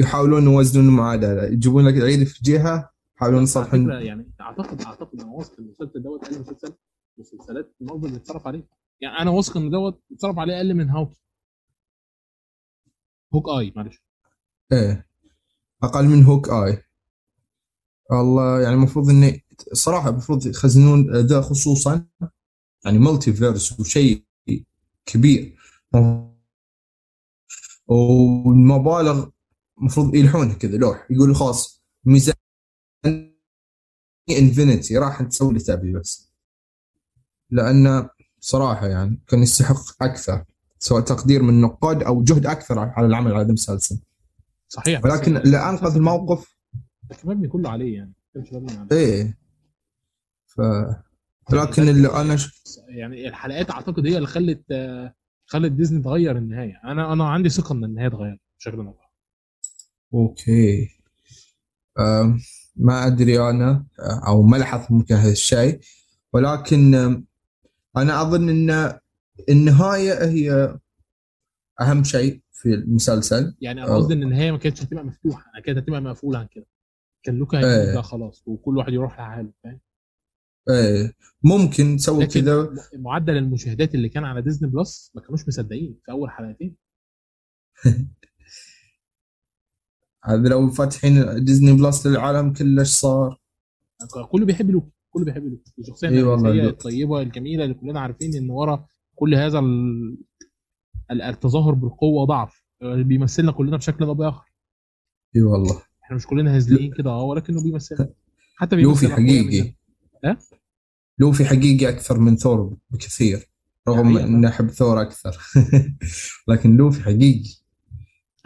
يحاولون يوازنون المعادله يجيبون لك العيد في جهة يحاولون يصلحون يعني أعتقد أعتقد أنا واثق ان المسلسل دوت أقل مسلسل مسلسلات مارفل اللي اتصرف عليه. يعني أنا واثق إن دوت اتصرف عليه أقل من Hawk Hawkeye معلش. إيه. أقل من Hawkeye. والله يعني المفروض إني صراحة المفروض يخزنون ذا خصوصا يعني multiverse وشيء كبير. والمبالغ المفروض يلحونها كذا لوح يقولوا خلاص ميزانية infinity راح تسوي اللي تبي بس. لأن صراحة يعني كان يستحق أكثر سواء تقدير من النقاد أو جهد أكثر على العمل على هذا المسلسل. صحيح. ولكن اللي انقذ الموقف كان مبني كله عليه يعني. كانش مبني عليه. إيه. ف لكن اللي أنا ش... يعني الحلقات أعتقد هي اللي خلت خلت ديزني تغير النهاية. أنا أنا عندي ثقة إن النهاية اتغيرت بشكل ما أوكي. ما أدري أنا أو ما لاحظت ممكن هذا الشيء. ولكن أنا أظن إن النهايه هي أهم شيء في المسلسل. يعني أنا. قصدي إن النهاية ما كانتش هتبقى مفتوحة. أنا كانت هتبقى مقفولة عن كده. كان لوكي. هيموت بقى خلاص وكل واحد يروح لحاله فاهم؟ إيه. ممكن تسوي م- معدل المشاهدات اللي كان على Disney Plus ما كانوش مصدقين في أول حلقتين. [laughs] هذا لو فاتحين Disney Plus للعالم كله إيش صار كله بيحب لوكي كله بيحب لوكي الشخصيه لوكي. الطيبه الجميله اللي كلنا عارفين إن ورا كل هذا ال... ال- التظاهر بالقوه ضعف آه، بيمثلنا كلنا بشكل أو بآخر. اي والله. إحنا مش كلنا هزليين كده آه ولكنه بيمثلنا. حتى لوكي حقيقي. ها؟ لوكي حقيقي أكثر من ثور بكثير رغم. إني أحب ثور أكثر. [laughs] لكن لوفي حقيقي.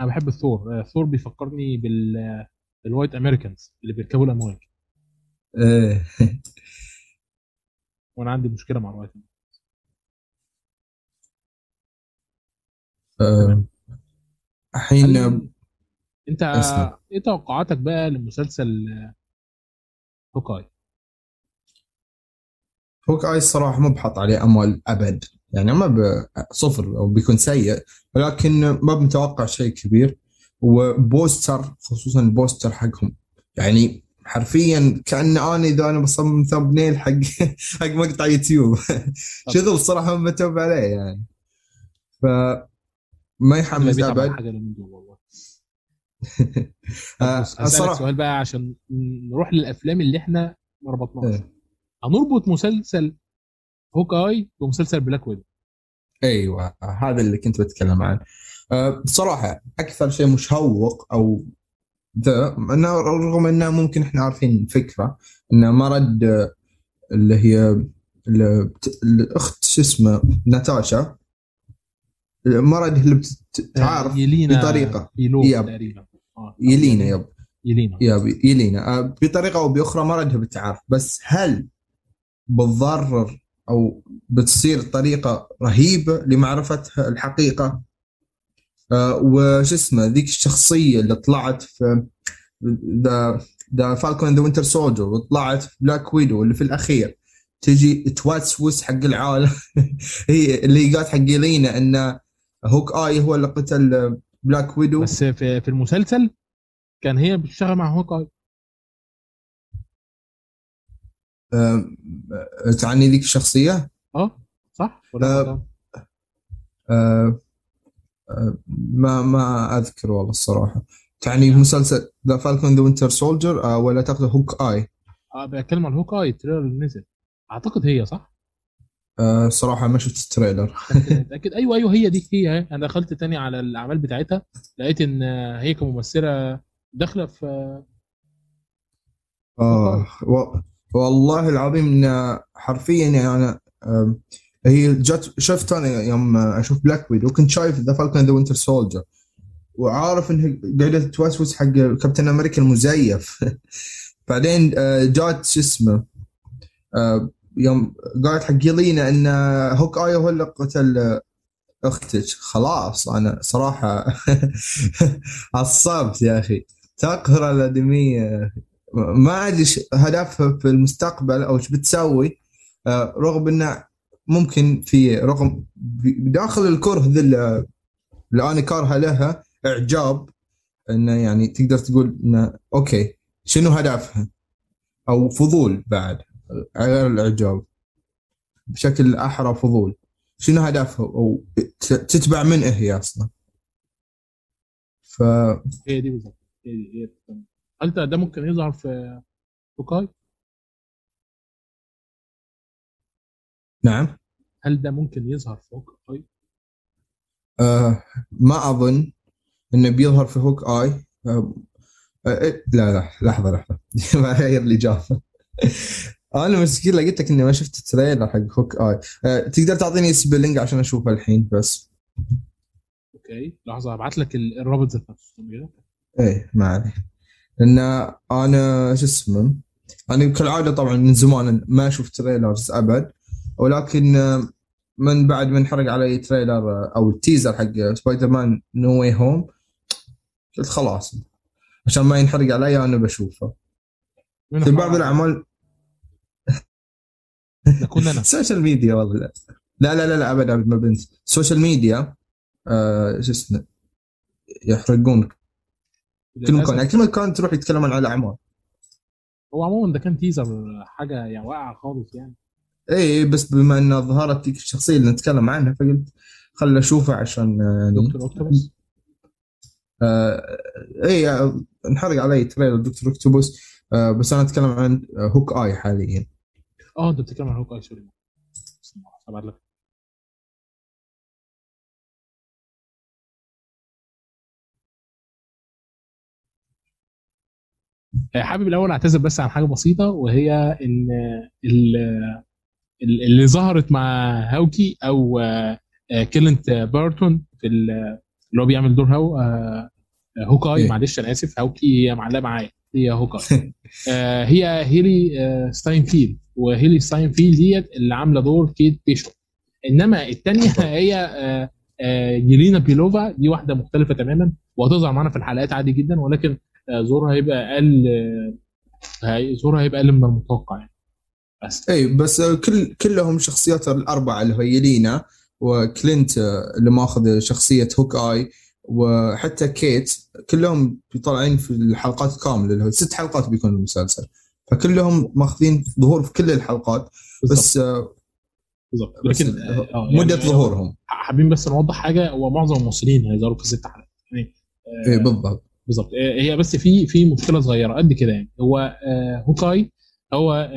أنا بحب الثور آه، ثور بيفكرني بال آه، ال white Americans اللي بيركبوا الأمواج. إيه وأنا عندي مشكلة مع الوايت آه، الحين انت اسمع. إيه توقعاتك بقى لمسلسل هوكاي؟ Hawkeye الصراحه ما بحط عليه أمل أبد. يعني ما صفر أو بيكون سيء ولكن ما بمتوقع شيء كبير. و poster خصوصا ال poster حقهم. يعني حرفيا كأن أنا إذا أنا بصمم thumbnail حق [laughs] حق مقطع يوتيوب. [laughs] شغل صراحة ما متعب عليه يعني. ف ما يحمس أبد. [laughs] آه، الصراحة سؤال بقى عشان نروح للأفلام اللي إحنا ما ربطناش إيه. هنربط مسلسل هوكاي بمسلسل Black Widow أيوه هذا اللي كنت بتكلم عنه أه، بصراحة أكثر شيء مشوق أو ذا إنه رغم إنه ممكن إحنا عارفين الفكرة إنه ما ردها، اللي هي الأخت شو اسمه ناتاشا ردها اللي يلينا Yep. تقريبا آه. يلينا yep. يلينا. Yep يلينا. أه، بطريقة أو بأخرى ما ردها بتعرف بس هل بتضرر أو بتصير طريقة رهيبة لمعرفتها الحقيقة؟ آه وش اسمه ذيك الشخصية اللي طلعت في ذا The Falcon the Winter Soldier وطلعت في Black Widow اللي في الأخير. تجي توسوس حق العالم. [laughs] هي اللي قالت حق يلينا إن Hawkeye هو اللي قتل Black Widow بس في, في المسلسل كان هي بتشتغل مع Hawkeye آه تعني ذيك الشخصيه آه صح ولا آه،؟ آه، آه، ما ما أذكر والله الصراحة تعني مسلسل The Falcon the Winter Soldier ولا تقصد Hawkeye؟ آه بتكلم عن Hawkeye ال trailer اللي نزل أعتقد هي صح؟ آه صراحة ما شفت ال trailer. متاكد [laughs] أيوه أيوه هي دي هي. أنا دخلت تاني على الأعمال بتاعتها لقيت إن هي كممثلة داخلة في آه و... والله العظيم إن حرفيا يعني أنا هي جت شفت أنا يوم أشوف Black Widow كنت شايف The Falcon the Winter Soldier وعارف انها قاعدة توسوس حق كابتن أمريكا المزيف. [laughs] بعدين آه، جات شو اسمه آه، يوم قالت حق يلينا إن Hawkeye هو اللي قتل أختك. خلاص أنا صراحة [laughs] عصبت يا أخي. تقهر الادميه. ما أدري هدفها في المستقبل أو إيش بتسوي. آه، رغم إنه ممكن في رغم بداخل الكره ذي اللي أنا كارهة لها إعجاب. إنه يعني تقدر تقول إنه okay شنو هدفها؟ أو فضول بعد. غير الاعجاب بشكل أحرى فضول. شنو هدفها أو تتبع من هي أصلا؟ ف هي دي بالظبط هي دي هي. هل ده ممكن يظهر في هوك اي؟ نعم. هل ده ممكن يظهر في هوك آي؟ آه ما أظن إنه بيظهر في Hawkeye. آه آه إيه، لا لا لحظة لحظة. [laughs] بغير الإجابة. أنا مسكين قلت لك إني ما شفت ال trailer حق Hawkeye. آه تقدر تعطيني spelling عشان أشوفه الحين بس. Okay لحظة أبعت لك ال- الرابط ذات نفسه. إيه ما عليه. لأن أنا شو اسمه أنا كالعادة طبعا من زمان ما أشوف trailers أبد ولكن آه، من بعد ما انحرق علي trailer آه، أو ال teaser حق Spider-Man No Way Home قلت خلاص عشان ما ينحرق علي أنا بشوفه. في بعض الأعمال نكون أنا ال social [laughs] media والله. لا لا لا لا, لا أبد أبد ما بنت. ال social media آه شو اسمه يحرقون كل مكان يعني كل مكان تروح يتكلمون على الاعمال هو عموما ده كان teaser حاجة يعني واقعة خالص يعني. اي بس بما ان ظهرت تلك الشخصية اللي نتكلم عنها فقلت خل اشوفه عشان آه، Doctor Octopus آه اي آه، انحرق علي trailer Doctor Octopus. آه بس أنا أتكلم عن آه، Hawkeye حاليا. آه أنت بتتكلم عن Hawkeye sorry. هبعت لك. آه، حابب الأول أعتذر بس عن حاجة بسيطة وهي إن ال- ال- اللي ظهرت مع Hawkeye أو آه، كلينت بارتون في ال- اللي هو بيعمل دور Haw آه، Hawkeye. إيه. معلش أنا آسف. هاوكي هي معلقة معايا. هي Hawkeye [laughs] آه، هي هيلي آه، ستاينفيلد وهيلي ستاينفيلد ديت اللي عاملة دور كيت بيشوب. إنما الثانية [laughs] هي آه، آه، يلينا بيلوفا دي واحدة مختلفة تماما وهتظهر معانا في الحلقات عادي جدا ولكن آه، دورها هيبقى أقل آه، هي- دورها هيبقى أقل من المتوقع يعني. بس. اي بس كل كلهم شخصيات الأربعة اللي هو يلينا وكلينت آه، اللي ماخذ شخصية Hawkeye وحتى كيت كلهم طالعين في الحلقات كاملة اللي هو ست حلقات بيكون المسلسل. فكلهم ماخذين ظهور في كل الحلقات بس آه، بالظبط بس لكن آه، آه، يعني مده ظهورهم. حابين بس نوضح حاجة هو معظم الممثلين هيظهروا في ست حلقات. يعني آه، اي بالضبط. بالظبط هي بس في في مشكلة صغيرة قد كده يعني. هو Hawkeye هو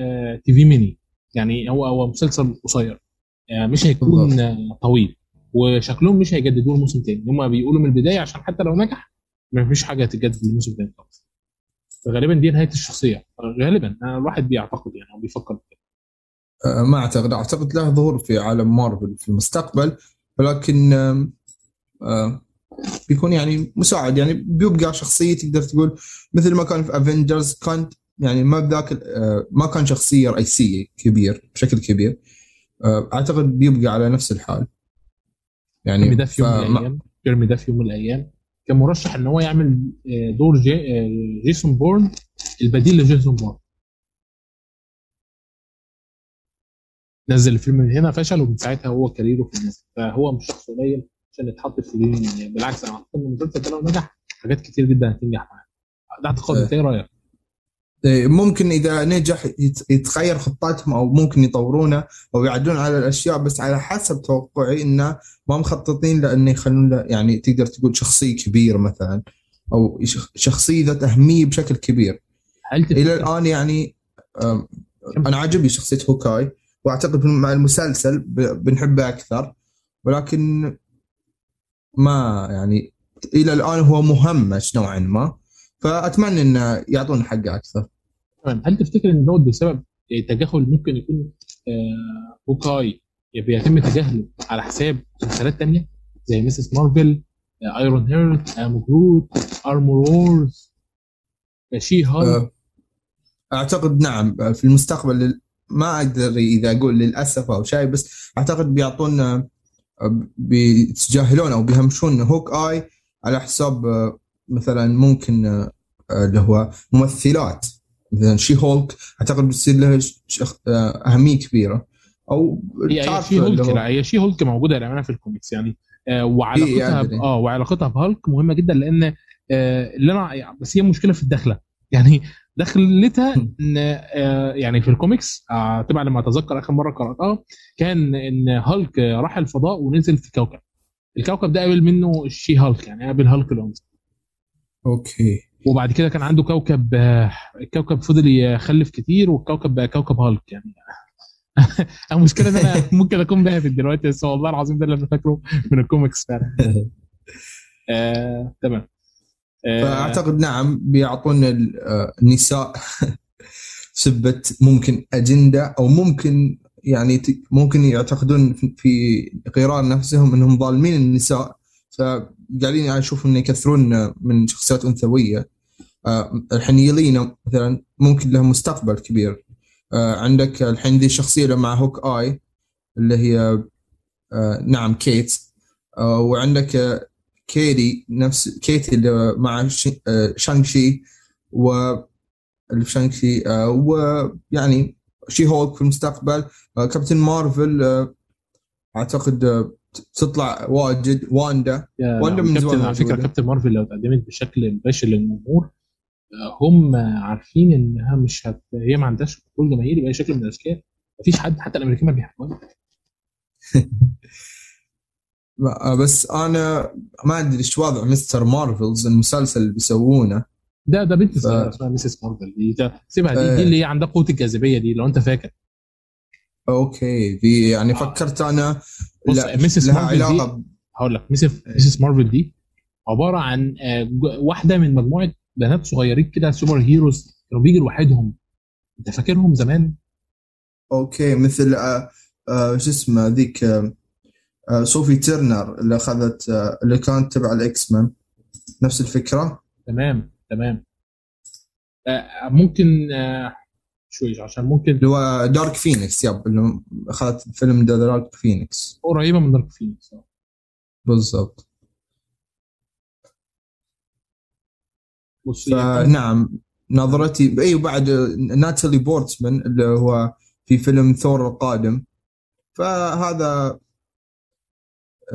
TV mini. يعني هو هو مسلسل قصير. مش هيكون طويل. وشكلهم مش هيجددوه الموسم تاني. هم بيقولوا من البداية عشان حتى لو نجح ما فيش حاجة هتتجدد الموسم تاني خالص. فغالبا دي نهاية الشخصية. غالبا. الواحد بيعتقد يعني أو بيفكر كده. آه، ما أعتقد. أعتقد له ظهور في عالم مارفل في المستقبل ولكن آم، آه، بيكون يعني مساعد. يعني بيبقى شخصية تقدر تقول مثل ما كان في Avengers كان يعني ما بذاك ما كان شخصية رئيسية كبير بشكل كبير. أعتقد بيبقى على نفس الحال. يعني جيرمي ده في يوم من الأيام. جيرمي ده في يوم من الأيام. كان مرشح إن هو يعمل آه، دور جي آه، جيسون بورن البديل لجيسون بورن. نزل الفيلم من هنا فشل ومن ساعتها هو كاريره في الناس. فهو مش شخص قليل عشان يتحط في اليمين يعني بالعكس أنا أعتقد إن المسلسل ده لو نجح حاجات كتير جدا هتنجح معاه. ده اعتقاد انت إيه رأيك؟ ممكن إذا نجح يت- يتغير خطتهم أو ممكن يطورونه أو يعدلون على الأشياء بس على حسب توقعي إنه ما مخططين لأنه يخلون له يعني تقدر تقول شخصية كبيره مثلا أو شخ- شخصية ذات أهمية بشكل كبير. إلى الآن يعني أنا عاجبني شخصية Hawkeye وأعتقد مع المسلسل بنحبه أكثر ولكن ما يعني إلى الآن هو مهمش نوعا ما فأتمنى إنه يعطونا حقه أكثر. تمام هل تفتكر إن دوت بسبب تجاهل ممكن يكون آه Hawkeye بيتم تجاهله على حساب مسلسلات تانية زي Ms. Marvel Ironheart آه Groot Armor Wars She آه، أعتقد نعم. في المستقبل ما أقدر إذا أقول للأسف أو شيء بس أعتقد بيعطونا آه، بيتجاهلون أو بيهمشون Hawkeye على حساب آه، مثلا ممكن آه، اللي هو ممثلات. مثلا She-Hulk أعتقد بتصير لها آه، أهمية كبيرة. أو هي تعرف She-Hulk هو- لا هي She-Hulk موجودة للأمانة في الكوميكس يعني. آه وعلاقتها يعني. آه وعلاقتها بهالك مهمة جدا لأن آه اللي أنا يعني بس هي مشكلة في الدخلة. [laughs] يعني دخلتها إن آه يعني في الكوميكس آه تبع لما أتذكر آخر مرة قرأتها كان إن هالك راح الفضاء ونزل في كوكب. الكوكب ده قابل منه ال She-Hulk يعني قابل هالك الأنثى. okay. وبعد كده كان عنده كوكب الكوكب فضل يخلف كتير والكوكب بقى كوكب هالك يعني. [laughs] المشكلة إن أنا [laughs] ممكن أكون باهت دلوقتي بس والله العظيم ده اللي أنا فاكره من الكوميكس فعلا. [laughs] آه، تمام. آه، فأعتقد نعم بيعطونا آه، النساء سبة ممكن أجندة أو ممكن يعني ممكن يعتقدون في- في قرار نفسهم إنهم ظالمين النساء. فقاعدين يعني أشوف انه يكثرون من شخصيات أنثوية. آه، الحين يلينا مثلا ممكن لها مستقبل كبير. آه، عندك الحين ذي الشخصيه مع Hawkeye اللي هي آه، نعم كيت. وعندك كيري نفس كيتي اللي مع Sh- آه، Shang-Chi و اللي في Shang-Chi آه، ويعني She-Hulk في المستقبل. Captain Marvel أعتقد تطلع واجد واندا. ولا من زمان على فكرة. كابتن مارفل لو اتقدمت بشكل مباشر للجمهور هم عارفين إنها مش هت... هي ما عندهاش قبول جماهيري باي شكل من الأشكال. مفيش حد حتى الامريكان ما بيحبوها [laughs] آه، بس أنا ما أدري إيش وضع Ms. Marvel المسلسل اللي بيسوونه. ده ده بنت صغيرة اسمها Ms. Marvel دي. ده- سيبها دي, دي اللي هي عندها قوة الجاذبية دي لو أنت فاكر. okay في يعني آه. فكرت أنا. بص، لا- Ms. لها مارفل دي- علاقة ب- هقول لك Ms. Ms. Marvel دي عبارة عن آه، واحدة من مجموعة بنات صغيرين كده superheroes كانوا بيجوا لوحدهم. انت فاكرهم زمان؟ okay مثل آه، آه، شو اسمه ذيك آه، آه، صوفي تيرنر اللي أخذت آه، اللي كانت تبع ال X-Men نفس الفكرة؟ تمام تمام. آه، ممكن آه، شوي عشان ممكن اللي هو Dark Phoenix yep اللي أخذت فيلم The Dark Phoenix قريبة من Dark Phoenix آه. بالضبط. بص هي فنعم نظرتي إي وبعد ناتالي بورتمان اللي هو في فيلم ثور القادم. فهذا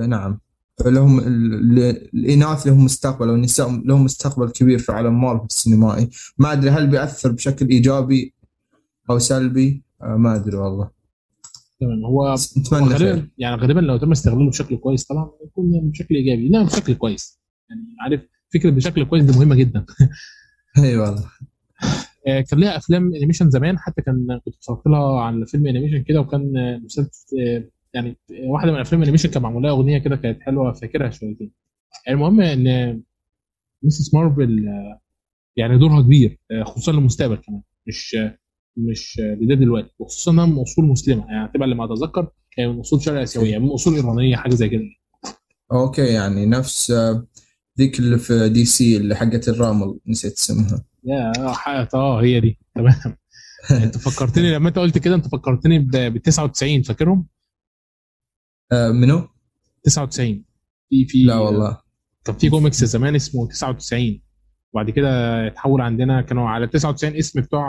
نعم لهم ال- ال- الإناث لهم مستقبل أو النساء لهم مستقبل كبير في عالم مارفل السينمائي. ما أدري هل بيأثر بشكل إيجابي أو سلبي؟ آه، ما أدري والله. تمام. هو نتمنى غالبا يعني غالبا لو تم استغلاله بشكل كويس طبعا يكون يعني بشكل إيجابي. لا بشكل كويس. يعني عارف فكرة بشكل كويس دي مهمة جدا. [laughs] اي والله آه، كان ليها أفلام animation زمان حتى كان كنت اتفرجت لها على فيلم animation كده وكان مسلسل آه، يعني واحدة من أفلام ال animation كان معمول لها أغنية كده كانت حلوة فاكرها شويتين المهم إن Ms. Marvel آه، يعني دورها كبير خصوصا للمستقبل كمان مش مش لده دلوقتي. وخصوصا إنها من أصول مسلمة يعني تبقى لما أتذكر هي من أصول شرق آسيوية من أصول إيرانية حاجة زي كده. okay يعني نفس ذيك اللي في DC اللي حقت الرامل نسيت اسمها. يا آه هي دي. تمام. [laughs] انت فكرتني لما انت قلت كده انت فكرتني ب 99 فاكرهم؟ آه، منو؟ 99 في في لا والله. كان في كوميكس زمان اسمه 99 وبعد كده اتحول عندنا كانوا على 99 اسم بتوع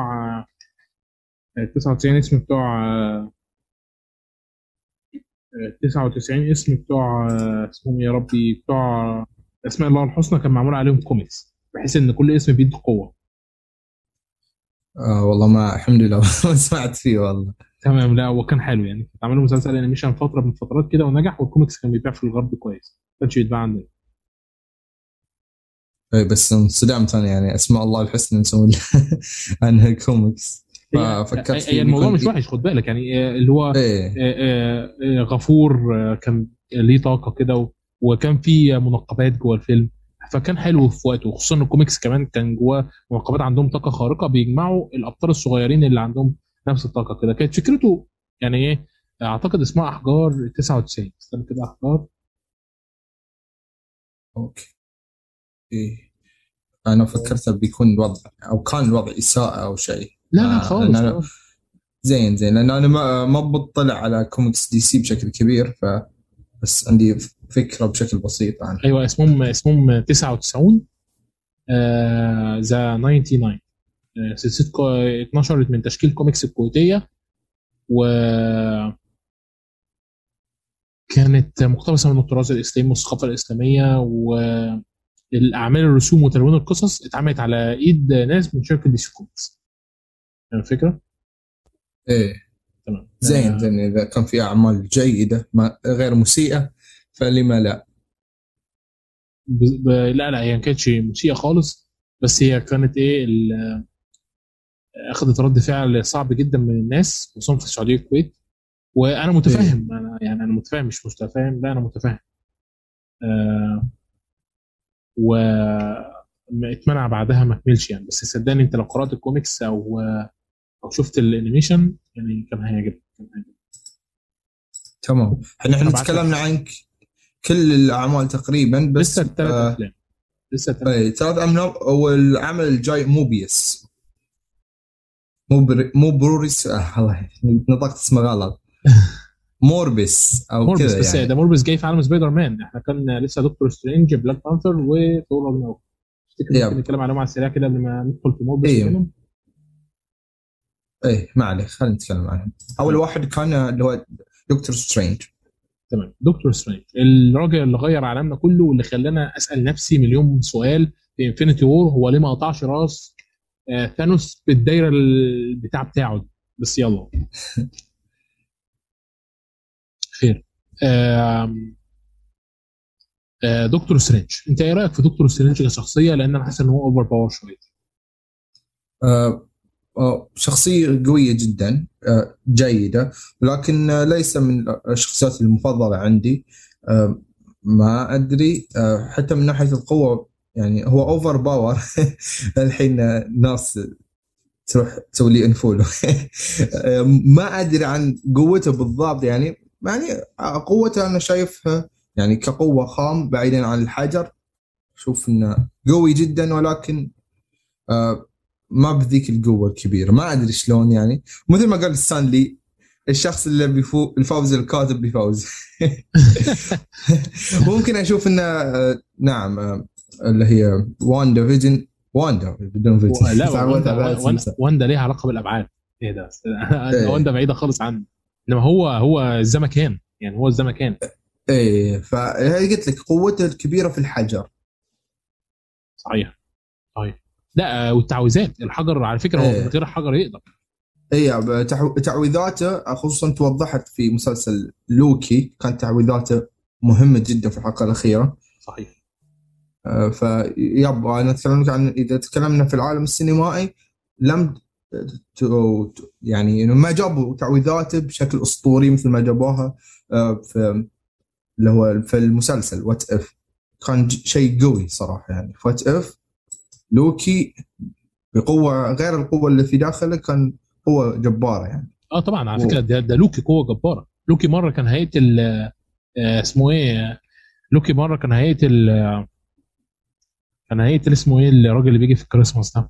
آه، 99 اسم بتوع آه، آه، 99 اسم بتوع آه، اسمهم يا ربي بتوع اسماء الله الحسنى كان معمول عليهم كوميكس بحيث إن كل اسم بيدي قوة. آه والله ما الحمد لله [laughs] ما سمعت فيه والله. تمام لا هو كان حلو يعني. كنت عامل مسلسل animation فترة من فترات كده ونجح والكوميكس كان بيتباع في الغرب كويس. ما كانش بيتباع عندنا. اي بس انصدمت أنا يعني أسماء الله الحسنى نسوي [laughs] عنها كوميكس ففكرت هي فيه الموضوع مش وحش خد بالك يعني آه، اللي هو إيه. آه، آه، غفور كان ليه طاقة كده وكان في منقبات جوه الفيلم فكان حلو في وقته وخصوصا الكوميكس كمان كان جواه منقبات عندهم طاقة خارقة بيجمعوا الأبطال الصغيرين اللي عندهم نفس الطاقة كده. كانت فكرته يعني إيه؟ أعتقد اسمها أحجار 99 استنى كده أحجار. okay. إيه. أنا فكرت بيكون الوضع أو كان الوضع إساءة أو شيء. لا لا آه، خالص أنا-. زين زين لأن أنا ما ما بطلع على كوميكس دي سي بشكل كبير ف بس عندي فكرة بشكل بسيط عنها. أيوه اسمهم اسمهم 99 the 99 آه، سلسلة كو- اتنشرت من تشكيل كوميكس الكويتية و كانت مقتبسة من التراث الإسلامي والثقافة الإسلامية والأعمال الرسوم وتلوين القصص اتعملت على إيد ناس من شركة دي سي كوميكس. فاهم الفكرة؟ إيه. تمام. زين آه، زين إذا كان في أعمال جيدة ما غير مسيئة فلما لا؟ ب... ب... لا لا هي ما كانتش مسيئة خالص بس هي كانت إيه ال... اخذت رد فعل صعب جدا من الناس خصوصا في السعودية والكويت وأنا متفهم أنا يعني أنا متفاهم مش متفاهم لا أنا متفاهم آه و اتمنع بعدها ما كملش يعني. بس صدقني أنت لو قرأت الكوميكس أو أو شفت ال animation يعني كان هيعجبك كان هيعجبك. تمام. إحنا إحنا أبعت لك. كل الأعمال تقريبا بس لسه الثلاث آه أفلام. لسه ثلاث اعمال والعمل الجاي موربيس مو. موربيوس آه الله نطقت اسمه غلط. [laughs] موربس أو موربس كذا بس يعني. ده موربس جاي في عالم سبايدر مان. إحنا كان لسه دكتور سترينج بلاك بانثر وثور راجناروك تفتكر yep. ممكن نتكلم عليهم على السريع كده قبل ما ندخل في موربس إيه. وكده؟ إيه ما عليه خلينا نتكلم عنهم. أول واحد كان اللي هو دكتور سترينج. تمام. دكتور سترينج الراجل اللي غير عالمنا كله واللي خلانا أسأل نفسي مليون سؤال في انفينيتي وور هو ليه ما قطعش راس آه ثانوس بالدايرة البتاع بتاعه دي؟ بس يلا. [laughs] خير. آم، آه دكتور سترينج أنت إيه رأيك في دكتور سترينج كشخصية؟ لأن أنا حاسس إن هو overpower شوية. آه آه شخصية قوية جدا آه جيدة لكن آه ليس من الشخصيات المفضلة عندي. آه ما أدري آه حتى من ناحية القوة يعني هو overpower [laughs] الحين آه، ناس تروح تسوي لي انفولو [laughs] آه، ما أدري عن قوته بالضبط يعني يعني آه، قوته أنا شايفها يعني كقوة خام بعيدا عن الحجر. أشوف إنه قوي جدا ولكن آه ما بذيك القوة الكبيرة. ما أدري شلون يعني. مثل ما قال ستانلي الشخص اللي بيفو الفوز الكاتب بيفوز. [laughs] ممكن أشوف إنه نعم اللي هي واندا فيجن واندا بدون فيجن لا [laughs] واندا, واندا, ليها علاقة بالأبعاد. إيه ده. إيه. [laughs] واندا بعيدة خالص عنه إنما هو هو الزمكان. يعني هو الزمكان. إيه فهي قلت لك قوته الكبيرة في الحجر. صحيح. صحيح. لا والتعويذات. الحجر على فكرة هو إيه. من غير الحجر يقدر. اي تعو- تعويذاته خصوصا توضحت في مسلسل لوكي كانت تعويذاته مهمة جدا في الحلقة الأخيرة. صحيح. آه، ف yep أنا تكلمت عن إذا تكلمنا في العالم السينمائي لم يعني إنه ما جابوا تعويذاته بشكل أسطوري مثل ما جابوها آه، في اللي هو في المسلسل وات اف كان شيء قوي صراحة يعني. وات اف لوكي بقوة غير القوة اللي في داخله كان قوة جبارة يعني. آه طبعا على. فكرة ده, ده لوكي قوة جبارة. لوكي مرة كان هيقتل آه، اسمه إيه لوكي مرة كان هيقتل آه، كان هيقتل اسمه إيه الراجل اللي بيجي في الكريسماس ده؟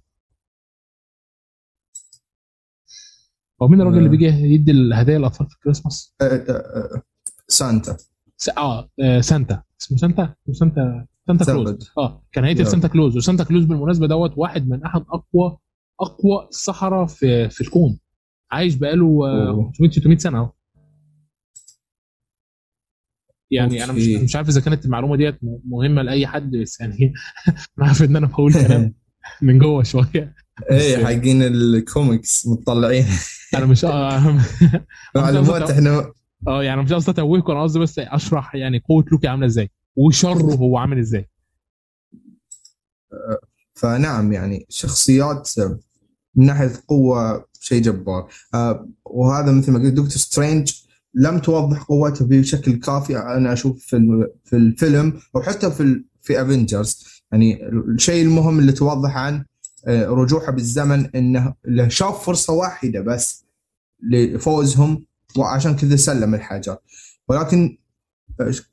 هو مين الراجل اللي بيجي يدي الهدايا للاطفال في الكريسماس؟ آه، آه، آه، سانتا. آه آه، سانتا. اسمه سانتا؟ اسمه سانتا سانتا كلوز. آه كان هيقتل. سانتا كلوز وسانتا كلوز بالمناسبة دوت واحد من أحد اقوى أقوى السحره في في الكون عايش بقاله آه، أوه. 500 600 سنة أهو يعني أنا مش. مش عارف إذا كانت المعلومة ديت م- مهمة لأي حد بس يعني [laughs] أنا عارف إن أنا بقول كلام [laughs] من جوه شوية إيه حقين الكوميكس مطلعين أنا مش آه، [laughs] معلومات إحنا آه يعني مش قصدي اتوهكم أنا قصدي بس أشرح يعني قوة لوكي عاملة إزاي وشره هو عامل إزاي. فنعم يعني شخصيات من ناحية قوة شيء جبار. آه، وهذا مثل ما قلت دكتور سترينج لم توضح قوته بشكل كافي. أنا أشوف في في الفيلم أو حتى في في افنجرز يعني الشيء المهم اللي توضح عن آه، رجوعه بالزمن إنه شاف فرصة واحدة بس لفوزهم وعشان كذا سلم الحجر ولكن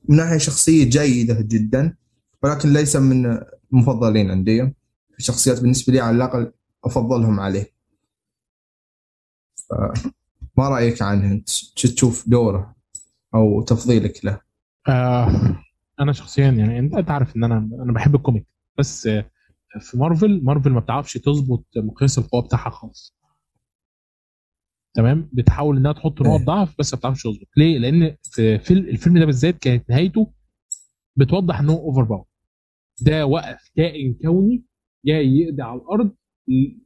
من ناحية شخصية جيدة جدا ولكن ليس من المفضلين عندي. الشخصيات بالنسبة لي على الأقل أفضلهم عليه. ما رأيك عنه؟ أنت تشوف دوره أو تفضيلك له؟ آه أنا شخصيا يعني انت تعرف إن أنا أنا بحب الكوميك بس في مارفل مارفل ما بتعرفش تظبط مقياس القوة بتاعها خالص. تمام؟ بتحاول إنها تحط نقط. ضعف بس ما بتعرفش تظبط. ليه؟ لأن في الفيلم ده بالذات كانت نهايته بتوضح ان هو overpower ده وقف كائن كوني جاي يقضي على الأرض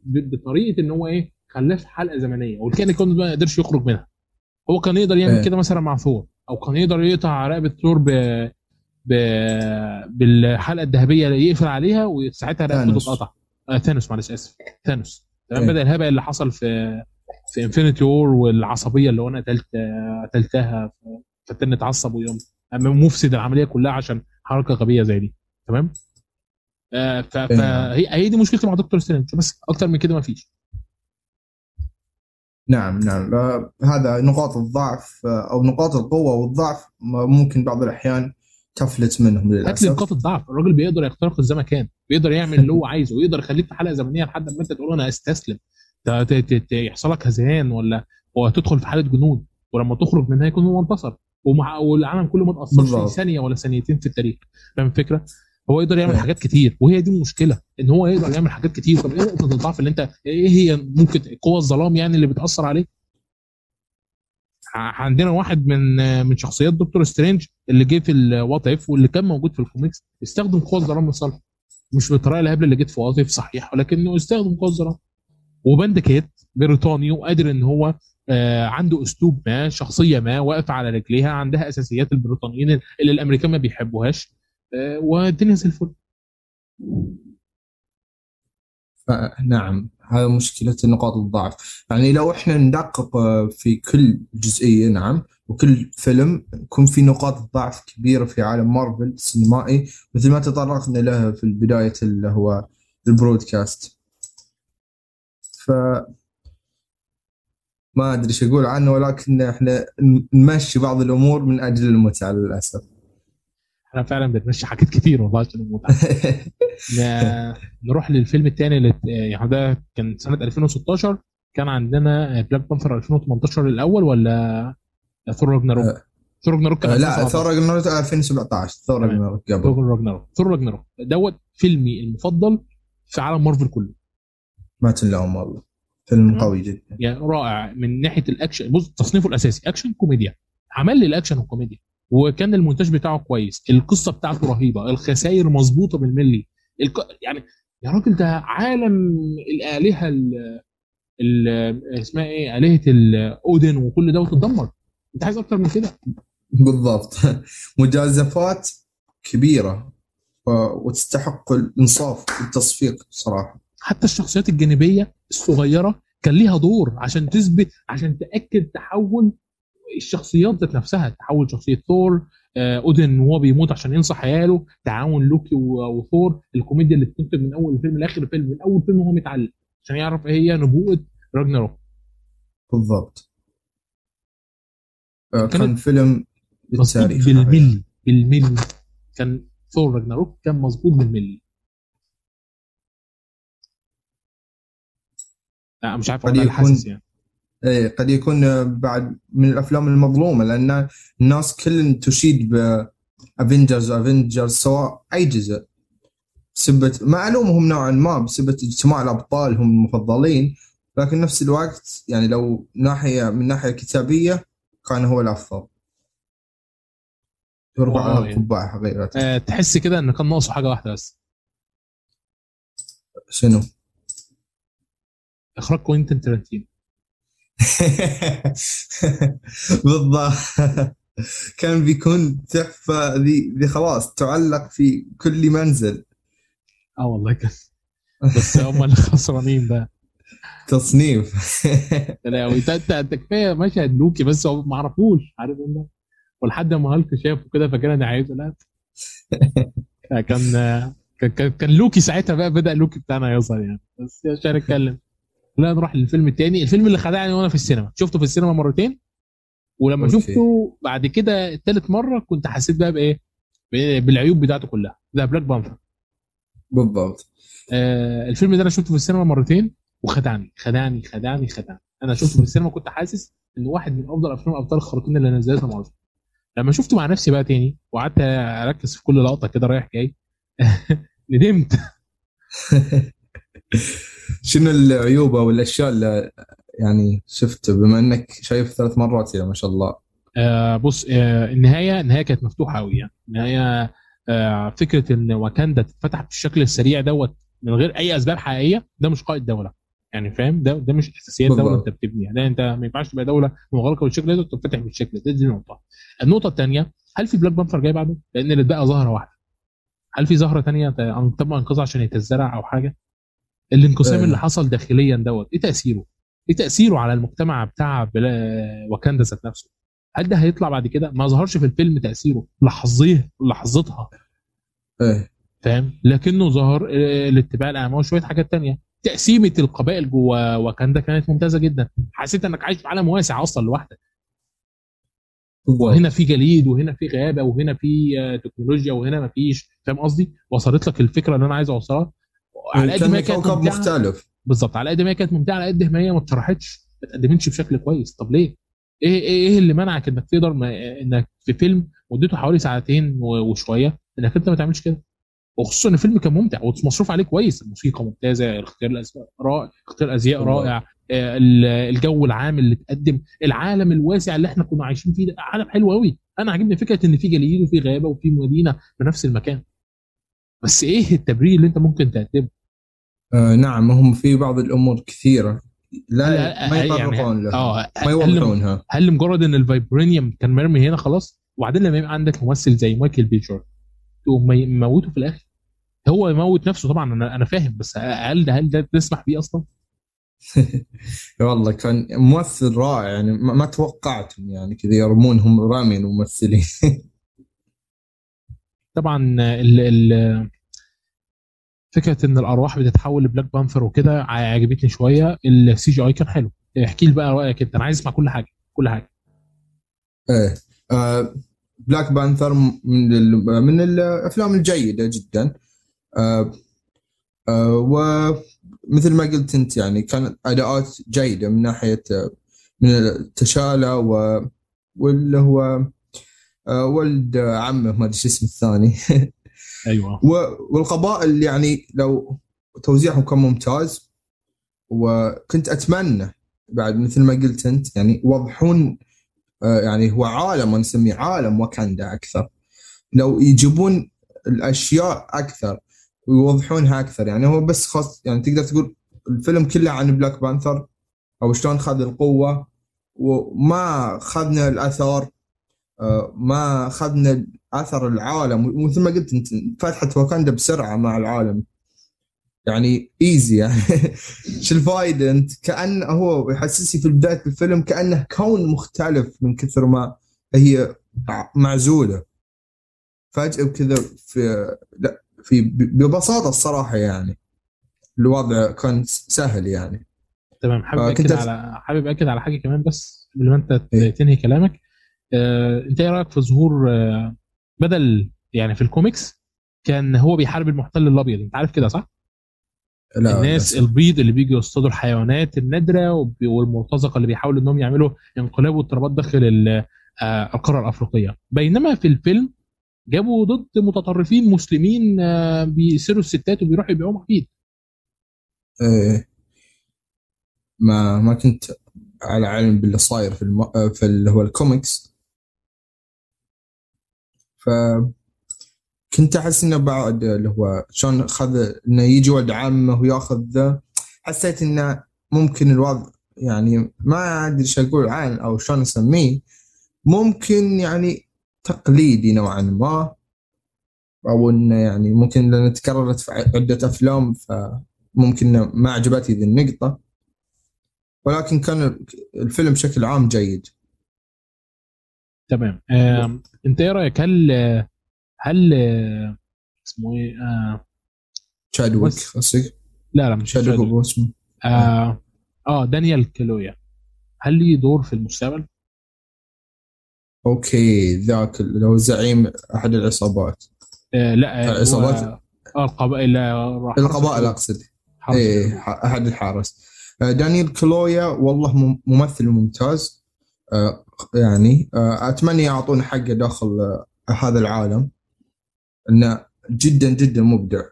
بطريقة إن هو إيه؟ خلاه في حلقة زمنية. والكائن الكوني ما قدرش يخرج منها. هو كان يقدر يعمل. كده مثلا مع ثور أو كان يقدر يقطع رقبه ثور ب... ب... بالحلقة الذهبية اللي يقفل عليها وساعتها رقبته تتقطع آه ثانوس معلش آسف. ثانوس. تمام. بدأ الهبل اللي حصل في في Infinity War والعصبية اللي أنا قتلت قتلتها فالتاني اتعصب ويوم. مفسد العملية كلها عشان حركة غبية زي دي. تمام؟ آه فهي هي دي مشكلتي مع Doctor Strange بس أكتر من كده ما فيش. نعم نعم. هذا نقاط الضعف أو نقاط القوة والضعف ممكن بعض الأحيان تفلت منهم للأسف. نقاط الضعف. الراجل بيقدر يخترق الزمكان بيقدر يعمل اللي هو عايزه ويقدر يخليك في حلقة زمنية لحد ما أنت تقول أنا أستسلم. يحصل لك هذيان ولا وتدخل في حالة جنون ولما تخرج منها يكون هو انتصر ومع والعالم كله ما تاثرش في ثانية ولا ثانيتين في التاريخ. فاهم الفكرة؟ هو يقدر يعمل حاجات كتير وهي دي المشكلة إن هو يقدر يعمل حاجات كتير. طب إيه نقطة الضعف اللي انت إيه هي ممكن قوى الظلام يعني اللي بتأثر عليه؟ عندنا واحد من من شخصيات Doctor Strange اللي جه في ال What If واللي كان موجود في الكوميكس استخدم قوى الظلام لصالحه. مش بالطريقة الهبله اللي جت في What If صحيح ولكنه استخدم قوى الظلام. وبينديكت بريطاني وقادر إن هو آه عنده أسلوب ما شخصية ما واقفه على رجليها عندها أساسيات البريطانيين اللي الأمريكان ما بيحبوهاش. آه والدنيا زي الفل. نعم هذا مشكلة نقاط الضعف. يعني لو إحنا ندقق آه، في كل جزئية نعم وكل فيلم يكون في نقاط ضعف كبيرة في عالم مارفل السينمائي مثل ما تطرقنا له في بداية اللي هو البودكاست ف ما أدري إيش أقول عنه ولكن إحنا نمشي بعض الأمور من أجل المتعة للأسف. إحنا فعلا بنمشي حاجات كتير والله عشان المتعة. [laughs] نروح للفيلم الثاني اللي يعني ده كان سنة 2016 كان عندنا Black Panther 2018 الأول ولا Thor Ragnarok؟ Thor Ragnarok كان لا Thor Ragnarok 2017 Thor Ragnarok قبل. Thor Ragnarok Thor Ragnarok دوت فيلمي المفضل في عالم مارفل كله. ما تنلوم والله. فيلم قوي جدا. يعني رائع. من ناحية الأكشن بص تصنيفه الأساسي أكشن كوميديا. عمل لي الأكشن والكوميديا. وكان المونتاج بتاعه كويس. القصة بتاعته رهيبة. الخسائر مظبوطة بالملي الك... يعني يا راجل ده عالم الآلهة ال... ال... اسمها إيه؟ آلهة الأودين وكل ده وتتدمر. أنت عايز أكتر من كده؟ بالضبط. [laughs] مجازفات كبيرة. وتستحق الإنصاف والتصفيق صراحة حتى الشخصيات الجانبية الصغيرة كان ليها دور عشان تثبت عشان تأكد تحول الشخصيات ذات نفسها تحول شخصية ثور آه، أودن وهو بيموت عشان ينصح عياله تعاون لوكي وثور الكوميديا اللي بتنتج من أول الفيلم لآخر الفيلم من أول فيلم وهو متعلق عشان يعرف إيه هي نبوءة راجناروك. بالضبط. آه، كان فيلم بالتاريخ بالملي بالملي. كان ثور راجناروك كان مظبوط بالملي. لا مش عارف قد حاسس يعني. إيه قد يكون بعد من الأفلام المظلومة لأن الناس كل تشيد بافنجرز وافنجرز سواء أي جزء. بسبة ما ألومهم نوعا ما بسبة اجتماع الأبطال هم المفضلين لكن نفس الوقت يعني لو ناحيه من ناحية كتابية كان هو الأفضل. يرفع على القبعة حقيقة. أه تحس كده انه كان ناقصه حاجة واحدة بس. شنو؟ إخراج كوينتن ترنتينو [laughs] بالضبط. كان بيكون تحفة. ذي ذي خلاص تعلق في كل منزل. آه والله كان. بس هم اللي خسرانين بقى. تصنيف. لا انت كفاية مشهد لوكي بس هو ما عرفوش عارف إنت؟ ولحد ما هالك شافه كده فكان أنا عايزه. لا. [laughs] كان كان كان, كان لوكي ساعتها بقى بدأ لوكي بتاعنا يظهر يعني. بس عشان اتكلم. لا نروح للفيلم التاني. الفيلم اللي خدعني وأنا في السينما. شفته في السينما مرتين. ولما okay. شفته بعد كده التالت مرة كنت حسيت بقى بإيه؟ بالعيوب بتاعته كلها. ده Black Panther بالضبط. آه الفيلم ده أنا شفته في السينما مرتين وخدعني خدعني خدعني خدعني. أنا شفته في السينما كنت حاسس انه واحد من أفضل أفلام الابطال الخارقين اللي نزلتها مارفل لما شفته مع نفسي بقى تاني وقعدت أركز في كل لقطة كده رايح جاي [laughs] ندمت. [laughs] شنو العيوب أو الأشياء اللي يعني شفت؟ بما إنك شايف ثلاث مرات يا ما شاء الله. آه بص آه النهايه النهاية كانت مفتوحة قوي يعني. النهاية آه فكرة إن واكاندا تتفتح بالشكل السريع دوت من غير أي أسباب حقيقية ده مش قائد دولة. يعني فاهم؟ ده ده مش أساسيات دولة. أنت بتبنيها ده أنت ما ينفعش تبقى دولة مغلقة بالشكل ده وتتفتح بالشكل ده. دي نقطة. النقطة الثانية هل في Black Panther جاي بعده؟ لأن اللي اتبقى زهرة واحدة. هل في زهرة ثانية تم انقاذها عشان يتزرع أو حاجة؟ الانقسام آه. اللي حصل داخليا دوت إيه تأثيره؟ إيه تأثيره على المجتمع بتاع واكاندا ذات نفسه؟ هل ده هيطلع بعد كده؟ ما ظهرش في الفيلم تأثيره لحظيه لحظتها إيه فاهم؟ لكنه ظهر آه، الاتباع الاعمى وشوية حاجات تانية تقسيمة القبائل جوه واكاندا كانت ممتازة جدا حسيت إنك عايش في عالم واسع أصلا لوحدك وهنا في جليد وهنا في غابة وهنا في آه، تكنولوجيا وهنا ما فيش فاهم قصدي؟ وصلت لك الفكرة اللي أنا عايز أوصلها على قد ما كانت كوكب مختلف. بالظبط. على قد ما هي كانت ممتعة على قد ما هي ما اتشرحتش ما اتقدمتش بشكل كويس. طب ليه؟ إيه إيه إيه اللي منعك انك تقدر ما انك في فيلم مدته حوالي ساعتين وشوية انك انت ما تعملش كده؟ وخصوصا إن الفيلم كان ممتع ومصروف عليه كويس. الموسيقى ممتازة اختيار الازياء رائع اختيار الازياء. رائع آه، ال- الجو العام اللي اتقدم العالم الواسع اللي إحنا كنا عايشين فيه ده عالم حلو قوي أنا عاجبني فكرة إن في جليد وفي غابة وفي مدينة بنفس المكان. بس إيه التبرير اللي أنت ممكن تقدمه آه نعم هم في بعض الأمور كثيرة. لا, ما يعني- يطرقون لها. آه ما هل- يوضحونها. هل لمجرد إن ال vibranium كان مرمي هنا خلاص؟ وبعدين لما يبقى عندك ممثل زي مايكل بيجر تقوم مموته في الآخر. هو يموت نفسه طبعا أنا أنا فاهم بس هل ده هل ده تسمح بيه أصلا؟ [laughs] والله كان ممثل رائع يعني ما, ما توقعتهم يعني كذا يرمونهم رامي الممثلين. [laughs] طبعا ال ال فكرة إن الأرواح بتتحول ل Black Panther وكده عجبتني شوية. ال CGI كان حلو. احكي لي بقى رأيك أنت. أنا عايز أسمع كل حاجة. كل حاجة. إيه. آه Black Panther من ال- من الأفلام الجيدة جدا. آه آه ومثل ما قلت أنت يعني كانت أداءات جيدة من ناحية آه، من التشالا و واللي هو ولد عمه ما أدري شو اسمه الثاني. [laughs] أيوه. والقبائل يعني لو توزيعهم كان ممتاز وكنت أتمنى بعد مثل ما قلت أنت يعني يوضحون آه، يعني هو عالم نسميه عالم واكاندا أكثر. لو يجيبون الأشياء أكثر ويوضحونها أكثر يعني هو بس خاص يعني تقدر تقول الفيلم كله عن Black Panther أو شلون خذ القوة وما خذنا الآثار آه، ما أخذنا أثر العالم ومثل ما قلت أنت فتحت واكاندا بسرعة مع العالم. يعني ايزي يعني. [laughs] شو الفائده أنت. كأن هو يحسسني في بداية الفيلم كأنه كون مختلف من كثر ما هي معزولة. فجأة كذا في لا في ببساطة الصراحة يعني الوضع كان سهل يعني. تمام. حابب آه، أكد على حابب أكد على حاجة كمان بس قبل ما أنت إيه. تنهي كلامك. انت إيه رأيك في ظهور آه، بدل يعني في الكوميكس كان هو بيحارب المحتل الأبيض انت عارف كده صح؟ لا الناس للأسف. البيض اللي بيجوا يصطادوا الحيوانات النادرة والمرتزقة اللي بيحاولوا إنهم يعملوا انقلاب واضطرابات داخل آه، القارة الأفريقية بينما في الفيلم جابوا ضد متطرفين مسلمين آه، بيسروا الستات وبيروحوا يبيعوهم عبيد إيه. ما ما كنت على علم باللي صاير في الم... في اللي هو الكوميكس ف كنت أحس إنه بعد اللي هو شلون خذ إنه يجي ولد عمه وياخذ ذا حسيت إنه ممكن الوضع يعني ما أدري إيش أقول عن أو شلون أسميه. ممكن يعني تقليدي نوعا ما أو إنه يعني ممكن لأن تكررت في عدة أفلام فممكن ما عجبتني ذي النقطة. ولكن كان الفيلم بشكل عام جيد. تمام. آه، انت إيه رأيك؟ هل هل اسمه إيه آه تشادويك قصدك؟ لا لا مش تشادويك اسمه آه, آه دانيال كلويا. هل ليه دور في المستقبل؟ أوكي ذاك اللي هو زعيم أحد العصابات. آه لا العصابات؟ آه القبائل القبائل أقصد. إيه أحد الحارس. آه، دانيال كلويا والله ممثل ممتاز. آه، يعني آه، أتمنى يعطون حقه داخل هذا العالم. إنه جدا جدا مبدع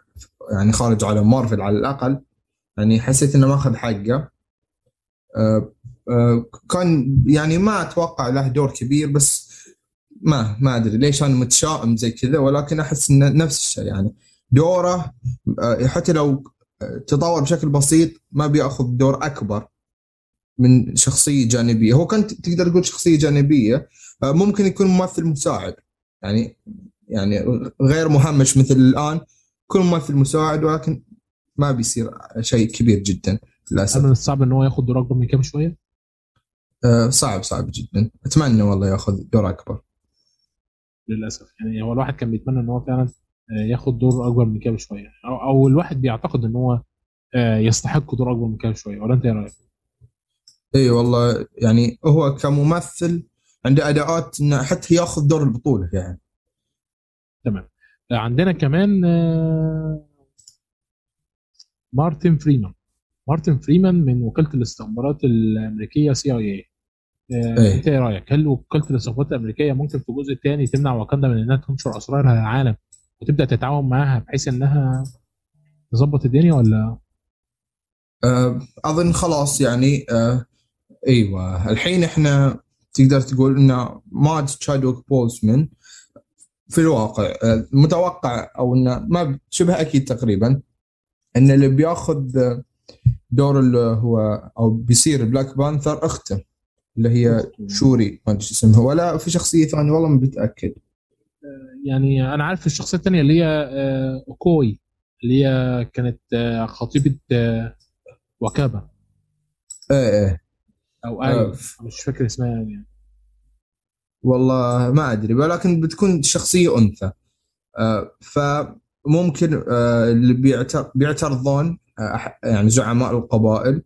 يعني خارج عالم مارفل على الأقل. يعني حسيت إنه ماخذ حقه. كان يعني ما أتوقع له دور كبير بس ما ما أدري ليش أنا متشائم زي كذا ولكن أحس إنه نفس الشيء يعني. دوره حتى لو تطور بشكل بسيط ما بيأخذ دور أكبر. من شخصية جانبية. هو كان تقدر تقول شخصية جانبية آه، ممكن يكون ممثل مساعد. يعني يعني غير مهمش مثل الآن كل ممثل مساعد ولكن ما بيصير شيء كبير جدا للأسف. من الصعب إن هو ياخذ دور أكبر من كم شوية؟ أه صعب صعب جدا. أتمنى والله ياخذ دور أكبر. للأسف. يعني هو الواحد كان بيتمنى إن هو فعلا آه، ياخد دور أكبر من كده بشويه أو, أو الواحد بيعتقد إن هو آه، يستحق دور أكبر من كده بشويه ولا أنت إيه رأيك؟ اي والله يعني هو كممثل عنده أداءات إنه حتى ياخذ دور البطولة يعني. تمام. عندنا كمان آه، مارتن فريمان. مارتن فريمان من وكالة الاستخبارات الأمريكية CIA أنت إيه رأيك؟ هل وكالة الاستخبارات الأمريكية ممكن في الجزء الثاني تمنع واكاندا من إنها تنشر اسرارها للعالم وتبدأ تتعاون معاها بحيث إنها تظبط الدنيا ولا؟ أه أظن خلاص يعني أه إيوه. الحين إحنا تقدر تقول إن مات تشادويك بوزمان في الواقع متوقع أو انه ما شبه أكيد تقريبا إن اللي بياخذ دور اللي هو أو بيصير بلاك بانثر أخته اللي هي شوري ما أدري اسمها ولا في شخصية ثانية والله ما بتاكد يعني أنا عارف الشخصية الثانية اللي هي آه، أوكوي اللي هي كانت آه، خطيبة آه، وكابة. إيه إيه. أو اي مش فاكر اسمها يعني. والله ما أدري ولكن بتكون شخصية أنثى. فممكن اللي بيعترضون يعني زعماء القبائل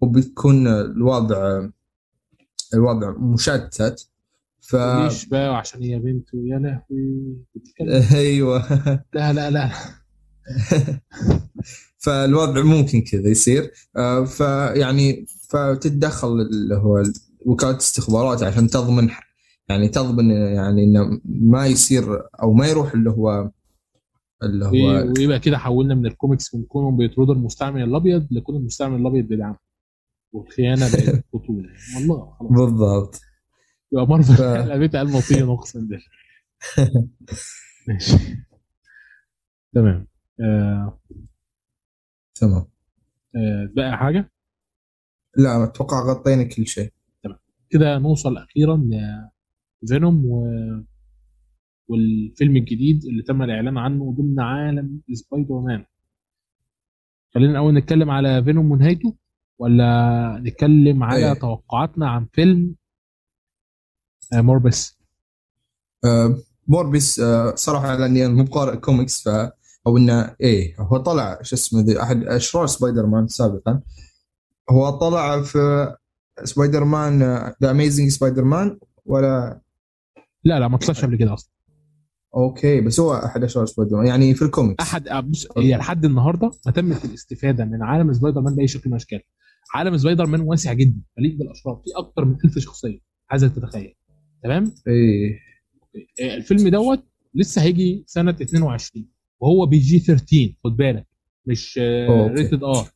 وبتكون الوضع الوضع مشتت. ف ليش بقى؟ عشان هي بنت يا لهوي. [laughs] أيوه. لا لا لا. [laughs] فالوضع ممكن كذا يصير. آه، فيعني فتتدخل اللي هو وكالة استخبارات عشان تضمن يعني تضمن يعني إنه ما يصير أو ما يروح اللي هو اللي هو ويبقى كده حولنا من الكوميكس من كونهم بيطردوا المستعمل الأبيض لكون المستعمل الأبيض بيدعم والخيانة بقت [laughs] بطوله والله خلاص. بالضبط. يبقى مارفل ف... [laughs] لعبتها المطين أقسم بالله. [laughs] ماشي. تمام. آه... تمام. آه... بقى حاجة؟ لا أتوقع غطينا كل شيء. تمام. كده نوصل أخيرا لفينوم و... والفيلم الجديد اللي تم الإعلان عنه ضمن عالم سبايدر مان خلينا الأول نتكلم على فينوم ونهايته ولا نتكلم على أيه. توقعاتنا عن فيلم آه، موربس آه موربس آه صراحة لأني مو بقارئ كوميكس ف أو إنه إيه هو طلع شو اسمه أحد أشرار سبايدر مان سابقا. هو طلع في سبايدر مان ذا اميزنج سبايدر مان ولا؟ لا لا ما طلعش قبل كده أصلا. okay بس هو أحد اشرار سبايدر مان يعني في الكوميكس. أحد آه، بص هي لحد النهارده ما تمت الاستفادة من عالم سبايدر مان بأي شكل من الأشكال. عالم سبايدر مان واسع جدا مليء بالأشرار في أكثر من 1000 شخصية عايزك تتخيل. تمام؟ إيه. الفيلم دوت لسه هيجي سنة 22 وهو PG 13 خد بالك. مش rated R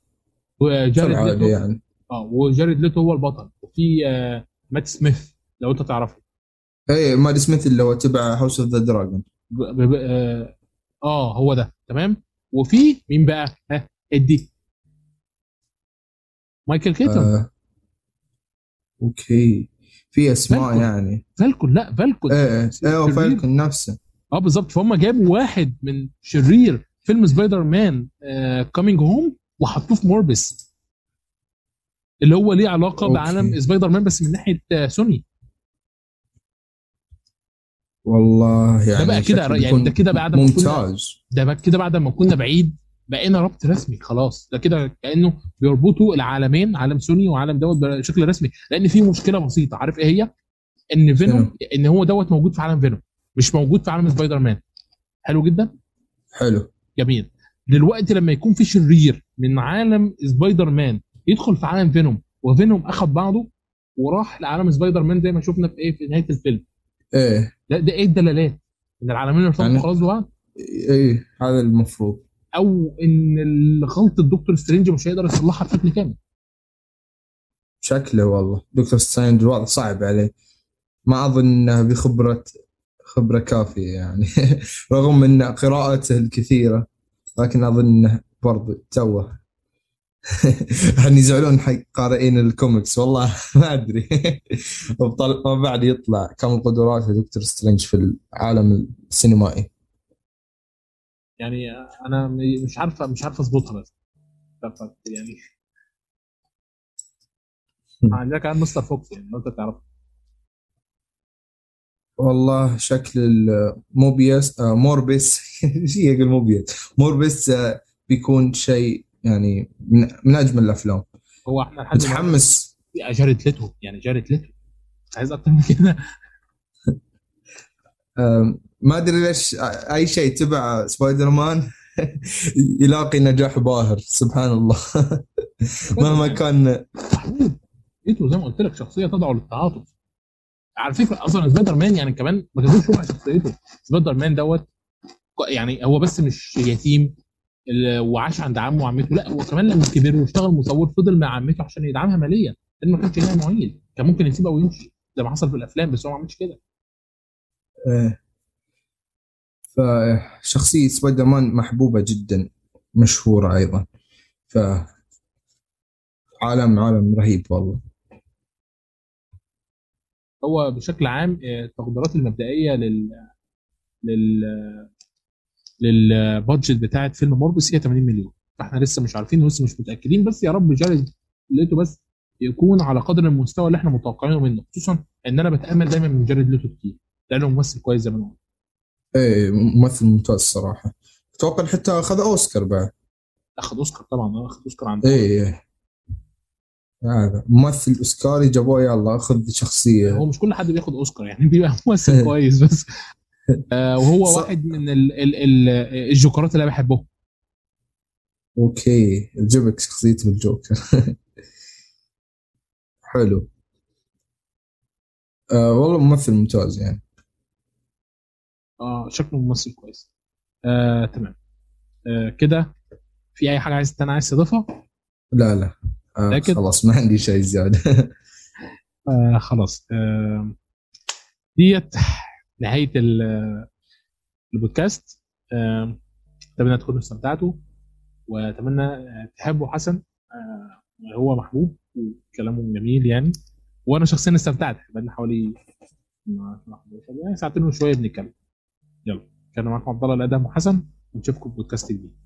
وجارد ليتو يعني. آه وجارد ليتو هو البطل. وفي آه مات سميث لو انت تعرفه. إيه مات سميث اللي هو تبع House of the Dragon آه هو ده. تمام؟ وفي مين بقى؟ ها إدي. مايكل كيتون. آه. okay. في أسماء فالكون. يعني. فالكون لا فالكون. إيه إيه, إيه، فالكون نفسه. آه آه بالظبط فهم جابوا واحد من شرير فيلم سبايدر مان Homecoming وحطوه في موربس اللي هو ليه علاقة okay. بعالم سبايدر مان بس من ناحية سوني. والله يعني ده بقى كده يعني ده كده بعد ما كنا ممتاز. ده بقى كده بعد ما كنا بعيد بقينا ربط رسمي خلاص. ده كده كأنه بيربطوا العالمين عالم سوني وعالم دوت بشكل رسمي. لأن في مشكلة بسيطة عارف إيه هي؟ إن فينوم إن هو دوت موجود في عالم فينوم مش موجود في عالم سبايدر مان حلو جدا؟ حلو. جميل. دلوقتي لما يكون في شرير من عالم سبايدر مان يدخل في عالم فينوم وفينوم أخد بعضه وراح لعالم سبايدر مان زي ما شفنا في إيه؟ في نهاية الفيلم. إيه. لا ده إيه الدلالات؟ إن العالمين ارتبطوا يعني- خلاص ببعض إيه هذا المفروض. أو إن غلطه دكتور سترينج مش هيقدر يصلحها بشكل كامل. شكله والله. دكتور سترينج الوضع صعب عليه. ما أظن انه بخبره خبرة كافية يعني. [laughs] رغم إن قراءته الكثيرة لكن أظن إنه برضه توه. [laughs] يعني يزعلون حق قارئين الكوميكس. والله [laughs] ما أدري. [laughs] وبطل- وبعد يطلع كم قدراته دكتور سترينج في العالم السينمائي. يعني أنا مش عارفه مش عارفه أظبطها بس. يعني. عندك كان مستر فوكس يعني لو انت تعرف. والله شكل الموربس آه موربس [laughs] إيش يقول موربس موربس آه بيكون شيء يعني من, من أجمل الأفلام. هو إحنا لحد متحمس. جارد ليتو يعني جارد ليتو عايز أكتر من كده. [laughs] آه ما أدري ليش آه، أي شيء تبع سبايدر مان [laughs] يلاقي نجاح باهر سبحان الله. مهما كان. ليتو زي ما قلت لك شخصية تدعو للتعاطف. على فكرة أصلا سبايدر مان يعني كمان ما جابوش ربع شخصيته. سبايدر مان دوت يعني هو بس مش يتيم وعاش عند عمه وعمته. لا هو كمان لما كبر واشتغل مصور فضل مع عمته عشان يدعمها ماليا. لأن ما كانش ليها معيد كان ممكن يسيبها ويمشي. زي ما حصل في الأفلام بس هو ما عملش كده. آه، فشخصية سبايدر مان محبوبة جدا مشهورة أيضا. ف عالم عالم رهيب والله. هو بشكل عام آه، التقديرات المبدئية لل لل لل budget بتاعت فيلم موربس هي 80 مليون. فاحنا لسه مش عارفين ولسه مش متأكدين. بس يا رب جارد ليتو بس يكون على قدر المستوى اللي إحنا متوقعينه منه. خصوصا إن أنا بتأمل دايما من جارد ليتو كتير. لأنه ممثل كويس زي ما قلت. إيه ممثل ممتاز صراحة. أتوقع حتى أخذ أوسكار بعد؟ أخذ أوسكار طبعا أخذ أوسكار عند إيه. هذا. ممثل أوسكاري جابوه يلا أخذ شخصية. هو مش كل حد بياخد أوسكار يعني [laughs] بيبقى ممثل [laughs] كويس بس. آه وهو صح. واحد من ال ال ال الجوكرات اللي أنا بحبهم أوكي. جبك شخصيته بالجوكر [laughs] حلو. آه والله ممثل ممتاز يعني. آه شكله ممثل كويس. آه تمام. آه كده. في أي حاجة عايز تاني عايز تضيفها؟ لا لا. آه متأكد؟ خلاص ما عندي شيء زيادة. [laughs] آه خلاص. آه ديت نهاية ال- البودكاست. آه أتمنى تكونوا استمتعتوا وأتمنى آه، تحبوا حسن آه هو محبوب وكلامه جميل يعني. وأنا شخصيا استمتعت بقالنا حوالي يعني ساعتين وشوية بنتكلم. يلا كان معاكم عبد الله الادم وحسن ونشوفكم في بودكاست جديد.